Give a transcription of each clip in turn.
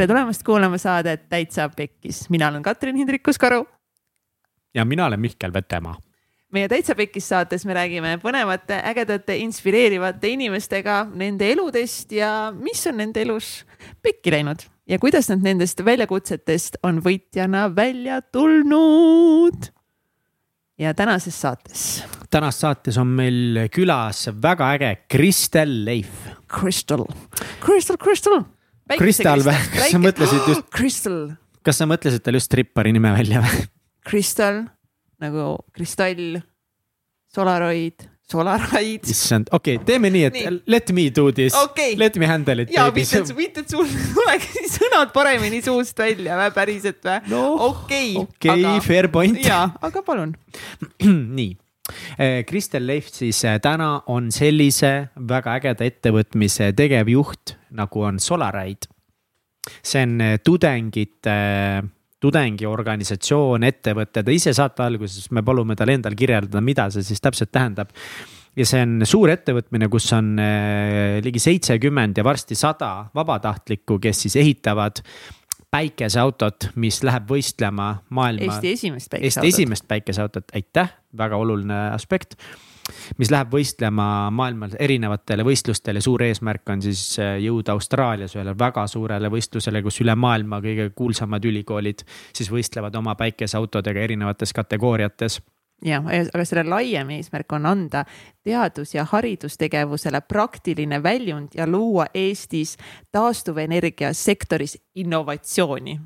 tere tulemast kuulama saadet Täitsa Pekkis, mina olen Katrin Hindrikus-Karu. ja mina olen Mihkel Vetemaa. meie Täitsa Pekkis saates me räägime põnevate, ägedate, inspireerivate inimestega nende eludest ja mis on nende elus pekki läinud ja kuidas nad nendest väljakutsetest on võitjana välja tulnud. ja tänases saates. tänases saates on meil külas väga äge Kristel Leif. Crystal, Crystal, Crystal Kristal või, kas sa mõtlesid just? Crystal. kas sa mõtlesid tal just strippari nime välja või? Kristal nagu kristall, Solaroid, Solaraid. issand, okei okay,, teeme nii, et nii. let me do this okay., let me handle it. ja mitte, mitte, et sul tuleks sõnad paremini suust välja või päriselt või? no okei okay, okay, aga... fair point. ja, aga palun nii Kristel Leif siis eh, täna on sellise väga ägeda ettevõtmise tegevjuht nagu on Solaride. see on eh, tudengite, tudengiorganisatsioon, ettevõte, ta ise saate alguses, me palume tal endal kirjeldada, mida see siis täpselt tähendab ja see on suur ettevõtmine, kus on ligi seitsekümmend ja varsti sada vabatahtlikku, kes siis ehitavad päikeseautot, mis läheb võistlema maailma. Eesti esimest päikeseautot. Eesti esimest päikeseautot, aitäh, väga oluline aspekt mis läheb võistlema maailmal erinevatele võistlustele, suur eesmärk on siis äh, jõuda Austraalias ühele väga suurele võistlusele, kus üle maailma kõige kuulsamad ülikoolid siis võistlevad oma päikeseautodega erinevates kategooriates jah, aga selle laiem eesmärk on anda teadus- ja haridustegevusele praktiline väljund ja luua Eestis taastuvenergia sektoris innovatsiooni.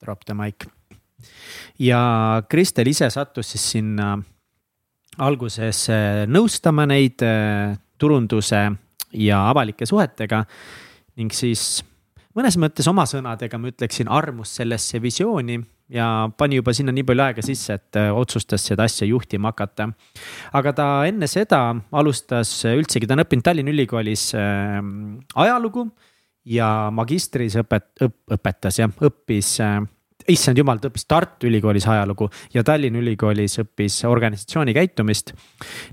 Drop the mic. ja Kristel ise sattus siis sinna alguses äh, nõustama neid äh, turunduse ja avalike suhetega ning siis mõnes mõttes oma sõnadega ma ütleksin, armus sellesse visiooni ja pani juba sinna nii palju aega sisse, et äh, otsustas seda asja juhtima hakata. aga ta enne seda alustas üldsegi, ta on õppinud Tallinna Ülikoolis äh, ajalugu ja magistris õpet-, õp, õpetas jah, õppis äh, issand jumal, ta õppis Tartu Ülikoolis ajalugu ja Tallinna Ülikoolis õppis organisatsiooni käitumist.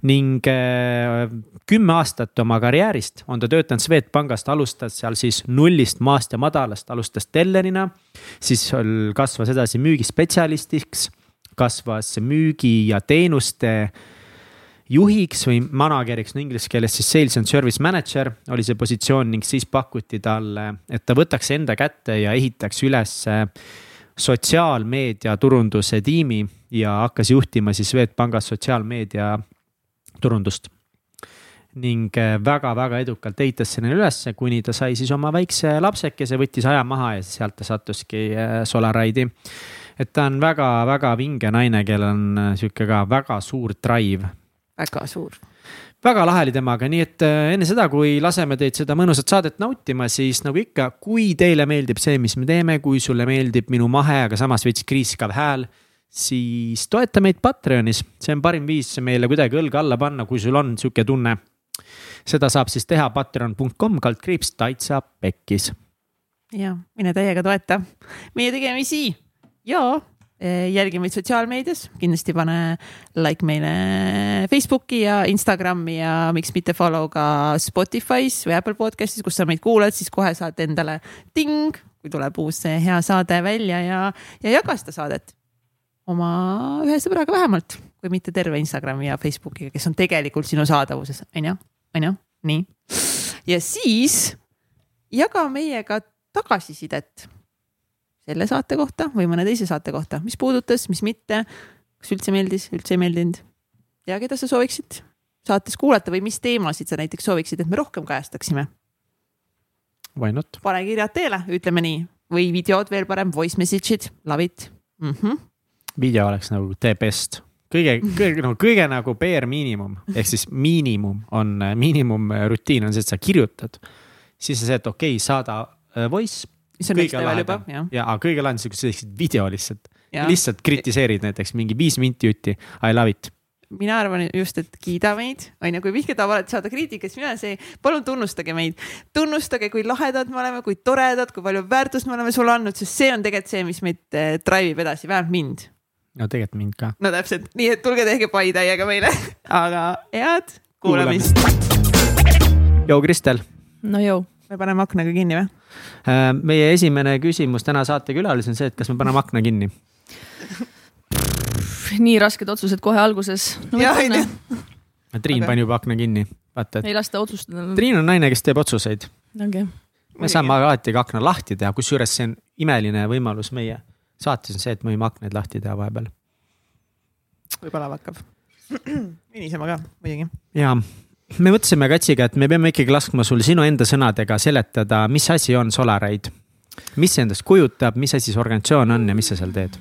ning äh, kümme aastat oma karjäärist on ta töötanud Swedbankist, alustas seal siis nullist maast ja madalast, alustas tellerina. siis kasvas edasi müügispetsialistiks, kasvas müügi ja teenuste juhiks või manager'iks, no inglise keeles siis sales and service manager oli see positsioon ning siis pakuti talle, et ta võtaks enda kätte ja ehitaks üles sotsiaalmeedia turunduse tiimi ja hakkas juhtima siis Swedbankis sotsiaalmeedia turundust. ning väga-väga äh, edukalt ehitas selle ülesse, kuni ta sai siis oma väikse lapsekese, võttis aja maha ja sealt ta sattuski äh, Solaride'i. et ta on väga-väga vinge naine, kellel on äh, sihuke ka väga suur drive. väga suur väga lahe oli temaga, nii et äh, enne seda, kui laseme teid seda mõnusat saadet nautima, siis nagu ikka, kui teile meeldib see, mis me teeme, kui sulle meeldib minu mahe, aga samas veits kriiskav hääl, siis toeta meid Patreonis, see on parim viis meile kuidagi õlga alla panna, kui sul on sihuke tunne. seda saab siis teha patreon.com kaldkriips täitsa pekkis. ja mine täiega toeta meie tegemisi ja jälgi meid sotsiaalmeedias, kindlasti pane like meile Facebooki ja Instagrami ja miks mitte follow ka Spotify's või Apple podcast'is, kus sa meid kuulad, siis kohe saad endale ting, kui tuleb uus hea saade välja ja, ja jaga seda saadet oma ühe sõbraga vähemalt, kui mitte terve Instagrami ja Facebookiga, kes on tegelikult sinu saadavuses, onju, onju, nii. ja siis jaga meiega tagasisidet selle saate kohta või mõne teise saate kohta, mis puudutas, mis mitte, kas üldse meeldis, üldse ei meeldinud. ja keda sa sooviksid saates kuulata või mis teemasid sa näiteks sooviksid, et me rohkem kajastaksime? Why not? pane kirjad teele, ütleme nii, või videod veel parem, voice message'id, love it mm. -hmm. video oleks nagu the best kõige, kõige no kõige nagu bare miinimum ehk siis miinimum on, miinimumrutiin on see, et sa kirjutad. siis on see, et okei okay,, saada äh, voice mis on next level juba, jah. ja, aga kõige lahendus on sellised video lihtsalt. lihtsalt kritiseerid näiteks mingi viis minti jutti, I love it mina arvan just, et kiida meid, onju, kui vihked tahavad saada kriitikat, siis mina see, palun tunnustage meid. tunnustage, kui lahedad me oleme, kui toredad, kui palju väärtust me oleme sulle andnud, sest see on tegelikult see, mis meid äh, drive ib edasi, vähemalt mind. no tegelikult mind ka. no täpselt, nii et tulge tehke pai täiega meile aga head kuulamist. joo, Kristel. no joo me paneme aknaga kinni või? Äh, meie esimene küsimus täna saatekülalisel on see, et kas me paneme akna kinni? nii rasked otsused kohe alguses no,. Triin okay. pani juba akna kinni, vaata et. ei lasta otsustada. Triin on naine, kes teeb otsuseid okay.. me saame alati ka akna lahti teha, kusjuures see on imeline võimalus meie saates on see, et me võime aknaid lahti teha vahepeal. võib-olla hakkab vinisema ka muidugi. ja me mõtlesime Katsiga, et me peame ikkagi laskma sul sinu enda sõnadega seletada, mis asi on Solaride. mis see endast kujutab, mis asi see organisatsioon on ja mis sa seal teed?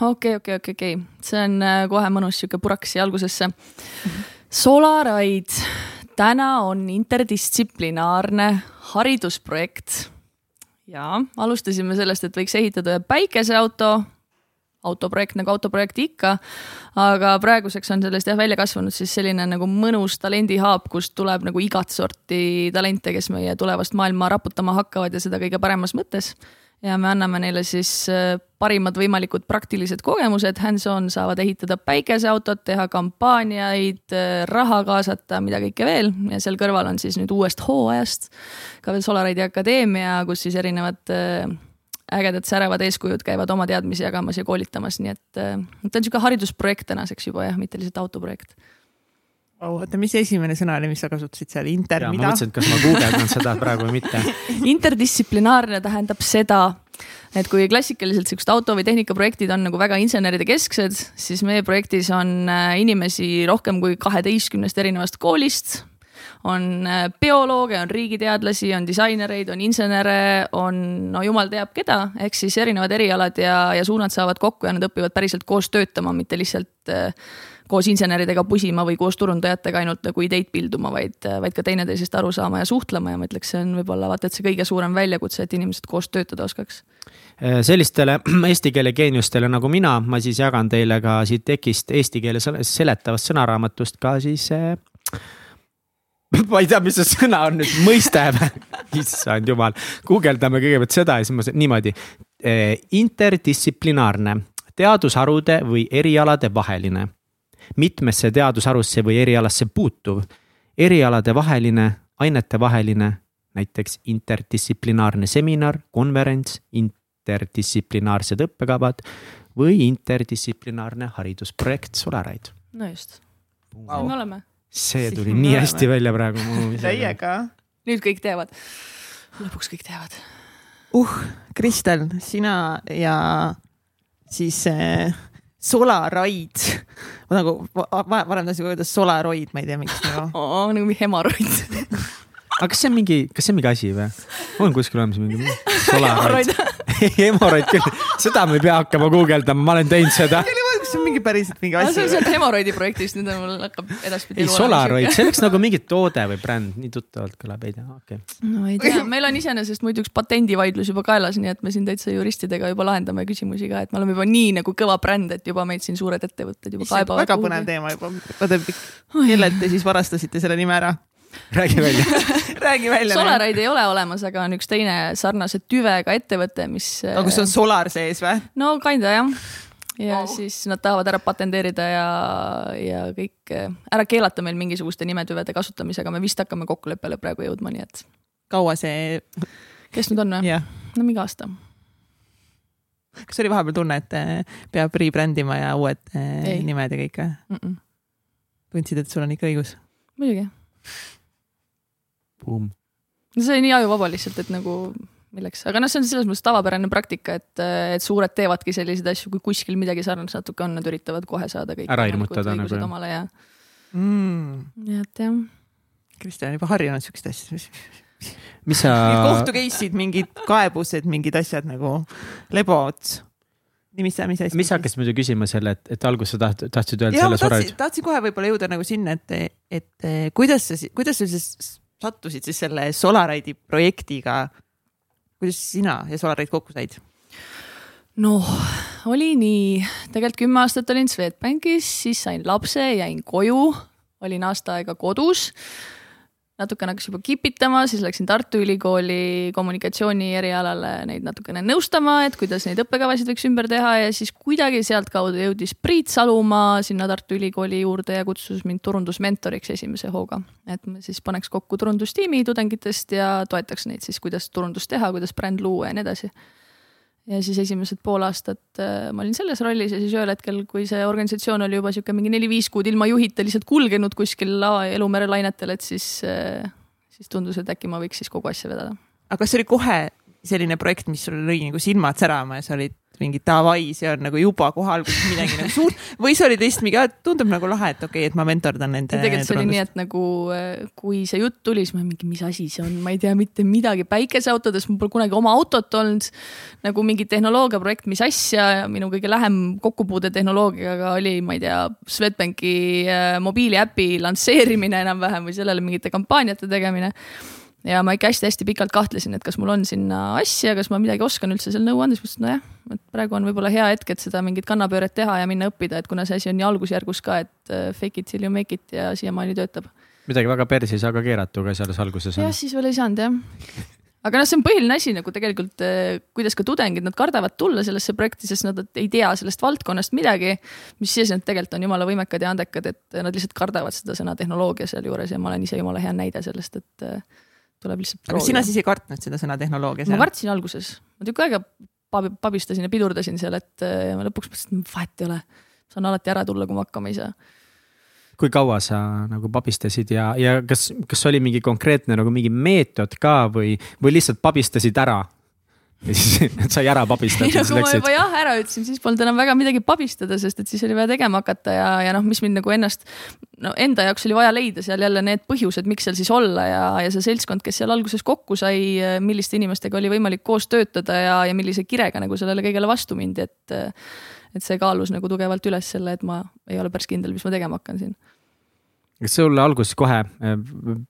okei okay,, okei okay,, okei okay,, okei, see on äh, kohe mõnus sihuke puraks siia algusesse. Solaride täna on interdistsiplinaarne haridusprojekt. ja alustasime sellest, et võiks ehitada ühe päikeseauto, autoprojekt nagu autoprojekt ikka. aga praeguseks on sellest jah välja kasvanud siis selline nagu mõnus talendihaab, kust tuleb nagu igat sorti talente, kes meie tulevast maailma raputama hakkavad ja seda kõige paremas mõttes ja me anname neile siis äh, parimad võimalikud praktilised kogemused, hands-on saavad ehitada päikeseautot, teha kampaaniaid, äh, raha kaasata, mida kõike veel ja seal kõrval on siis nüüd uuest hooajast ka veel Solaride'i akadeemia, kus siis erinevad äh, ägedad särevad eeskujud käivad oma teadmisi jagamas ja koolitamas, nii et ta on niisugune haridusprojekt tänaseks juba jah, mitte lihtsalt autoprojekt oota, mis esimene sõna oli, mis sa kasutasid seal, inter, mida? ma mõtlesin, et kas ma guugeldan seda praegu või mitte. interdistsiplinaarne tähendab seda, et kui klassikaliselt siuksed auto või tehnikaprojektid on nagu väga inseneride kesksed, siis meie projektis on äh, inimesi rohkem kui kaheteistkümnest erinevast koolist on äh, biolooge, on riigiteadlasi, on disainereid, on insenere, on no jumal teab keda, ehk siis erinevad erialad ja, ja suunad saavad kokku ja nad õpivad päriselt koos töötama, mitte lihtsalt äh, koos inseneridega pusima või koos turundajatega ainult nagu ideid pilduma, vaid, vaid ka teineteisest aru saama ja suhtlema ja ma ütleks, see on võib-olla vaata, et see kõige suurem väljakutse, et inimesed koos töötada oskaks. Äh, sellistele eesti keele geeniustele nagu mina, ma siis jagan teile ka siit tekist eesti keele seletavast sõnaraamatust ka siis äh, ma ei tea, mis see sõna on nüüd, mõiste või? issand jumal, guugeldame kõigepealt seda ja siis ma niimoodi. Äh, interdistsiplinaarne, teadusharude või erialade vaheline mitmesse teadusharusse või erialasse puutuv, erialade vaheline, ainete vaheline, näiteks interdistsiplinaarne seminar, konverents, interdistsiplinaarsed õppekavad või interdistsiplinaarne haridusprojekt Solaride. no just wow., me oleme. See tuli siis nii hästi välja praegu. täiega. nüüd kõik teavad. lõpuks kõik teavad. uh, Kristel, sina ja siis äh, Solaroid ma nagu varem tahtsin öelda Solaroid, ma ei tea, miks nagu oh,. nagu hemoroid aga kas see on mingi, kas see on mingi asi või? on kuskil olemas mingi Solaroid? hemoroid küll, seda me ei pea hakkama guugeldama, ma olen teinud seda see on mingi päriselt mingi asi. see on sealt hemoroidi projektist, nüüd mul hakkab edaspidi. ei, Solaroid, see oleks nagu mingi toode või bränd, nii tuttavalt kõlab, ei tea, okei okay.. no ei tea, meil on iseenesest muidu üks patendivaidlus juba kaelas, nii et me siin täitsa juristidega juba lahendame küsimusi ka, et me oleme juba nii nagu kõva bränd, et juba meid siin suured ettevõtted juba kaebavad. väga põnev teema juba, kellelt te siis varastasite selle nime ära? räägi välja räägi välja. Solaraid ei ole olemas, aga on üks teine sarnase tüvega ettevõte, mis. aga kus on Solar sees või? no kinda jah ja wow. siis nad tahavad ära patenteerida ja, ja kõik ära keelata meil mingisuguste nimetüvede kasutamisega, me vist hakkame kokkuleppele praegu jõudma, nii et. kaua see? kes nüüd on või yeah.? no mingi aasta. kas oli vahepeal tunne, et eh, peab rebrand ima ja uued eh, Ei. nimed ja kõik või mm -mm.? tundsid, et sul on ikka õigus? muidugi. no see oli nii ajuvaba lihtsalt, et nagu milleks, aga noh, see on selles mõttes tavapärane praktika, et, et suured teevadki selliseid asju, kui kuskil midagi sarnast natuke on, nad üritavad kohe saada kõik. ära ilmutada nagu jah. omale ja mm.. nii et jah. Kristjan on juba harjunud siukeste asjadega. mis sa. kohtu case'id, mingid kaebused, mingid asjad nagu lebod mis, mis asi? mis sa hakkasid muidu küsima selle, et, et alguses sa taht, tahtsid öelda selle sorel? tahtsin kohe võib-olla jõuda nagu sinna, et, et kuidas sa, kuidas sa siis sattusid siis selle Solaride'i projektiga kuidas sina ja Solarid kokku said? noh, oli nii, tegelikult kümme aastat olin Swedbankis, siis sain lapse, jäin koju, olin aasta aega kodus. Natukene hakkas juba kipitama, siis läksin Tartu Ülikooli kommunikatsiooni erialale neid natukene nõustama, et kuidas neid õppekavasid võiks ümber teha ja siis kuidagi sealtkaudu jõudis Priit Salumaa sinna Tartu Ülikooli juurde ja kutsus mind turundusmentoriks esimese hooga. et ma siis paneks kokku turundustiimi tudengitest ja toetaks neid siis, kuidas turundust teha, kuidas bränd luua ja nii edasi ja siis esimesed pool aastat äh, ma olin selles rollis ja siis ühel hetkel, kui see organisatsioon oli juba sihuke mingi neli-viis kuud ilma juhita lihtsalt kulgenud kuskil Elumere lainetel, et siis, äh, siis tundus, et äkki ma võiks siis kogu asja vedada. aga kas see oli kohe selline projekt, mis sul lõi nagu silmad särama ja sa olid mingi davai, see on nagu juba alguses midagi nagu suurt või see oli teistpidi, tundub nagu lahe, et okei okay,, et ma mentordan nende. tegelikult see oli nii, et nagu äh, kui see jutt tuli, siis ma mingi, mis asi see on, ma ei tea mitte midagi päikeseautodes, mul pole kunagi oma autot olnud. nagu mingi tehnoloogiaprojekt, mis asja, minu kõige lähem kokkupuude tehnoloogiaga oli, ma ei tea, Swedbanki äh, mobiiliäpi lansseerimine enam-vähem või sellele mingite kampaaniate tegemine ja ma ikka hästi-hästi pikalt kahtlesin, et kas mul on sinna asja, kas ma midagi oskan üldse seal nõu anda, siis mõtlesin, nojah, et praegu on võib-olla hea hetk, et seda mingit kannapööret teha ja minna õppida, et kuna see asi on nii algusjärgus ka, et äh, fake it till you make it ja siiamaani töötab. midagi väga persi ei saa ka keerata, kui selles alguses on. jah, siis veel ei saanud jah aga noh, see on põhiline asi nagu tegelikult, äh, kuidas ka tudengid, nad kardavad tulla sellesse projekti, sest nad ei tea sellest valdkonnast midagi. mis siis, et tegelikult on jumala võimekad ja andekad, et nad lihtsalt kardavad seda sõna tehnoloogia sealjuures ja ma olen ise jumala hea näide sellest, et äh, tuleb lihtsalt proovida. aga sina siis ei kartnud seda sõna tehnoloogia? ma kartsin alguses, ma tükk aega pabistasin ja pidurdasin seal, et ja ma lõpuks mõtlesin, et vahet ei ole. saan alati ära tulla, kui ma hakkama ei saa. kui kaua sa nagu pabistasid ja, ja kas, kas oli mingi konkreetne nagu mingi meetod ka või, või lihtsalt pabistasid ära ja siis sai ära pabistada. ei no kui ma juba jah ära ütlesin, siis polnud enam väga midagi pabistada, sest et siis oli vaja tegema hakata ja, ja noh, mis mind nagu ennast, no enda jaoks oli vaja leida seal jälle need põhjused, miks seal siis olla ja, ja see seltskond, kes seal alguses kokku sai, milliste inimestega oli võimalik koos töötada ja, ja millise kirega nagu sellele kõigele vastu mindi, et. et see kaalus nagu tugevalt üles selle, et ma ei ole päris kindel, mis ma tegema hakkan siin kas sulle alguses kohe,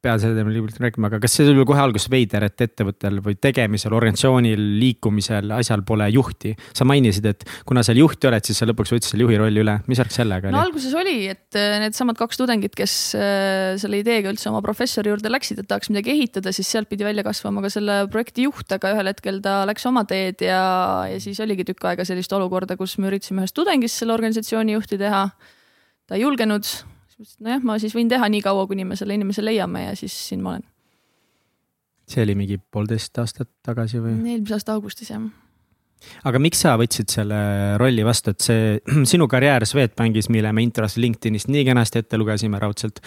pea selle teemal rääkima, aga kas see oli kohe alguses veider, et ettevõttel või tegemisel, organisatsioonil, liikumisel, asjal pole juhti? sa mainisid, et kuna seal juhti oled, siis sa lõpuks võtsid selle juhi rolli üle, mis värk sellega oli? no alguses oli, et äh, needsamad kaks tudengit, kes äh, selle ideega üldse oma professori juurde läksid, et tahaks midagi ehitada, siis sealt pidi välja kasvama ka selle projekti juht, aga ühel hetkel ta läks oma teed ja, ja siis oligi tükk aega sellist olukorda, kus me üritasime ühest tudengist selle organisatsiooni juhti teha. ta ei julgenud siis mõtlesin, et nojah, ma siis võin teha nii kaua, kuni me selle inimese leiame ja siis siin ma olen. see oli mingi poolteist aastat tagasi või? eelmise aasta augustis jah aga miks sa võtsid selle rolli vastu, et see sinu karjäär Swedbankis, mille me intros LinkedInist nii kenasti ette lugesime raudselt,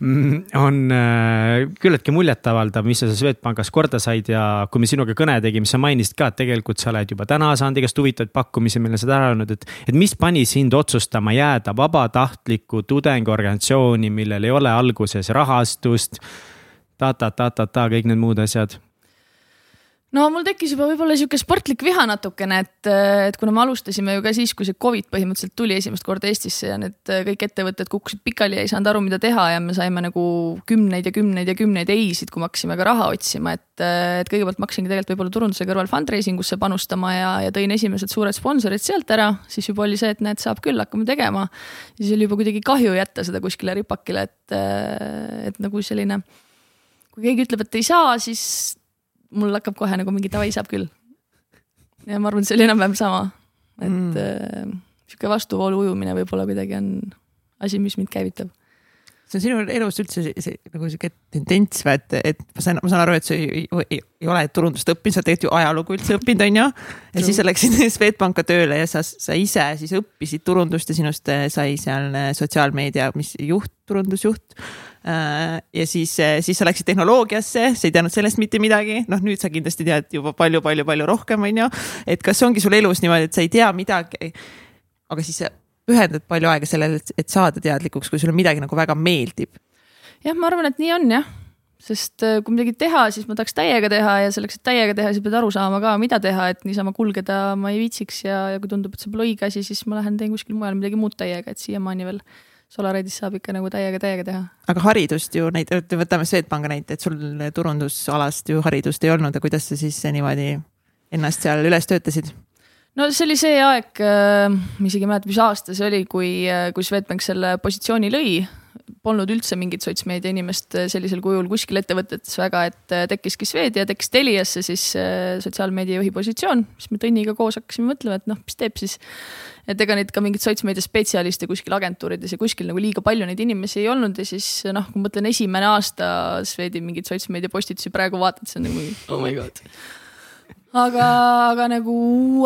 mm, on äh, küllaltki muljetavaldav, mis sa Swedbankis korda said ja kui me sinuga kõne tegime, sa mainisid ka, et tegelikult sa oled juba täna saanud igast huvitavaid pakkumisi, meil on seda ära öelnud, et, et mis pani sind otsustama jääda vabatahtliku tudengiorganisatsiooni, millel ei ole alguses rahastust ta-ta-ta-ta-ta, kõik need muud asjad no mul tekkis juba võib-olla sihuke sportlik viha natukene, et, et kuna me alustasime ju ka siis, kui see Covid põhimõtteliselt tuli esimest korda Eestisse ja need kõik ettevõtted kukkusid pikali ja ei saanud aru, mida teha ja me saime nagu kümneid ja kümneid ja kümneid ei-sid, kui me hakkasime ka raha otsima, et, et kõigepealt ma hakkasingi tegelikult võib-olla turunduse kõrval fundraising usse panustama ja, ja tõin esimesed suured sponsorid sealt ära, siis juba oli see, et näed, saab küll, hakkame tegema. siis oli juba kuidagi kahju jätta seda kuskile ripakile, et, et nagu selline kui keegi ütleb, et ei saa, siis mul hakkab kohe nagu mingi davai, saab küll. ja ma arvan, et see oli enam-vähem sama, et mm. äh, sihuke vastuvoolu ujumine võib-olla kuidagi on asi, mis mind käivitab see on sinu elus üldse see, see nagu sihuke tendents või et, et ma saan, ma saan aru, et sa ei, ei, ei, ole turundust õppinud, sa oled tegelikult ju ajalugu üldse õppinud, on ju. ja siis sa läksid Swedbanka tööle ja sa, sa ise siis õppisid turundust ja sinust äh, sai seal äh, sotsiaalmeedia, mis juht, turundusjuht. Äh, ja siis, siis sa läksid tehnoloogiasse, sa ei teadnud sellest mitte midagi, noh, nüüd sa kindlasti tead juba palju-palju-palju rohkem, on ju. et kas ongi sul elus niimoodi, et sa ei tea midagi, aga siis pühendad palju aega sellele, et saada teadlikuks, kui sulle midagi nagu väga meeldib? jah, ma arvan, et nii on jah, sest äh, kui midagi teha, siis ma tahaks täiega teha ja selleks, et täiega teha, siis pead aru saama ka, mida teha, et niisama kulgeda ma ei viitsiks ja, ja kui tundub, et see pole õige asi, siis ma lähen teen kuskil mujal midagi muud täiega, et siiamaani veel Solaridis saab ikka nagu täiega, täiega teha. aga haridust ju neid, võtame Swedbanka näite, et sul turundusalast ju haridust ei olnud ja kuidas sa siis niimoodi ennast seal üles töötasid? no see oli see aeg, äh, ma isegi ei mäleta, mis aasta see oli, kui, äh, kui Swedbank selle positsiooni lõi polnud üldse mingit sotsmeedia inimest äh, sellisel kujul kuskil ettevõtetes väga, et äh, tekkiski Swedi ja tekkis Teliasse siis äh, sotsiaalmeedia juhi positsioon, siis me Tõniga koos hakkasime mõtlema, et noh, mis teeb siis. et ega neid ka mingeid sotsmeedia spetsialiste kuskil agentuurides ja kuskil nagu liiga palju neid inimesi ei olnud ja siis noh, kui ma mõtlen esimene aasta Swedi mingeid sotsmeedia postitusi praegu vaatad, see on nagu oh my god aga, aga nagu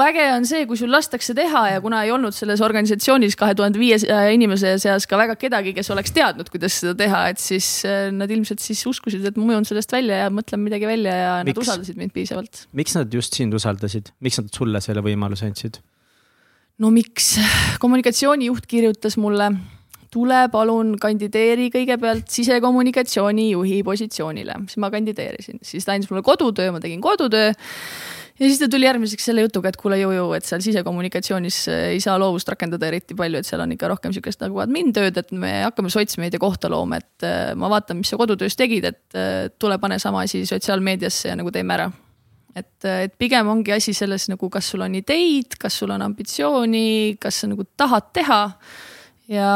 äge on see, kui sul lastakse teha ja kuna ei olnud selles organisatsioonis kahe tuhande viiesaja inimese seas ka väga kedagi, kes oleks teadnud, kuidas seda teha, et siis äh, nad ilmselt siis uskusid, et ma mõjun sellest välja ja mõtlen midagi välja ja miks? nad usaldasid mind piisavalt. miks nad just sind usaldasid, miks nad sulle selle võimaluse andsid? no miks, kommunikatsioonijuht kirjutas mulle tule palun kandideeri kõigepealt sisekommunikatsiooni juhi positsioonile, siis ma kandideerisin, siis ta andis mulle kodutöö, ma tegin kodutöö ja siis ta tuli järgmiseks selle jutuga, et kuule, jõu-jõu, et seal sisekommunikatsioonis äh, ei saa loovust rakendada eriti palju, et seal on ikka rohkem sihukest nagu admin tööd, et me hakkame sotsmeedia kohta looma, et äh, ma vaatan, mis sa kodutöös tegid, et äh, tule pane sama asi sotsiaalmeediasse ja nagu teeme ära. et, et pigem ongi asi selles nagu, kas sul on ideid, kas sul on ambitsiooni, kas sa nagu tahad teha. Ja,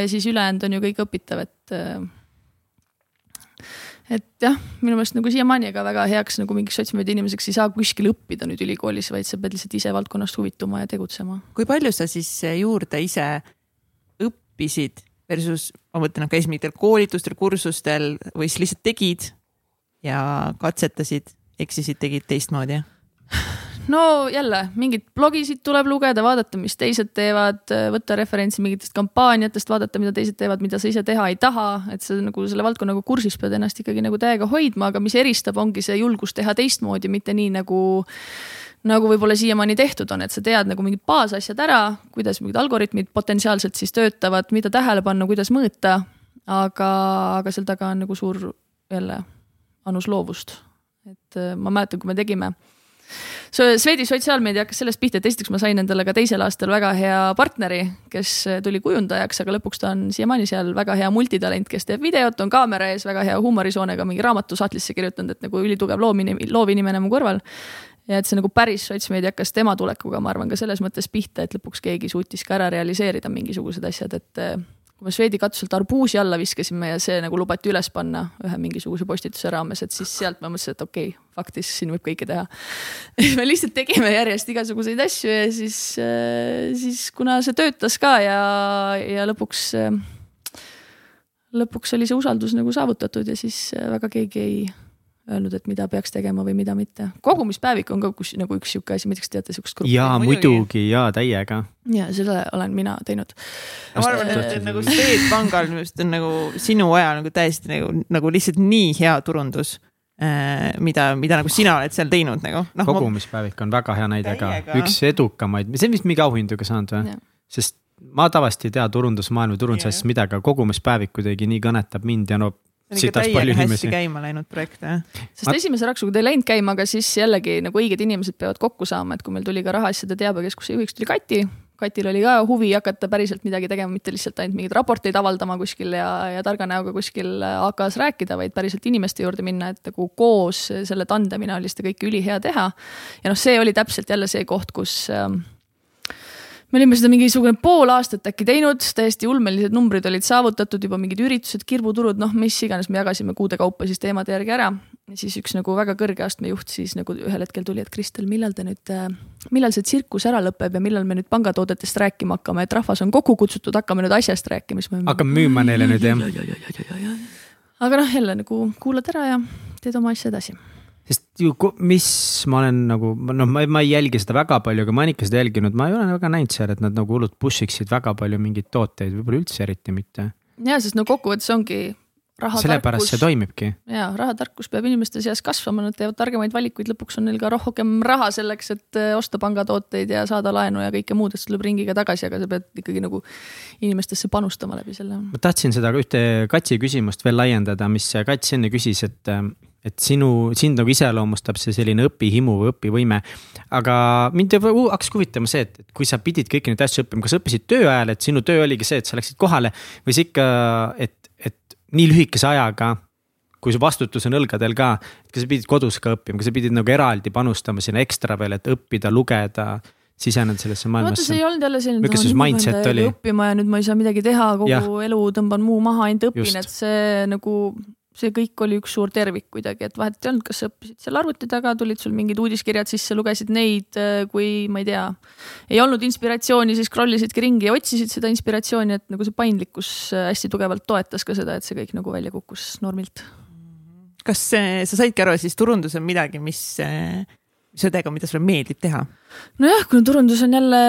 ja siis ülejäänud on ju kõik õpitav, et et jah, minu meelest nagu siiamaani ega väga heaks nagu mingiks sotsiaalmeedia inimeseks ei saa kuskil õppida nüüd ülikoolis, vaid sa pead lihtsalt ise valdkonnast huvituma ja tegutsema. kui palju sa siis juurde ise õppisid versus ma mõtlen, käisid mingitel koolitustel, kursustel või siis lihtsalt tegid ja katsetasid, eksisid, tegid teistmoodi? no jälle mingeid blogisid tuleb lugeda, vaadata, mis teised teevad, võtta referentsi mingitest kampaaniatest, vaadata, mida teised teevad, mida sa ise teha ei taha, et sa nagu selle valdkonnaga kursis pead ennast ikkagi nagu täiega hoidma, aga mis eristab, ongi see julgus teha teistmoodi, mitte nii nagu nagu võib-olla siiamaani tehtud on, et sa tead nagu mingid baasasjad ära, kuidas mingid algoritmid potentsiaalselt siis töötavad, mida tähele panna, kuidas mõõta. aga, aga seal taga on nagu suur jälle annus loovust. et äh, ma mäletan, kui me tegime Swedi sotsiaalmeedia hakkas sellest pihta, et esiteks ma sain endale ka teisel aastal väga hea partneri, kes tuli kujundajaks, aga lõpuks ta on siiamaani seal väga hea multitalent, kes teeb videot, on kaamera ees, väga hea huumorisoonega, mingi raamatu sahtlisse kirjutanud, et nagu ülitugev loomine, loovinimene mu kõrval. Ja et see nagu päris sotsmeedia hakkas tema tulekuga, ma arvan, ka selles mõttes pihta, et lõpuks keegi suutis ka ära realiseerida mingisugused asjad, et kui me Swedi katuselt arbuusi alla viskasime ja see nagu lubati üles panna ühe mingisuguse postituse raames, et siis sealt ma mõtlesin, et okei okay,, faktis siin võib kõike teha. me lihtsalt tegime järjest igasuguseid asju ja siis, äh, siis kuna see töötas ka ja, ja lõpuks, äh, lõpuks oli see usaldus nagu saavutatud ja siis äh, väga keegi ei öelnud, et mida peaks tegema või mida mitte. kogumispäevik on ka kus, nagu üks sihuke asi, ma ei tea, kas teate sihukest gruppi? jaa, muidugi ja täiega. ja selle olen mina teinud. ma arvan, et nagu Swedbankal minu arust on nagu sinu ajal nagu täiesti nagu, nagu lihtsalt nii hea turundus äh, mida, mida nagu sina oled seal teinud nagu no,. kogumispäevik on väga hea näide ka, üks edukamaid, see on vist mingi auhindu ka saanud või? sest ma tavaliselt ei tea turundusmaailma turundusasjast midagi, aga kogumispäevik kuidagi nii kõnetab mind ja no ikka täiega hästi käima läinud projekt jah. sest Ma... esimese raksuga ta ei läinud käima, aga siis jällegi nagu õiged inimesed peavad kokku saama, et kui meil tuli ka rahaasjade teabekeskuse juhiks tuli Kati. Katil oli ka huvi hakata päriselt midagi tegema, mitte lihtsalt ainult mingeid raporteid avaldama kuskil ja, ja targa näoga kuskil AK-s rääkida, vaid päriselt inimeste juurde minna, et nagu koos selle tandemina oli seda kõike ülihea teha. ja noh, see oli täpselt jälle see koht, kus äh, me olime seda mingisugune pool aastat äkki teinud, täiesti ulmelised numbrid olid saavutatud, juba mingid üritused, kirbuturud, noh, mis iganes, me jagasime kuude kaupa siis teemade järgi ära. ja siis üks nagu väga kõrge astme juht siis nagu ühel hetkel tuli, et Kristel, millal te nüüd, äh, millal see tsirkus ära lõpeb ja millal me nüüd pangatoodetest rääkima hakkame, et rahvas on kokku kutsutud, hakkame nüüd asjast rääkima, siis me. hakkame müüma neile nüüd jah? aga noh, jälle nagu kuulad ära ja teed oma asja edasi sest ju, mis ma olen nagu noh, ma, ma ei jälgi seda väga palju, aga ma olen ikka seda jälginud, ma ei ole väga näinud seal, et nad nagu hullult push iksid väga palju mingeid tooteid, võib-olla üldse eriti mitte. ja, sest no kokkuvõttes ongi sellepärast see toimibki. ja rahatarkus peab inimeste seas kasvama, nad teevad targemaid valikuid, lõpuks on neil ka rohkem raha selleks, et eh, osta pangatooteid ja saada laenu ja kõike muud, et see tuleb ringiga tagasi, aga sa pead ikkagi nagu inimestesse panustama läbi selle. ma tahtsin seda ühte Katsi küsimust veel laiendada, mis Kats enne küsis, et et sinu, sind nagu iseloomustab see selline õpihimu või õpivõime. aga mind hakkas huvitama see, et, et kui sa pidid kõiki neid asju õppima, kas sa õppisid töö ajal, et sinu töö oligi see, et sa läksid kohale või siis ikka, et, et nii lühikese ajaga kui su vastutus on õlgadel ka, kas sa pidid kodus ka õppima, kas sa pidid nagu eraldi panustama sinna ekstra veel, et õppida, lugeda, siseneda sellesse maailmasse see ei olnud jälle selline, Milline see mindset oli? õppima ja nüüd ma ei saa midagi teha, kogu Jah. elu tõmban muu maha, ainult õpin, et see nagu, see kõik oli üks suur tervik kuidagi, et vahet ei olnud, kas sa õppisid seal arvuti taga, tulid sul mingid uudiskirjad sisse, lugesid neid, kui ma ei tea, ei olnud inspiratsiooni, siis scroll isidki ringi ja otsisid seda inspiratsiooni, et nagu see paindlikkus äh, hästi tugevalt toetas ka seda, et see kõik nagu välja kukkus normilt. kas see, sa saidki aru, siis turundus on midagi, mis, mis õdega, mida sulle meeldib teha? nojah, kuna turundus on jälle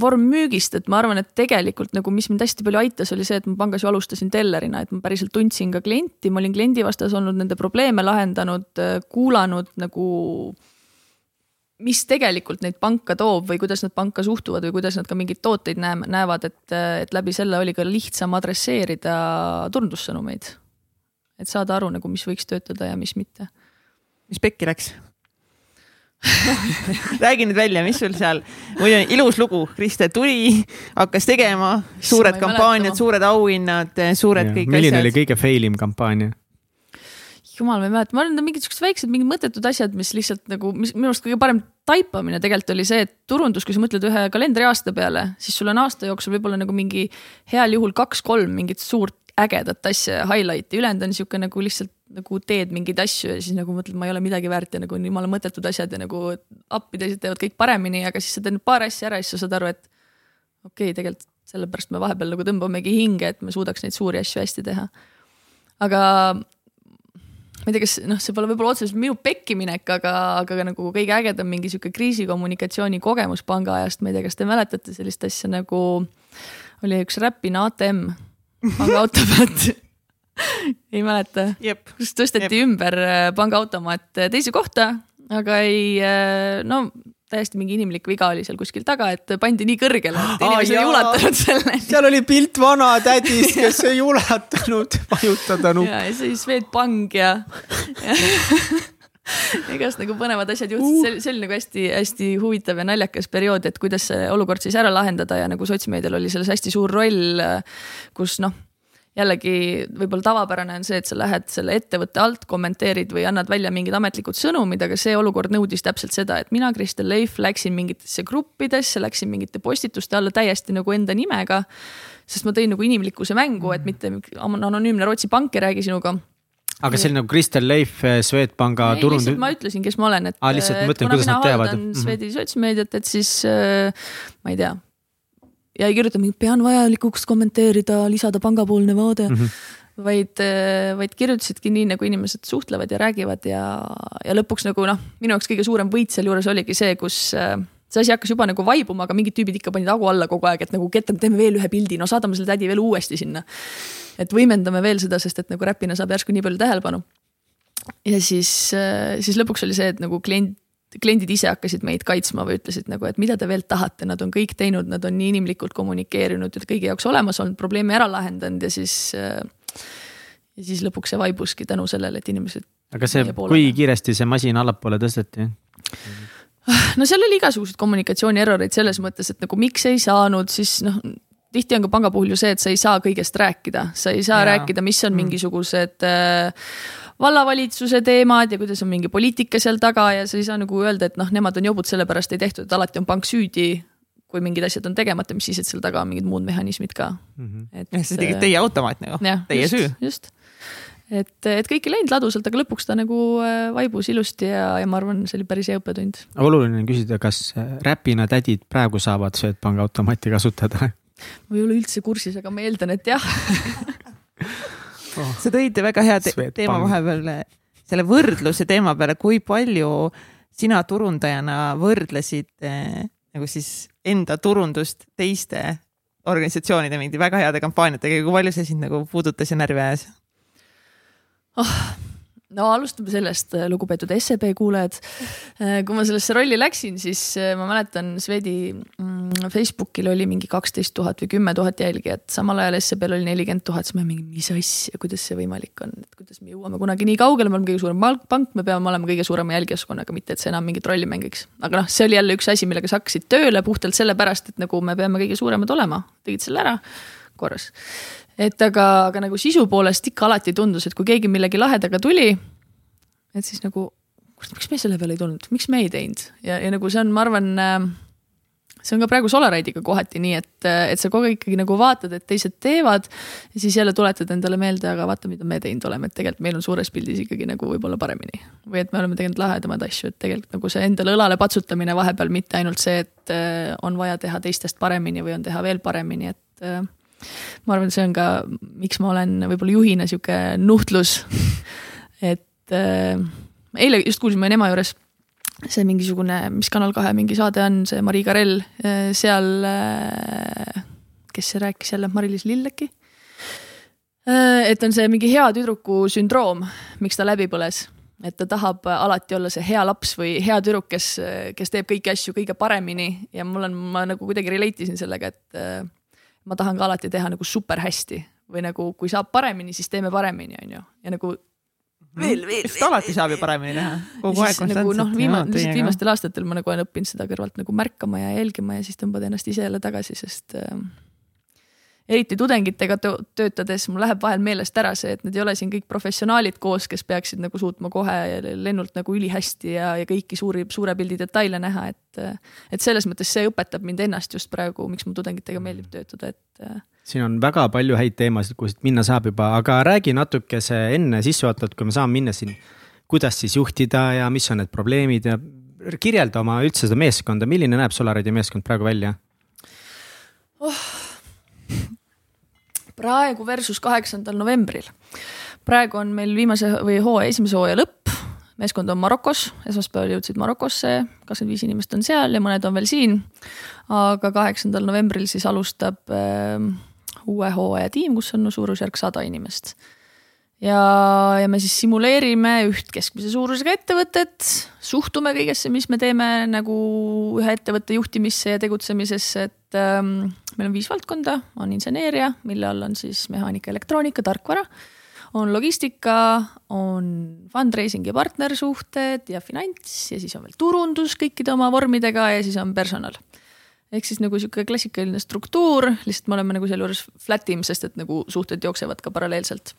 vorm müügist, et ma arvan, et tegelikult nagu, mis mind hästi palju aitas, oli see, et ma pangas ju alustasin tellerina, et ma päriselt tundsin ka klienti, ma olin kliendi vastas olnud, nende probleeme lahendanud, kuulanud nagu mis tegelikult neid panka toob või kuidas nad panka suhtuvad või kuidas nad ka mingeid tooteid näe-, näevad, et, et läbi selle oli ka lihtsam adresseerida turundussõnumeid. et saada aru nagu, mis võiks töötada ja mis mitte. mis pekki läks? räägi nüüd välja, mis sul seal, muidu on ilus lugu, Kriste tuli, hakkas tegema, suured kampaaniad, suured auhinnad, suured kõik milline oli asjad. kõige fail im kampaania? jumal, ma ei mäleta, ma arvan, et mingid siuksed väiksed, mingid mõttetud asjad, mis lihtsalt nagu, mis minu arust kõige parem taipamine tegelikult oli see, et turundus, kui sa mõtled ühe kalendriaasta peale, siis sul on aasta jooksul võib-olla nagu mingi heal juhul kaks-kolm mingit suurt ägedat asja, highlight'i, ülejäänud on sihuke nagu lihtsalt nagu teed mingeid asju ja siis nagu mõtled, ma ei ole midagi väärt ja nagu on jumala mõttetud asjad ja nagu appi teised teevad kõik paremini, aga siis sa teed paar asja ära ja siis sa saad aru, et okei okay,, tegelikult sellepärast me vahepeal nagu tõmbamegi hinge, et me suudaks neid suuri asju hästi teha. aga ma ei tea, kas noh, see pole võib-olla otseselt minu pekkiminek, aga, aga nagu kõige ägedam mingi sihuke kriisikommunikatsiooni kogemus panga ajast, ma ei tea, kas te mäletate sellist asja nagu oli üks Räpina ATM, pangaautomaat ei mäleta, jep, kus tõsteti ümber äh, pangaautomaat äh, teise kohta, aga ei, no täiesti mingi inimlik viga oli seal kuskil taga, et pandi nii kõrgele, et inimesed ei ulatanud selle. seal oli pilt vanatädist, kes ei ulatanud vajutada nuppu. ja, ja siis Swedbank ja, ja igast nagu põnevad asjad juhtusid uh., see oli nagu hästi-hästi huvitav ja naljakas periood, et kuidas see olukord siis ära lahendada ja nagu sotsmeedial oli selles hästi suur roll, kus noh jällegi võib-olla tavapärane on see, et sa lähed selle ettevõtte alt, kommenteerid või annad välja mingid ametlikud sõnumid, aga see olukord nõudis täpselt seda, et mina, Kristel Leif, läksin mingitesse gruppidesse, läksin mingite postituste alla täiesti nagu enda nimega. sest ma tõin nagu inimlikkuse mängu, et mitte anonüümne Rootsi pank ei räägi sinuga aga see oli nagu Kristel Leif, Swedbanka ei, turund- ma ütlesin, kes ma olen, et. Aa, lihtsalt mõtlen, kuidas nad teavad. Mhm. Swedi sotsmeediat, et siis äh, ma ei tea. Ja ei kirjuta mingi pean vajalikuks kommenteerida, lisada pangapoolne vaade mm. -hmm. vaid, vaid kirjutasidki nii, nagu inimesed suhtlevad ja räägivad ja, ja lõpuks nagu noh, minu jaoks kõige suurem võit sealjuures oligi see, kus äh, see asi hakkas juba nagu vaibuma, aga mingid tüübid ikka panid hagu alla kogu aeg, et nagu Ketan, teeme veel ühe pildi, no saadame selle tädi veel uuesti sinna. et võimendame veel seda, sest et nagu Räpina saab järsku nii palju tähelepanu ja siis, siis lõpuks oli see, et nagu klient, kliendid ise hakkasid meid kaitsma või ütlesid nagu, et mida te veel tahate, nad on kõik teinud, nad on nii inimlikult kommunikeerinud ja kõigi jaoks olemas olnud, probleemi ära lahendanud ja siis. ja siis lõpuks see vaibuski tänu sellele, et inimesed, aga see kui kiiresti see masin allapoole tõsteti? no seal oli igasuguseid kommunikatsiooni erroreid selles mõttes, et nagu miks ei saanud, siis noh tihti on ka panga puhul ju see, et sa ei saa kõigest rääkida, sa ei saa ja. rääkida, mis on mingisugused äh, vallavalitsuse teemad ja kuidas on mingi poliitika seal taga ja sa ei saa nagu öelda, et noh, nemad on jobud, sellepärast ei tehtud, et alati on pank süüdi. kui mingid asjad on tegemata, mis siis, et seal taga on mingid muud mehhanismid ka. et jah, see tegid teie automaat nagu, teie just, süü. just, et, et kõik ei läinud ladusalt, aga lõpuks ta nagu äh, vaibus ilusti ja, ja ma arvan, see oli päris hea õppetund. oluline on küsida, kas äh, Räpina tädid praegu saavad Swedbanki automaati kasutada? ma ei ole üldse kursis, aga ma eeldan, et jah sa tõid väga hea te Swedbank. teema vahepeal, selle võrdluse teema peale, kui palju sina turundajana võrdlesid eh, nagu siis enda turundust teiste organisatsioonide mingi väga heade kampaaniatega ja kui palju see sind nagu puudutas ja närvi ajas? No alustame sellest, lugupeetud SEB kuulajad. kui ma sellesse rolli läksin, siis äh, ma mäletan Swedi mm, Facebookil oli mingi kaksteist tuhat või kümme tuhat jälgijat, samal ajal SEB-l oli nelikümmend tuhat, siis ma mingi, mis asja, kuidas see võimalik on, et kuidas me jõuame kunagi nii kaugele, me oleme kõige suurem pank, me peame olema kõige suurema jälgijaskonnaga, mitte et see enam mingit rolli mängiks. aga noh, see oli jälle üks asi, millega sa hakkasid tööle puhtalt sellepärast, et nagu me peame kõige suuremad olema, tegid selle ära, korras et aga, aga nagu sisu poolest ikka alati tundus, et kui keegi millegi lahedaga tuli, et siis nagu kurat, miks me selle peale ei tulnud, miks me ei teinud ja, ja nagu see on, ma arvan äh, see on ka praegu Solaride'iga kohati nii, et, et sa kogu aeg ikkagi nagu vaatad, et teised teevad. ja siis jälle tuletad endale meelde, aga vaata, mida me teinud oleme, et tegelikult meil on suures pildis ikkagi nagu võib-olla paremini. või et me oleme teinud lahedamaid asju, et tegelikult nagu see endale õlale patsutamine vahepeal, mitte ainult see, et äh, on vaja teha teistest paremini või on teha veel paremini, et äh, ma arvan, see on ka, miks ma olen võib-olla juhina sihuke nuhtlus. Et äh, eile just kuulsime ema juures see mingisugune, mis Kanal kahe mingi saade on, see Mari Karell, äh, seal, äh, kes see rääkis jälle, Mari-Liis Lilleki. Äh, et on see mingi hea tüdruku sündroom, miks ta läbi põles, et ta tahab alati olla see hea laps või hea tüdruk, kes, kes teeb kõiki asju kõige paremini. Ja mul on, ma nagu kuidagi relate isin sellega, et ma tahan ka alati teha nagu super hästi või nagu, kui saab paremini, siis teeme paremini, on ju, ja nagu veel, veel. sest alati saab ju paremini teha, kogu aeg konstantselt. nagu noh, viima-, lihtsalt viimastel aastatel ma nagu olen õppinud seda kõrvalt nagu märkama ja jälgima ja siis tõmbad ennast ise jälle tagasi, sest äh, eriti tudengitega töötades mul läheb vahel meelest ära see, et need ei ole siin kõik professionaalid koos, kes peaksid nagu suutma kohe lennult nagu ülihästi ja, ja kõiki suuri, suure pildi detaile näha, et. et selles mõttes see õpetab mind ennast just praegu, miks mul tudengitega meeldib töötada, et. siin on väga palju häid teemasid, kuhu siit minna saab juba, aga räägi natukese enne sissejuhatavalt, kui me saame minna siin. kuidas siis juhtida ja mis on need probleemid ja kirjelda oma üldse seda meeskonda, milline näeb Solaridi meeskond praegu välja oh.? Praegu versus kaheksandal novembril. praegu on meil viimase või hooaja esimese hooaja lõpp, meeskond on Marokos, esmaspäeval jõudsid Marokosse, kakskümmend viis inimest on seal ja mõned on veel siin. aga kaheksandal novembril siis alustab äh, uue hooaja tiim, kus on suurusjärk sada inimest ja, ja me siis simuleerime üht keskmise suurusega ettevõtet, suhtume kõigesse, mis me teeme nagu ühe ettevõtte juhtimisse ja tegutsemisesse, et ähm, meil on viis valdkonda, on inseneeria, mille all on siis mehaanika, elektroonika, tarkvara, on logistika, on fundraising ja partnersuhted ja finants ja siis on veel turundus kõikide oma vormidega ja siis on personal. Ehk siis nagu sihuke klassikaline struktuur, lihtsalt me oleme nagu sealjuures flat im, sest et nagu suhted jooksevad ka paralleelselt.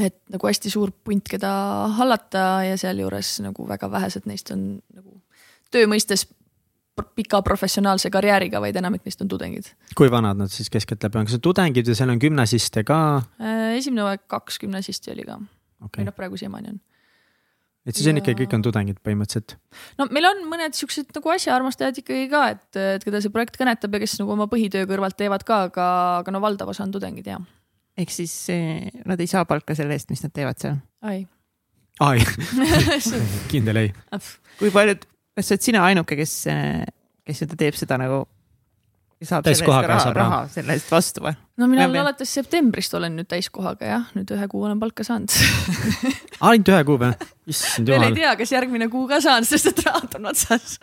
Et nagu hästi suur punt, keda hallata ja sealjuures nagu väga vähesed neist on nagu töö mõistes pika professionaalse karjääriga, vaid enamik neist on tudengid. kui vanad nad siis keskeltläbi on, kas on tudengid ja seal on gümnasiste ka? Äh, esimene hooaeg kaks gümnasisti oli ka okay.. või noh, praegu siiamaani on. et siis ja... on ikkagi, kõik on tudengid põhimõtteliselt? no meil on mõned siuksed nagu asjaarmastajad ikkagi ka, et, et keda see projekt kõnetab ja kes nagu oma põhitöö kõrvalt teevad ka, aga, aga no valdav osa on tudengid jah ehk siis eh, nad ei saa palka selle eest, mis nad teevad seal? ai. ai kindel ei. kui paljud, kas sa oled sina ainuke, kes, eh, kes seda teeb seda nagu saab täiskohaga raha, raha selle eest vastu või? no mina olen alates septembrist olen nüüd täiskohaga jah, nüüd ühe kuu olen palka saanud ainult ühe kuu või? issand jumal. veel ei tea, kas järgmine kuu ka saan, sest et rahad on otsas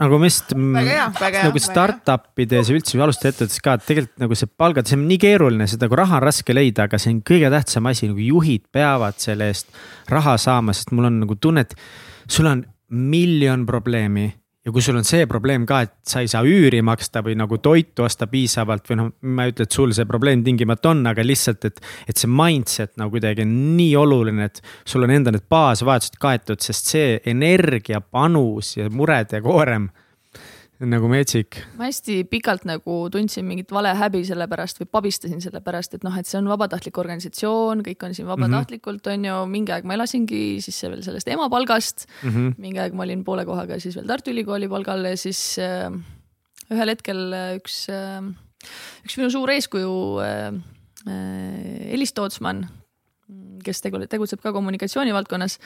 nagu ma just nagu startup ides ja üldse alustada ettevõttes ka, et tegelikult nagu see palgad, see on nii keeruline, seda nagu raha on raske leida, aga see on kõige tähtsam asi, nagu juhid peavad selle eest raha saama, sest mul on nagu tunne, et sul on miljon probleemi ja kui sul on see probleem ka, et sa ei saa üüri maksta või nagu toitu osta piisavalt või noh, ma ei ütle, et sul see probleem tingimata on, aga lihtsalt, et. et see mindset nagu kuidagi on nii oluline, et sul on enda need baasvajadused kaetud, sest see energia panus ja murede koorem nagu metsik. ma hästi pikalt nagu tundsin mingit valehäbi selle pärast või pabistasin selle pärast, et noh, et see on vabatahtlik organisatsioon, kõik on siin mhm. vabatahtlikult mm, -hmm. on ju, mingi aeg ma elasingi siis veel sellest ema palgast mm. -hmm. mingi aeg ma olin poole kohaga siis veel Tartu Ülikooli palgal ja siis äh, ühel hetkel üks äh,, üks minu suur eeskuju äh, äh, Elis Tootsmann, kes tegutseb ka kommunikatsiooni valdkonnas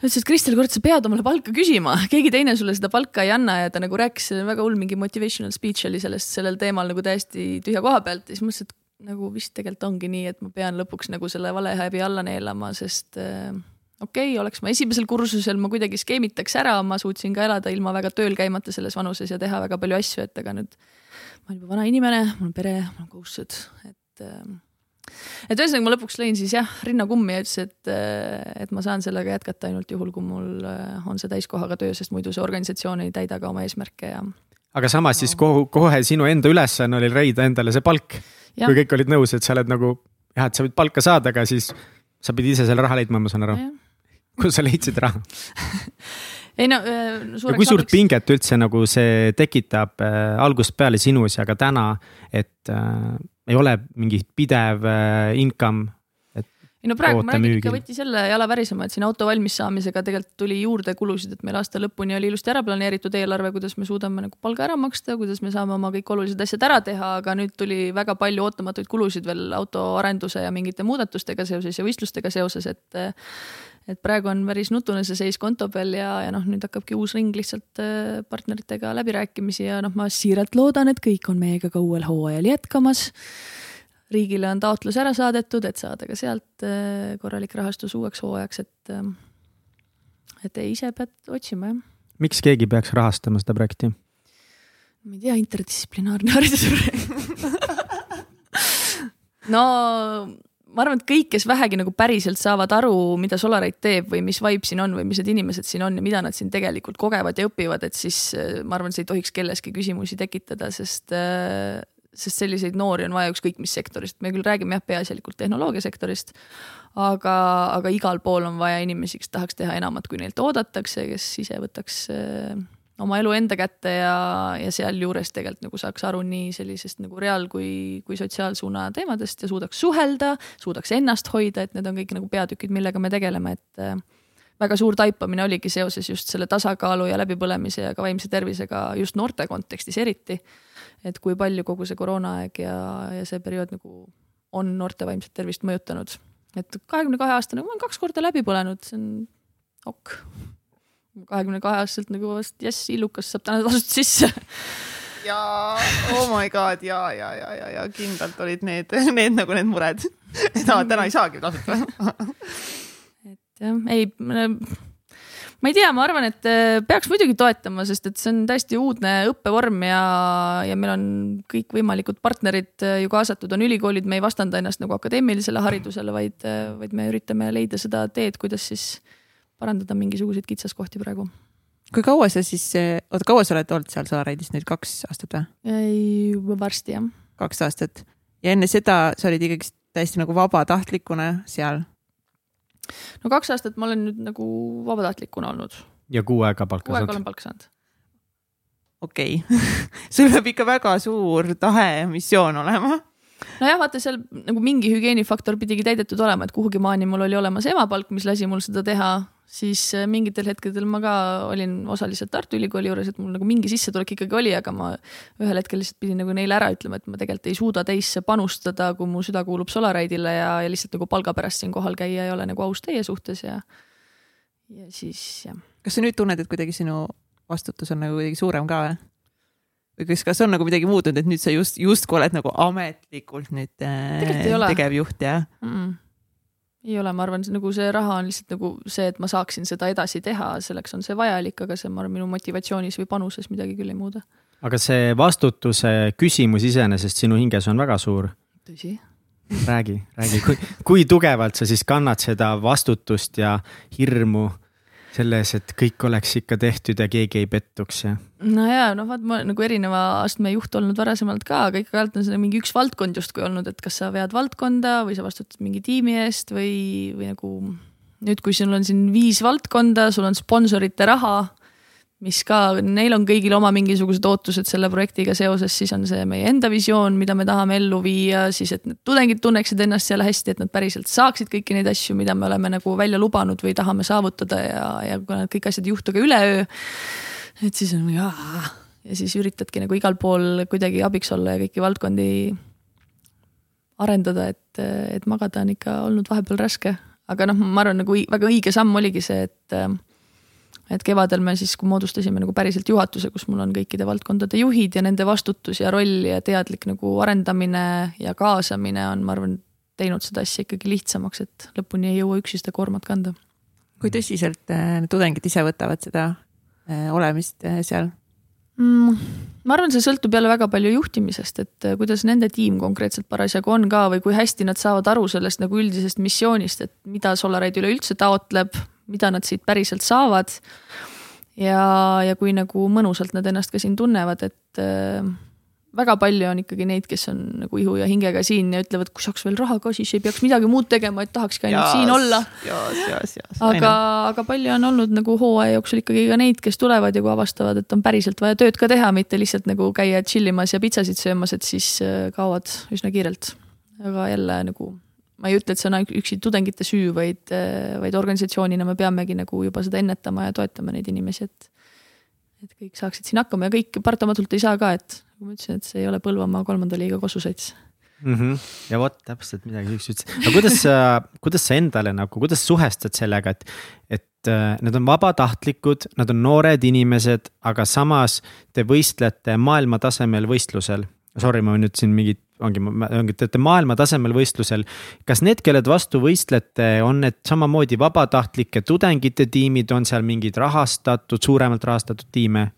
ütles, et Kristel, kurat, sa pead omale palka küsima, keegi teine sulle seda palka ei anna. Ja ta nagu rääkis väga hull mingi motivational speech oli sellest, sellel teemal nagu täiesti tühja koha pealt. Ja siis mõtlesin, et nagu vist tegelikult ongi nii, et ma pean lõpuks nagu selle valehäbi alla neelama, sest äh, okei okay,, oleks ma esimesel kursusel, ma kuidagi skeemitaks ära, ma suutsin ka elada ilma väga tööl käimata selles vanuses ja teha väga palju asju, et aga nüüd ma olen juba vana inimene, mul on pere, mul on kohustused, et äh, et ühesõnaga ma lõpuks lõin siis jah rinna kummi ja ütlesin, et, äh, et ma saan sellega jätkata ainult juhul, kui mul äh, on see täiskohaga töö, sest muidu see organisatsioon ei täida ka oma eesmärke ja. aga samas siis kohe, kohe sinu enda ülesanne oli leida endale see palk. kui kõik olid nõus, et sa oled nagu jah, et sa võid palka saada, aga siis sa pidid ise selle raha leidma, ma saan aru. kus sa leidsid raha? ei no äh, ja kui suurt pinget üldse nagu see tekitab äh, algusest peale sinus ja ka täna, et äh, ei ole mingit pidev äh, income ei no praegu ma räägin ikka võttis jälle jala värisema, et siin auto valmis saamisega tegelikult tuli juurde kulusid, et meil aasta lõpuni oli ilusti ära planeeritud eelarve, kuidas me suudame nagu palga ära maksta, kuidas me saame oma kõik olulised asjad ära teha, aga nüüd tuli väga palju ootamatuid kulusid veel autoarenduse ja mingite muudatustega seoses ja võistlustega seoses, et et praegu on päris nutune see seis konto peal ja, ja noh, nüüd hakkabki uus ring lihtsalt äh, partneritega läbirääkimisi ja noh, ma siiralt loodan, et kõik on meiega ka uuel hooajal jätkamas riigile on taotlus ära saadetud, et saada ka sealt äh, korralik rahastus uueks hooajaks, et, ähm, et ise pead otsima, jah. miks keegi peaks rahastama seda projekti? ma ei tea, interdistsiplinaarne haridusprojekt no ma arvan, et kõik, kes vähegi nagu päriselt saavad aru, mida Solarite teeb või mis vibe siin on või mis need inimesed siin on ja mida nad siin tegelikult kogevad ja õpivad, et siis äh, ma arvan, see ei tohiks kelleski küsimusi tekitada, sest äh, sest selliseid noori on vaja ükskõik mis sektorist, me küll räägime jah, peaasjalikult tehnoloogiasektorist, aga, aga igal pool on vaja inimesi, kes tahaks teha enamat, kui neilt oodatakse, kes ise võtaks äh, oma elu enda kätte ja, ja sealjuures tegelikult nagu saaks aru nii sellisest nagu reaal- kui, kui sotsiaalsuuna teemadest ja suudaks suhelda, suudaks ennast hoida, et need on kõik nagu peatükid, millega me tegeleme, et äh, väga suur taipamine oligi seoses just selle tasakaalu ja läbipõlemise ja ka vaimse tervisega just noorte kontekstis eriti et kui palju kogu see koroonaaeg ja, ja see periood nagu on noorte vaimset tervist mõjutanud. et kahekümne kahe aastane, ma olen kaks korda läbi põlenud, see on ok. Kahekümne kahe aastaselt nagu vast jess, illukas saab täna tasuta sisse. Ja oh my god ja, ja, ja, ja, ja kindlalt olid need, need nagu need mured. et täna ei saagi tasuta et jah, ei ma ei tea, ma arvan, et äh, peaks muidugi toetama, sest et see on täiesti uudne õppevorm ja, ja meil on kõikvõimalikud partnerid äh, ju kaasatud, on ülikoolid, me ei vastanda ennast nagu akadeemilisele haridusele, vaid, äh, vaid me üritame leida seda teed, kuidas siis parandada mingisuguseid kitsaskohti praegu. kui kaua sa siis, oota, kaua sa oled olnud seal Saare-Eidis nüüd, kaks aastat või? varsti jah. kaks aastat ja enne seda sa olid ikkagi täiesti nagu vabatahtlikuna seal no kaks aastat ma olen nüüd nagu vabatahtlikuna olnud. ja kuu aega palka saanud? kuu aega olen palka saanud. okei okay. sul peab ikka väga suur tahe ja missioon olema nojah, vaata seal nagu mingi hügieenifaktor pidigi täidetud olema, et kuhugi maani mul oli olemas emapalk, mis lasi mul seda teha, siis äh, mingitel hetkedel ma ka olin osaliselt Tartu Ülikooli juures, et mul nagu mingi sissetulek ikkagi oli, aga ma ühel hetkel lihtsalt pidin nagu neile ära ütlema, et ma tegelikult ei suuda teisse panustada, kui mu süda kuulub Solaride'ile ja, ja lihtsalt nagu palga pärast siin kohal käia ei ole nagu aus teie suhtes ja, ja siis jah. kas sa nüüd tunned, et kuidagi sinu vastutus on nagu kuidagi suurem ka või? või kas, kas on nagu midagi muutunud, et nüüd sa just, justkui oled nagu ametlikult nüüd äh, tegevjuht ja mm? -mm. Ei ole, ma arvan, nagu see raha on lihtsalt nagu see, et ma saaksin seda edasi teha, selleks on see vajalik, aga see, ma arvan, minu motivatsioonis või panuses midagi küll ei muuda. aga see vastutuse küsimus iseenesest sinu hinges on väga suur. tõsi räägi, räägi, kui, kui tugevalt sa siis kannad seda vastutust ja hirmu selles, et kõik oleks ikka tehtud ja keegi ei pettuks ja. no ja noh, vaat ma nagu erineva astme juht olnud varasemalt ka, aga ikkagi on see mingi üks valdkond justkui olnud, et kas sa vead valdkonda või sa vastutad mingi tiimi eest või, või nagu nüüd, kui sul on siin viis valdkonda, sul on sponsorite raha mis ka, neil on kõigil oma mingisugused ootused selle projektiga seoses, siis on see meie enda visioon, mida me tahame ellu viia, siis et need tudengid tunneksid ennast seal hästi, et nad päriselt saaksid kõiki neid asju, mida me oleme nagu välja lubanud või tahame saavutada ja, ja need kõik asjad ei juhtu ka üleöö. et siis on jaa, ja siis üritadki nagu igal pool kuidagi abiks olla ja kõiki valdkondi arendada, et, et magada on ikka olnud vahepeal raske, aga noh, ma arvan, nagu väga õige samm oligi see, et et kevadel me siis, kui moodustasime nagu päriselt juhatuse, kus mul on kõikide valdkondade juhid ja nende vastutus ja roll ja teadlik nagu arendamine ja kaasamine on, ma arvan, teinud seda asja ikkagi lihtsamaks, et lõpuni ei jõua üksi seda koormat kanda. kui tõsiselt äh, tudengid ise võtavad seda äh, olemist äh, seal mm,? ma arvan, see sõltub jälle väga palju juhtimisest, et kuidas nende tiim konkreetselt parasjagu on ka või kui hästi nad saavad aru sellest nagu üldisest missioonist, et mida Solaride üleüldse taotleb, mida nad siit päriselt saavad. ja, ja kui nagu mõnusalt nad ennast ka siin tunnevad, et äh, väga palju on ikkagi neid, kes on nagu ihu ja hingega siin ja ütlevad, kui saaks veel raha ka, siis ei peaks midagi muud tegema, et tahakski ainult siin olla. aga, aga palju on olnud nagu hooaja jooksul ikkagi ka neid, kes tulevad ja kui avastavad, et on päriselt vaja tööd ka teha, mitte lihtsalt nagu käia chill imas ja pitsasid söömas, et siis äh, kaovad üsna kiirelt. aga jälle nagu ma ei ütle, et see on üksi tudengite süü, vaid, äh, vaid organisatsioonina me peamegi nagu juba seda ennetama ja toetama neid inimesi, et et kõik saaksid siin hakkama ja kõik paratamatult ei saa ka, et nagu ma ütlesin, et see ei ole Põlvamaa kolmanda liiga kosusats mm. -hmm. ja vot täpselt midagi siukest ütlesid, aga kuidas sa, kuidas sa endale nagu, kuidas suhestud sellega, et, et äh, need on vabatahtlikud, nad on noored inimesed, aga samas te võistlete maailma tasemel võistlusel. Sorry, ma nüüd siin mingit ongi, ongi, te olete maailma tasemel võistlusel. kas need, kelled vastu võistlete, on need samamoodi vabatahtlike tudengite tiimid, on seal mingid rahastatud, suuremalt rahastatud tiime?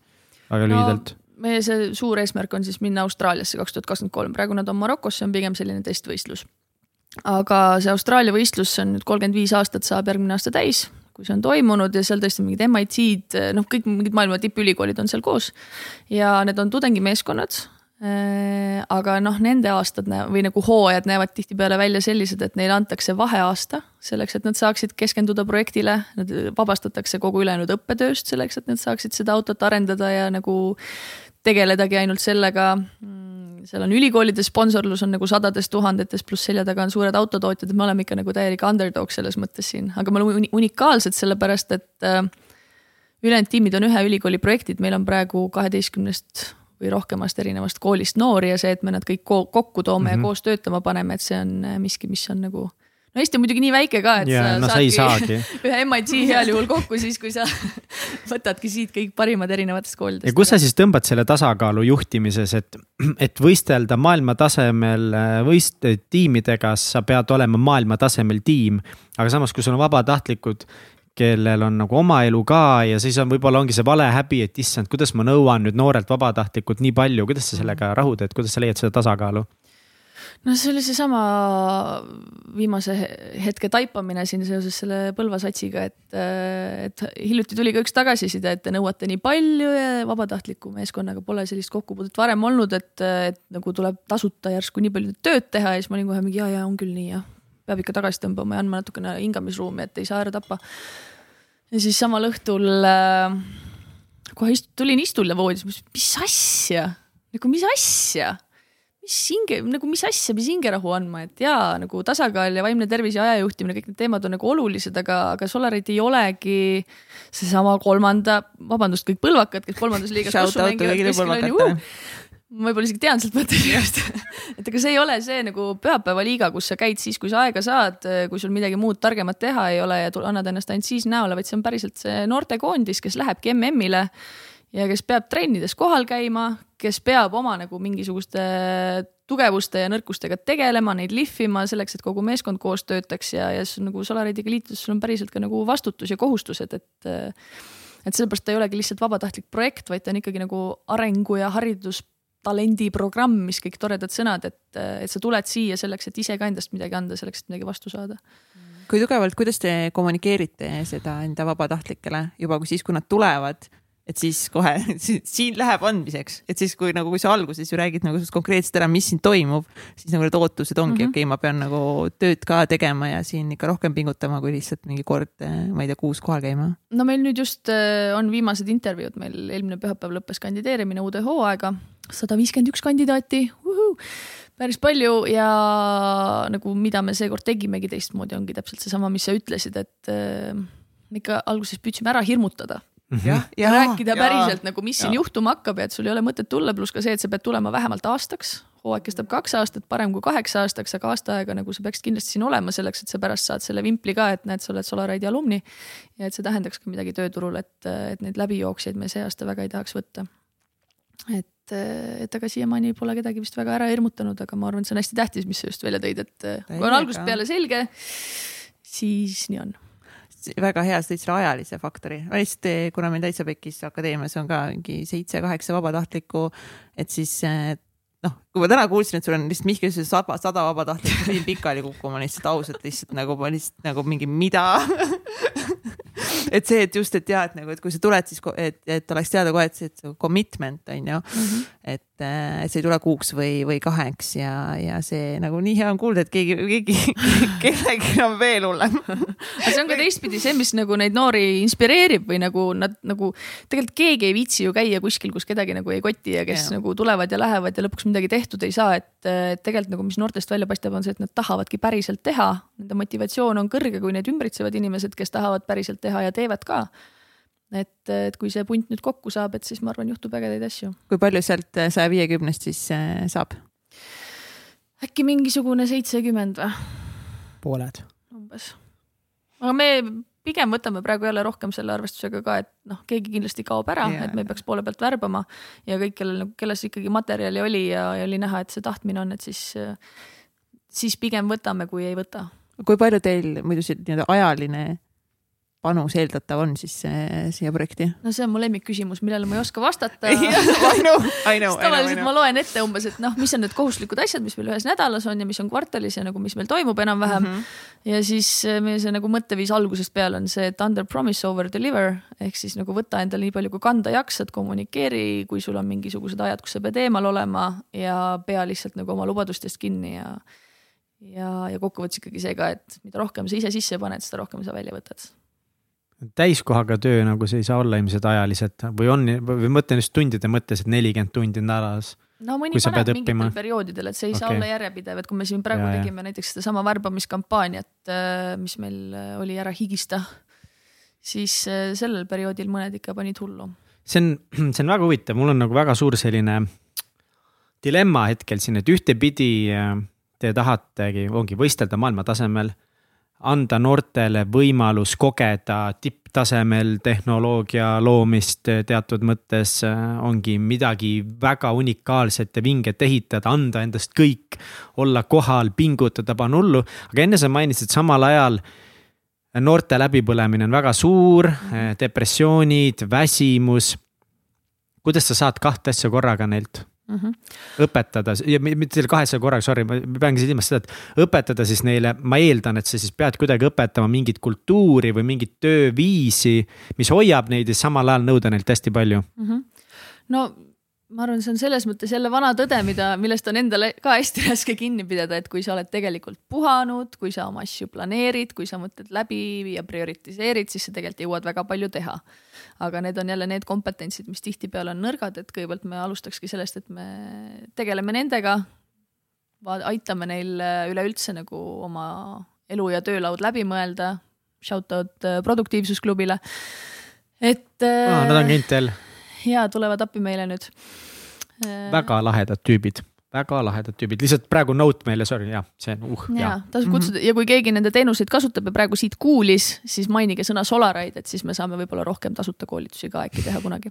väga no, lühidalt. meie see suur eesmärk on siis minna Austraaliasse kaks tuhat kakskümmend kolm, praegu nad on Marokos, see on pigem selline testvõistlus. aga see Austraalia võistlus, see on nüüd kolmkümmend viis aastat, saab järgmine aasta täis kui see on toimunud ja seal tõesti mingid MIT-d, noh, kõik mingid maailma tippülikoolid on seal koos. ja need on tudengimeeskonnad aga noh, nende aastad või nagu hooajad näevad tihtipeale välja sellised, et neile antakse vaheaasta selleks, et nad saaksid keskenduda projektile, nad vabastatakse kogu ülejäänud õppetööst selleks, et nad saaksid seda autot arendada ja nagu tegeledagi ainult sellega. Mm, seal on ülikoolide sponsorlus on nagu sadades tuhandetes, pluss selja taga on suured autotootjad, et me oleme ikka nagu täielik underdog selles mõttes siin, aga me oleme unikaalsed sellepärast, et äh, ülejäänud tiimid on ühe ülikooli projektid, meil on praegu kaheteistkümnest või rohkemast erinevast koolist noori ja see, et me nad kõik kokku toome mm -hmm. ja mhm. koos töötama paneme, et see on äh, miski, mis on nagu no Eesti on muidugi nii väike ka, et yeah, sa no, saadki ühe MIT heal juhul kokku siis, kui sa võtadki siit kõik parimad erinevatest koolidest. ja kus sa siis tõmbad selle tasakaalu juhtimises, et, et võistelda maailma tasemel äh, võist-, tiimidega, sa pead olema maailma tasemel tiim. aga samas, kui sul on vabatahtlikud, kellel on nagu oma elu ka ja siis on, võib-olla ongi see vale häbi, et issand, kuidas ma nõuan nüüd noorelt vabatahtlikult nii palju, kuidas sa sellega rahud, et kuidas sa leiad seda tasakaalu? no see oli seesama viimase hetke taipamine siin seoses selle Põlva satsiga, et, et hiljuti tuli ka üks tagasiside, et te nõuate nii palju ja vabatahtliku meeskonnaga pole sellist kokkupuudet varem olnud, et, et nagu tuleb tasuta järsku nii palju tööd teha ja siis ma olin kohe mingi ja, ja on küll nii jah peab ikka tagasi tõmbama ja andma natukene hingamisruumi, et ei saa ära tappa. ja siis samal õhtul äh, kohe ist, tulin istule voodis, mis asja, nagu mis asja, mis hinge, nagu mis asja, mis hingerahu andma, et jaa, nagu tasakaal ja vaimne tervis ja aja juhtimine, kõik need teemad on nagu olulised, aga, aga Solarit ei olegi seesama kolmanda, vabandust, kõik põlvakad, kes kolmandas liigas. Shout out kõigile põlvakatele ma võib-olla isegi tean sealt mõttekiirust et ega see ei ole see nagu pühapäevaliiga, kus sa käid siis, kui sa aega saad, kui sul midagi muud targemat teha ei ole ja annad ennast ainult siis näole, vaid see on päriselt see noortekoondis, kes lähebki MM-ile ja kes peab trennides kohal käima, kes peab oma nagu mingisuguste tugevuste ja nõrkustega tegelema, neid lihvima selleks, et kogu meeskond koos töötaks ja, ja siis nagu Solaridiga liitudes sul on päriselt ka nagu vastutus ja kohustused, et et sellepärast ta ei olegi lihtsalt vabatahtlik projekt, vaid ta on ikkagi nagu arengu ja haridus talendiprogramm, mis kõik toredad sõnad, et, et sa tuled siia selleks, et ise ka endast midagi anda, selleks, et midagi vastu saada. kui tugevalt, kuidas te kommunikeerite seda enda vabatahtlikele juba kui siis, kui nad tulevad, et siis kohe siin läheb andmiseks, et siis, kui nagu, kui sa alguses ju räägid nagu konkreetselt ära, mis siin toimub, siis nagu need ootused ongi mm -hmm., okei okay,, ma pean nagu tööd ka tegema ja siin ikka rohkem pingutama, kui lihtsalt mingi kord, ma ei tea, kuus kohal käima. no meil nüüd just äh, on viimased intervjuud, meil eelmine pühapäev lõppes kandideerimine uude hooaega. Sada viiskümmend üks kandidaati, päris palju ja nagu, mida me seekord tegimegi teistmoodi, ongi täpselt seesama, mis sa ütlesid, et äh, me ikka alguses püüdsime ära hirmutada mhm. ja, ja rääkida ja, päriselt nagu, mis ja. siin juhtuma hakkab ja et sul ei ole mõtet tulla, pluss ka see, et sa pead tulema vähemalt aastaks. hooaeg kestab kaks aastat, parem kui kaheksa aastaks, aga aasta aega nagu sa peaksid kindlasti siin olema selleks, et sa pärast saad selle vimpli ka, et näed, sa oled Solaride'i alumni. ja et see tähendaks ka midagi tööturul, et, et neid läbijooksjaid me see aasta väga ei tahaks võtta. et et, aga siiamaani pole kedagi vist väga ära hirmutanud, aga ma arvan, et see on hästi tähtis, mis sa just välja tõid, et kui on algusest peale selge, siis nii on väga hea, sa tõid selle ajalise faktori, lihtsalt kuna meil Täitsa Pekkis akadeemias on ka mingi seitse-kaheksa vabatahtlikku, et siis noh, kui ma täna kuulsin, et sul on lihtsalt Mihkel ütles sada, sada vabatahtlikku, pidin pikali kukkuma lihtsalt ausalt lihtsalt nagu ma lihtsalt nagu mingi mida et see, et just, et ja, et nagu, et kui sa tuled, siis et, et oleks teada kohe, et see et commitment on ju mm. -hmm. et et see ei tule kuuks või, või kaheks ja, ja see nagu nii hea on kuulda, et keegi, keegi, kellelgi on veel hullem. aga see on ka teistpidi see, mis nagu neid noori inspireerib või nagu nad nagu tegelikult keegi ei viitsi ju käia kuskil, kus kedagi nagu ei koti ja kes ja. nagu tulevad ja lähevad ja lõpuks midagi tehtud ei saa, et tegelikult nagu, mis noortest välja paistab, on see, et nad tahavadki päriselt teha. Nende motivatsioon on kõrge, kui neid ümbritsevad inimesed, kes tahavad päriselt teha ja teevad ka et, et kui see punt nüüd kokku saab, et siis ma arvan, juhtub ägedaid asju. kui palju sealt äh, saja viiekümnest siis äh, saab? äkki mingisugune seitsekümmend või? pooled. umbes. aga me pigem võtame praegu jälle rohkem selle arvestusega ka, et noh, keegi kindlasti kaob ära yeah., et me ei peaks poole pealt värbama ja kõik, kellel nagu, kelles ikkagi materjali oli ja, ja oli näha, et see tahtmine on, et siis, siis pigem võtame, kui ei võta. kui palju teil muidu see nii-öelda ajaline panus eeldatav on siis siia projekti? no see on mu lemmikküsimus, millele ma ei oska vastata tavaliselt ma loen ette umbes, et noh, mis on need kohustuslikud asjad, mis meil ühes nädalas on ja mis on kvartalis ja nagu, mis meil toimub enam-vähem mm. -hmm. ja siis eh, meie see nagu mõtteviis algusest peale on see, et under promise over deliver ehk siis nagu võta endale nii palju, kui kanda jaksad, kommunikeeri, kui sul on mingisugused ajad, kus sa pead eemal olema ja pea lihtsalt nagu oma lubadustest kinni ja ja, ja kokkuvõttes ikkagi see ka, et mida rohkem sa ise sisse paned, seda rohkem sa välja võtad täiskohaga töö nagu see ei saa olla ilmselt ajaliselt või on, või mõtlen just tundide mõttes, et nelikümmend tundi nädalas. no mõni paneb mingitel perioodidel, et see ei okay. saa olla järjepidev, et kui me siin praegu ja, tegime näiteks sedasama värbamiskampaaniat, äh, mis meil äh, oli Ära higista, siis äh, sellel perioodil mõned ikka panid hullu. see on, see on väga huvitav, mul on nagu väga suur selline dilemma hetkel siin, et ühtepidi te tahategi, ongi võistelda maailma tasemel anda noortele võimalus kogeda tipptasemel tehnoloogia loomist teatud mõttes ongi midagi väga unikaalset ja vinget ehitada, anda endast kõik, olla kohal, pingutada, panna hullu. aga enne sa mainisid samal ajal noorte läbipõlemine on väga suur, depressioonid, väsimus. kuidas sa saad kahte asja korraga neilt mm. -hmm. õpetada ja mitte selle kahesaja korraga, sorry, ma peangi silmas seda, et õpetada siis neile, ma eeldan, et sa siis pead kuidagi õpetama mingit kultuuri või mingit tööviisi, mis hoiab neid ja samal ajal nõuda neilt hästi palju mm. -hmm. no ma arvan, see on selles mõttes jälle vana tõde, mida, millest on endale ka hästi raske kinni pidada, et kui sa oled tegelikult puhanud, kui sa oma asju planeerid, kui sa mõtled läbi ja prioritiseerid, siis sa tegelikult jõuad väga palju teha. aga need on jälle need kompetentsid, mis tihtipeale on nõrgad, et kõigepealt me alustakski sellest, et me tegeleme nendega. aitame neil üleüldse nagu oma elu ja töölaud läbi mõelda. Shout out äh, produktiivsusklubile. et ah,. Nad on käinud teil ja tulevad appi meile nüüd. väga lahedad tüübid väga lahedad tüübid, lihtsalt praegu note meile, sorry, jah, see on uh. ja, tasub kutsuda mm -hmm. ja kui keegi nende teenuseid kasutab ja praegu siit kuulis, siis mainige sõna Solaride, et siis me saame võib-olla rohkem tasuta koolitusi ka äkki teha kunagi.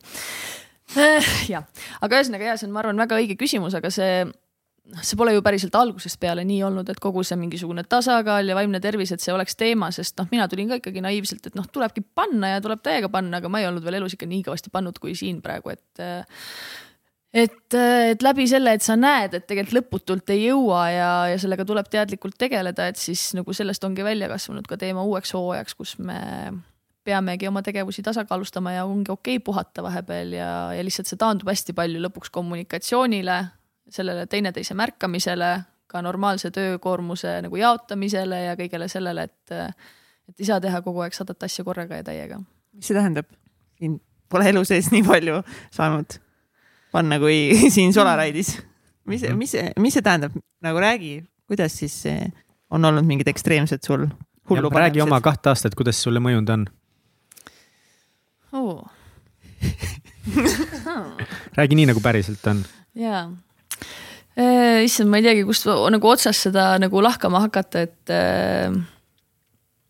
jah, aga ühesõnaga ja see on, ma arvan, väga õige küsimus, aga see noh, see pole ju päriselt algusest peale nii olnud, et kogu see mingisugune tasakaal ja vaimne tervis, et see oleks teema, sest noh, mina tulin ka ikkagi naiivselt, et noh, tulebki panna ja tuleb täiega panna, aga ma ei olnud veel elus ikka nii kõvasti pannud kui siin praegu, et et, et läbi selle, et sa näed, et tegelikult lõputult ei jõua ja, ja sellega tuleb teadlikult tegeleda, et siis nagu sellest ongi välja kasvanud ka teema uueks hooajaks, kus me peamegi oma tegevusi tasakaalustama ja ongi okei okay puhata vahepeal ja, ja lihtsalt see taandub hästi palju lõpuks kommunikatsioonile sellele teineteise märkamisele, ka normaalse töökoormuse nagu jaotamisele ja kõigele sellele, et, et ei saa teha kogu aeg sadat asja korraga ja täiega. mis see tähendab? siin pole elu sees nii palju saanud panna kui siin Solaride'is. mis, mis, mis see tähendab, nagu räägi, kuidas siis on olnud mingid ekstreemsed sul räägi oma kahte aastat, kuidas sulle mõjunud on oh. räägi nii, nagu päriselt on. jaa issand, ma ei teagi, kust nagu otsast seda nagu lahkama hakata, et äh,